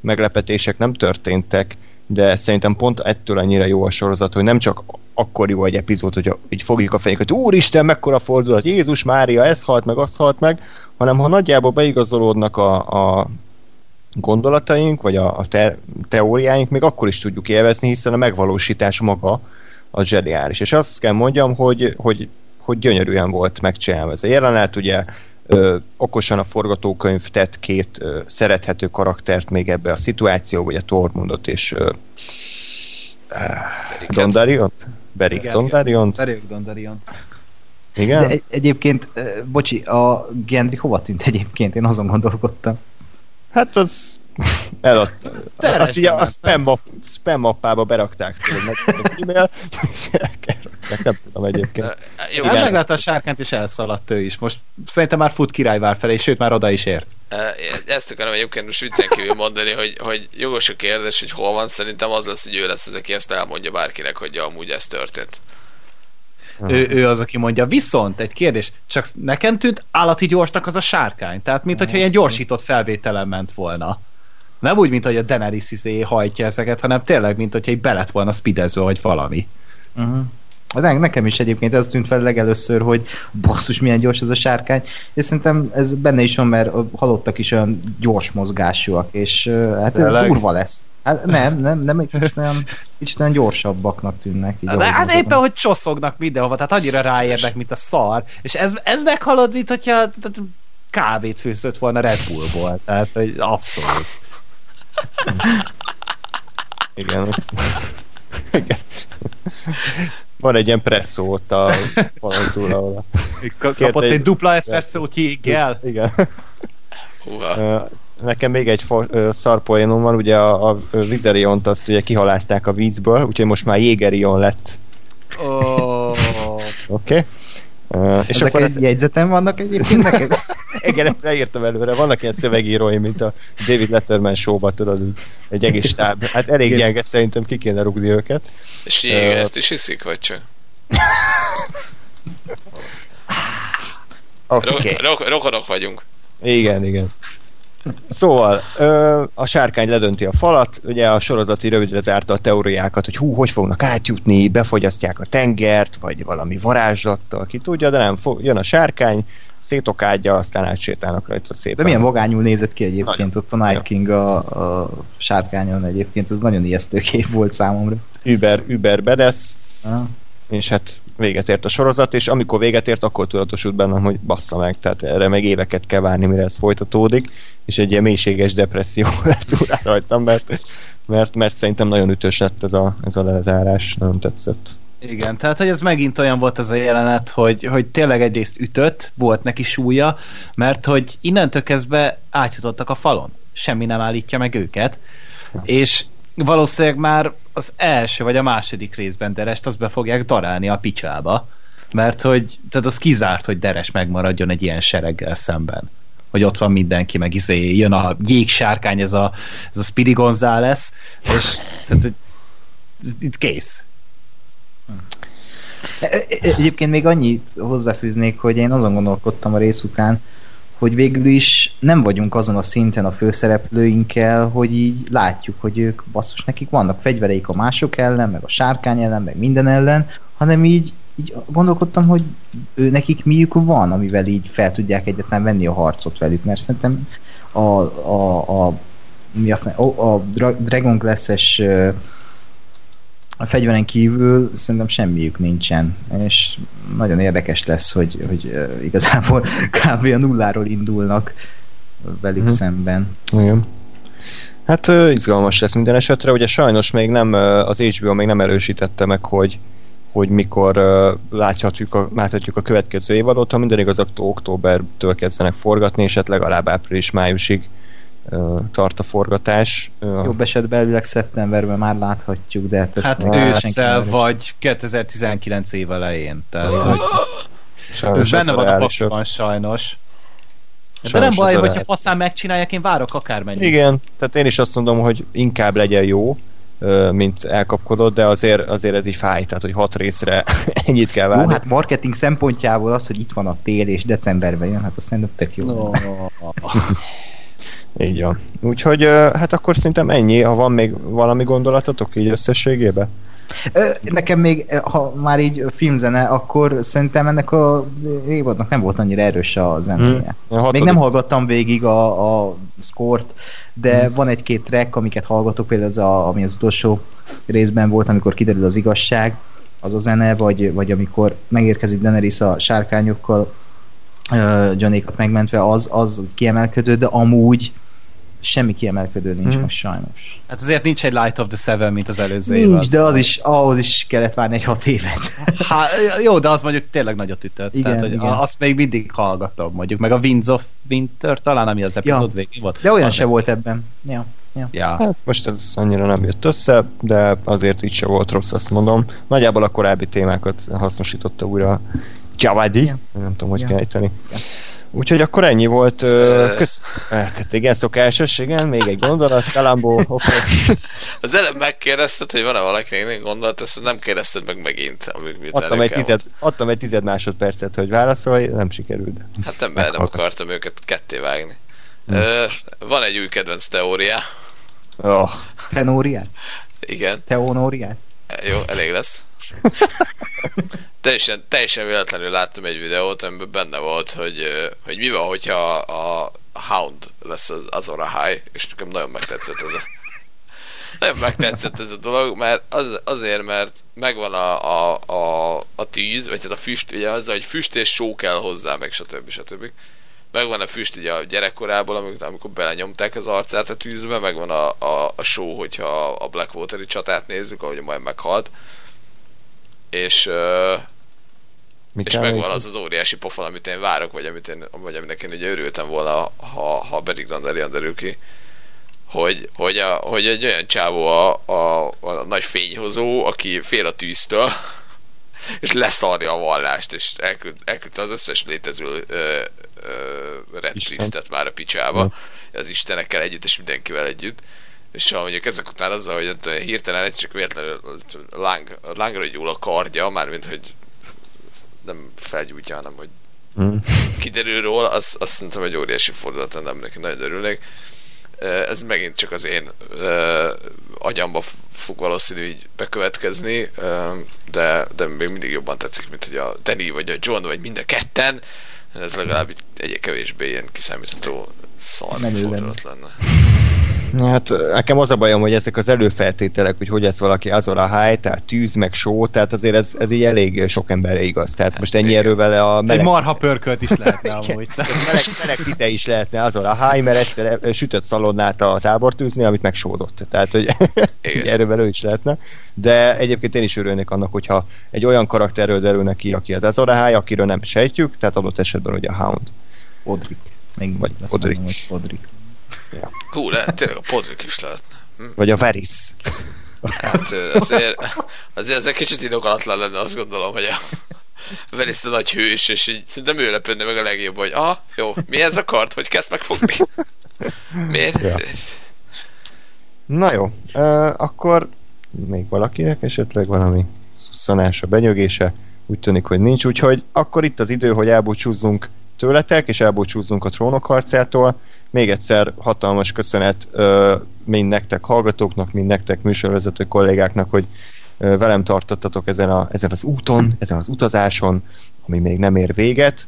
meglepetések nem történtek, de szerintem pont ettől annyira jó a sorozat, hogy nem csak akkor jó egy epizód, hogy így fogjuk a fejünket, hogy úristen, mekkora fordulat, Jézus Mária, ez halt meg, az halt meg, hanem ha nagyjából beigazolódnak a, a gondolataink, vagy a, a te, teóriáink, még akkor is tudjuk élvezni, hiszen a megvalósítás maga a zseniális. És azt kell mondjam, hogy, hogy, hogy gyönyörűen volt megcsinálva ez a jelenet, ugye ö, okosan a forgatókönyv tett két ö, szerethető karaktert még ebbe a szituációba, vagy a Tormundot és ö, Beriket. Dondariont? Berik Dondariont? Berik Dondariont. Igen? De egy, egyébként, bocsi, a Gendry hova tűnt egyébként? Én azon gondolkodtam. Hát az Teljesen Azt így a spam, map, spam mappába berakták tőle meg e-mail, és elrakták, nem tudom egyébként. Jó, Hát meglátta a sárkányt, és elszaladt ő is. Most szerintem már fut királyvár felé, sőt már oda is ért. ö, ezt akarom egyébként most viccen kívül mondani, hogy, hogy jogos a kérdés, hogy hol van, szerintem az lesz, hogy ő lesz az, aki ezt elmondja bárkinek, hogy amúgy ez történt. Ő, ő az, aki mondja. Viszont egy kérdés, csak nekem tűnt állati gyorsnak az a sárkány. Tehát, mint hogyha ilyen gyorsított felvételen ment volna. Nem úgy, mint hogy a Daenerys izé hajtja ezeket, hanem tényleg, mint hogyha belet volna speedezve, vagy valami. Uh-huh. De nekem is egyébként ez tűnt fel legelőször, hogy basszus, milyen gyors ez a sárkány, és szerintem ez benne is van, mert a halottak is olyan gyors mozgásúak, és hát ez durva lesz. Hát nem, nem, nem, egy kicsit olyan, kicsit olyan gyorsabbaknak tűnnek. Így, De hát éppen, hogy csoszognak mindenhova, tehát annyira ráérnek, mint a szar. És ez, ez meghalod, mint hogyha kávét főzött volna Red Bullból. Tehát, hogy abszolút. Igen, az... Igen. Van egy ilyen presszó ott a falon túl, ahol a... Kapott egy egy- dupla eszpresszót jéggel. Igen. Ö, Nekem még egy szarpoénom van, ugye a, a Vizeriont azt ugye kihalázták a vízből, úgyhogy most már Jégerion lett, Oh. oké? Okay? És Ezek akkor egy jegyzetem vannak egyébként neked? [laughs] igen, ezt leírtam előre, vannak ilyen szövegírói, mint a David Letterman show tudod, egy egész stáb. Hát elég gyenge, szerintem ki kéne rúgni őket. És Jéger ezt is hiszik, vagy csak? [laughs] Oké. Ro- Okay. ro- rokonok vagyunk. Igen, igen. Szóval, a sárkány ledönti a falat, ugye a sorozati rövidre zárta a teóriákat, hogy hú, hogy fognak átjutni, befogyasztják a tengert, vagy valami varázslattal, ki tudja, de nem, fog, jön a sárkány, szétokádja, aztán átsétálnak rajta szépen. De milyen vagányul nézett ki egyébként Nagyon. ott a Night. King a, a sárkányon egyébként, ez nagyon ijesztő kép volt számomra. Über, über bedesz, Ah. és hát véget ért a sorozat, és amikor véget ért, akkor tudatosult bennem, hogy bassza meg, tehát erre meg éveket kell várni, mire ez folytatódik, és egy ilyen mélységes depresszió [laughs] lett túl rajtam, mert, mert, mert szerintem nagyon ütős lett ez a, ez a lezárás, nagyon tetszett. Igen, tehát hogy ez megint olyan volt ez a jelenet, hogy, hogy tényleg egyrészt ütött, volt neki súlya, mert hogy innentől kezdve átjutottak a falon. Semmi nem állítja meg őket, és valószínűleg már az első vagy a második részben Derest azt be fogják darálni a picsába, mert hogy tehát az kizárt, hogy Deres megmaradjon egy ilyen sereggel szemben hogy ott van mindenki, meg izé, jön a jégsárkány, ez a, ez a Speedy González, és tehát, itt kész. E- e- Egyébként még annyit hozzáfűznék, hogy én azon gondolkodtam a rész után, hogy végül is nem vagyunk azon a szinten a főszereplőinkkel, hogy így látjuk, hogy ők basszus, nekik vannak fegyvereik a mások ellen, meg a sárkány ellen, meg minden ellen, hanem így, így gondolkodtam, hogy ő nekik miük van, amivel így fel tudják egyetlen venni a harcot velük, mert szerintem a, a, a, mi a, a, a Dra- Dragon Glass-es a fegyveren kívül szerintem semmiük nincsen, és nagyon érdekes lesz, hogy, hogy igazából [laughs] kb. a nulláról indulnak velük Mhm. szemben. Igen. Hát izgalmas lesz minden esetre, ugye sajnos még nem, az HBO még nem erősítette meg, hogy hogy mikor uh, láthatjuk, a, láthatjuk a következő évadot, ha minden igaz, októbertől kezdenek forgatni, és hát legalább április-májusig uh, tart a forgatás. Uh, Jobb esetben elvileg szeptemberben már láthatjuk, de hát Hát ősszel vagy 2019 év elején. Tehát, hogy sajnos ez benne van a pakban sajnos. De Sajnos nem baj, hogyha faszán megcsinálják, én várok akármennyit. Igen, tehát én is azt mondom, hogy inkább legyen jó, mint elkapkodott, de azért, azért ez így fáj, tehát hogy hat részre [laughs] ennyit kell várni. hát marketing szempontjából az, hogy itt van a tél és decemberben jön, hát azt szerintem tök jó. No. [laughs] Így van. Úgyhogy hát akkor szerintem ennyi, ha van még valami gondolatotok így összességében? Nekem még, ha már így filmzene, akkor szerintem ennek a évadnak nem volt annyira erős a zenéje. Hmm. Még nem hallgattam végig a, a score de van egy-két track, amiket hallgatok, például az, a, ami az utolsó részben volt, amikor kiderül az igazság, az a zene, vagy, vagy amikor megérkezik Daenerys a sárkányokkal uh, Johnny-kat megmentve, az, az kiemelkedő, de amúgy semmi kiemelkedő nincs Mhm. most sajnos. Hát azért nincs egy Light of the Seven, mint az előző Nincs, évad. de az is, ahhoz is kellett várni egy hat évet. [laughs] Há, jó, de az mondjuk tényleg nagyot ütött. Igen, Tehát, hogy igen. azt még mindig hallgatom, mondjuk. Meg a Winds of Winter talán, ami az epizód Ja. végén volt. De olyan Az- se volt ebben. Ja, ja. Ja. Hát most ez annyira nem jött össze, de azért így se volt rossz, azt mondom. Nagyjából a korábbi témákat hasznosította újra Javadi, Ja. nem tudom, hogy Ja. kell ejteni. Ja. Úgyhogy akkor ennyi volt. ö, Kösz... Hát igen, szokásos, igen, még egy gondolat, Kalambó, oké. [laughs] Az előbb megkérdezted, hogy van-e valakinek gondolat, ezt nem kérdezted meg megint, amíg Adtam egy, tized, adtam egy tized másodpercet, hogy válaszolj, nem sikerült. Hát nem, mert nem akartam őket ketté vágni. Hm. Ö, van egy új kedvenc teóriá. Oh, Tenóriát? Igen, Teonóriát? jó, elég lesz. [laughs] teljesen, teljesen véletlenül láttam egy videót, amiben benne volt, hogy, hogy mi van, hogyha a Hound lesz az Azora High, és nekem nagyon megtetszett ez a nagyon megtetszett ez a dolog, mert az, azért, mert megvan a, a, a, a tűz, vagy hát a füst, ugye az, hogy füst és só kell hozzá, meg stb. stb. Megvan a füst ugye a gyerekkorából, amikor, amikor belenyomták az arcát a tűzbe, megvan a, a, a só, hogyha a Blackwateri csatát nézzük, ahogy majd meghalt. És, mi és megvan az az óriási pofon, amit én várok, vagy, amit én, vagy aminek én ugye örültem volna, ha, ha Beric Dondarrion derül ki, hogy, hogy, a, hogy egy olyan csávó a, a, a nagy fényhozó, aki fél a tűztől, [laughs] és leszarja a vallást, és elküld, elküldte az összes létező ö, ö, Red Isten. Priestet már a picsába, az istenekkel együtt, és mindenkivel együtt. És ha mondjuk ezek után azzal, hogy tudom, hirtelen egy csak véletlenül láng, lángra gyúl a kardja, mármint, hogy nem felgyújtja, hanem hogy Hm. kiderül róla, az, azt szerintem egy óriási fordulat, nem neki nagyon örülnék. Ez megint csak az én ö, agyamba fog valószínű így bekövetkezni, ö, de, de még mindig jobban tetszik, mint hogy a Danny vagy a John, vagy mind a ketten. Ez legalább egyre kevésbé ilyen kiszámítható szar fordulat lenne. Hát nekem az a bajom, hogy ezek az előfeltételek, hogy hogy lesz valaki Azora High, tehát tűz, meg só, tehát azért ez, ez így elég sok emberre igaz. Tehát most ennyi igen. erővel a Egy meleg, marha pörkölt is lehetne [laughs] amúgy. meleg, meleg tite is lehetne Azora High, mert egyszer e- sütött szalonnát a tábortűzni, amit megsózott. Tehát, hogy [laughs] erővel ő is lehetne. De egyébként én is örülnék annak, hogyha egy olyan karakterről derülne ki, aki az Azora High, akiről nem sejtjük, tehát adott esetben ugye a Hound. Podrik. Még Vagy azt Podrick. mondom, hogy Podrik. Hú, lehet, tényleg a Podrick is lehetne. Vagy a Varys. Hát azért, azért ez egy kicsit indokolatlan lenne, azt gondolom, hogy a Veris a nagy hős, és így szerintem ő lepődne meg a legjobb, hogy aha, jó, mi ez a kard, hogy kezd megfogni? Miért? Ja. Na jó, uh, akkor még valakinek esetleg valami szusszanása, benyögése, úgy tűnik, hogy nincs, úgyhogy akkor itt az idő, hogy elbúcsúzzunk tőletek, és elbúcsúzzunk a trónok harcától. Még egyszer hatalmas köszönet mind nektek hallgatóknak, mind nektek műsorvezető kollégáknak, hogy velem tartottatok ezen, a, ezen az úton, ezen az utazáson, ami még nem ér véget.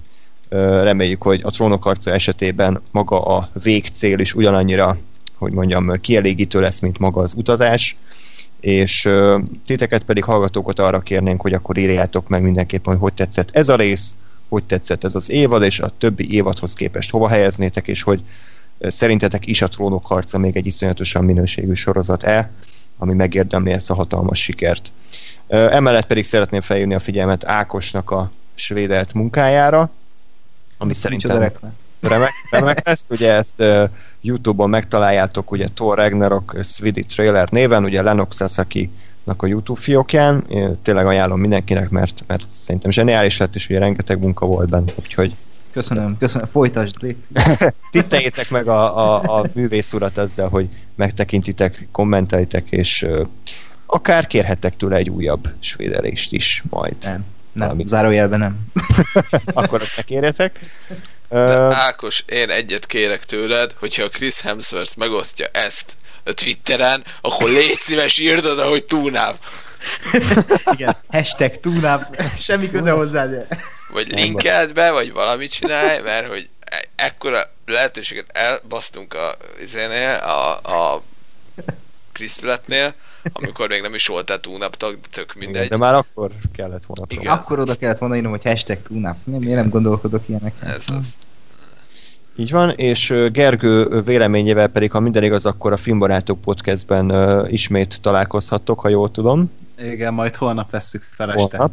Uh, reméljük, hogy a trónok harca esetében maga a végcél is ugyanannyira hogy mondjam, kielégítő lesz, mint maga az utazás, és titeket pedig hallgatókat arra kérnénk, hogy akkor írjátok meg mindenképpen, hogy hogy tetszett ez a rész, hogy tetszett ez az évad, és a többi évadhoz képest hova helyeznétek, és hogy szerintetek is a trónok harca még egy iszonyatosan minőségű sorozat-e, ami megérdemli ezt a hatalmas sikert. Emellett pedig szeretném felhívni a figyelmet Ákosnak a svédelt munkájára, ami szerintem reklám. remek, remek lesz. Ugye ezt uh, Youtube-on megtaláljátok, ugye Thor Ragnarok Swedish Trailer néven, ugye Lennox sasaki a YouTube fiókján. Én tényleg ajánlom mindenkinek, mert, mert szerintem zseniális lett, és ugye rengeteg munka volt benne, úgyhogy Köszönöm, köszönöm. Folytasd, légy [laughs] tiszteljétek meg a, a, a művész urat ezzel, hogy megtekintitek, kommentelitek, és uh, akár kérhettek tőle egy újabb svédelést is majd. Nem, nem, Valami. zárójelben nem. [laughs] Akkor azt ne kérjetek. De Uh, Ákos, én egyet kérek tőled, hogyha a Chris Hemsworth megosztja ezt a Twitteren, akkor légy szíves, írd oda, hogy túlnáv. [laughs] Igen. Hashtag túlnáp. Semmi köze hozzá, de... Vagy Nem linkeld be, vagy valamit csinálj, mert hogy e- ekkora lehetőséget elbasztunk a, izénél, a, a Chris Prattnél, amikor még nem is voltál túnap tag, de tök Igen, mindegy. de már akkor kellett volna. Igen. próbálni. Akkor oda kellett volna írnom, hogy hashtag túnap. Nem, én nem gondolkodok ilyenek. Ez az. Így van, és Gergő véleményével pedig, ha minden igaz, akkor a Filmbarátok podcastben ismét találkozhattok, ha jól tudom. Igen, majd holnap vesszük fel este.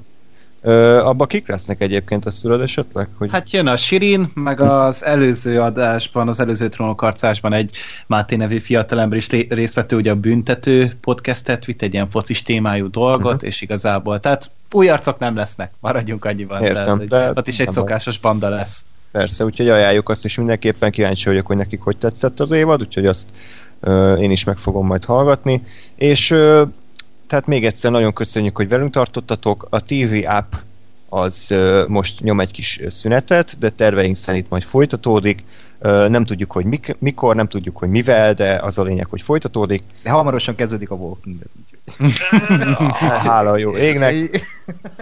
Ö, abba kik lesznek egyébként, azt tudod esetleg? Hogy... Hát jön a Sirin, meg az előző adásban, az előző trónok arcásban egy Máté nevű fiatalember is részt vett, ugye a büntető podcastet vitt, egy ilyen focis témájú dolgot, uh-huh. és igazából, tehát új arcok nem lesznek, maradjunk annyiban. Értem, tehát, de ott is egy szokásos banda lesz. Persze, úgyhogy ajánljuk azt, és mindenképpen kíváncsi vagyok, hogy nekik hogy tetszett az évad, úgyhogy azt ö, én is meg fogom majd hallgatni. És ö, tehát még egyszer nagyon köszönjük, hogy velünk tartottatok. A TV app az most nyom egy kis szünetet, de terveink szerint majd folytatódik. Nem tudjuk, hogy mik, mikor, nem tudjuk, hogy mivel, de az a lényeg, hogy folytatódik. De hamarosan kezdődik a Walking Dead. [laughs] Hála a jó égnek.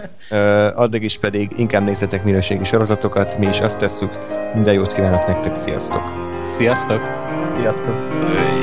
[laughs] Addig is pedig inkább nézzetek minőségi sorozatokat, mi is azt tesszük. Minden jót kívánok nektek, sziasztok! Sziasztok! Sziasztok!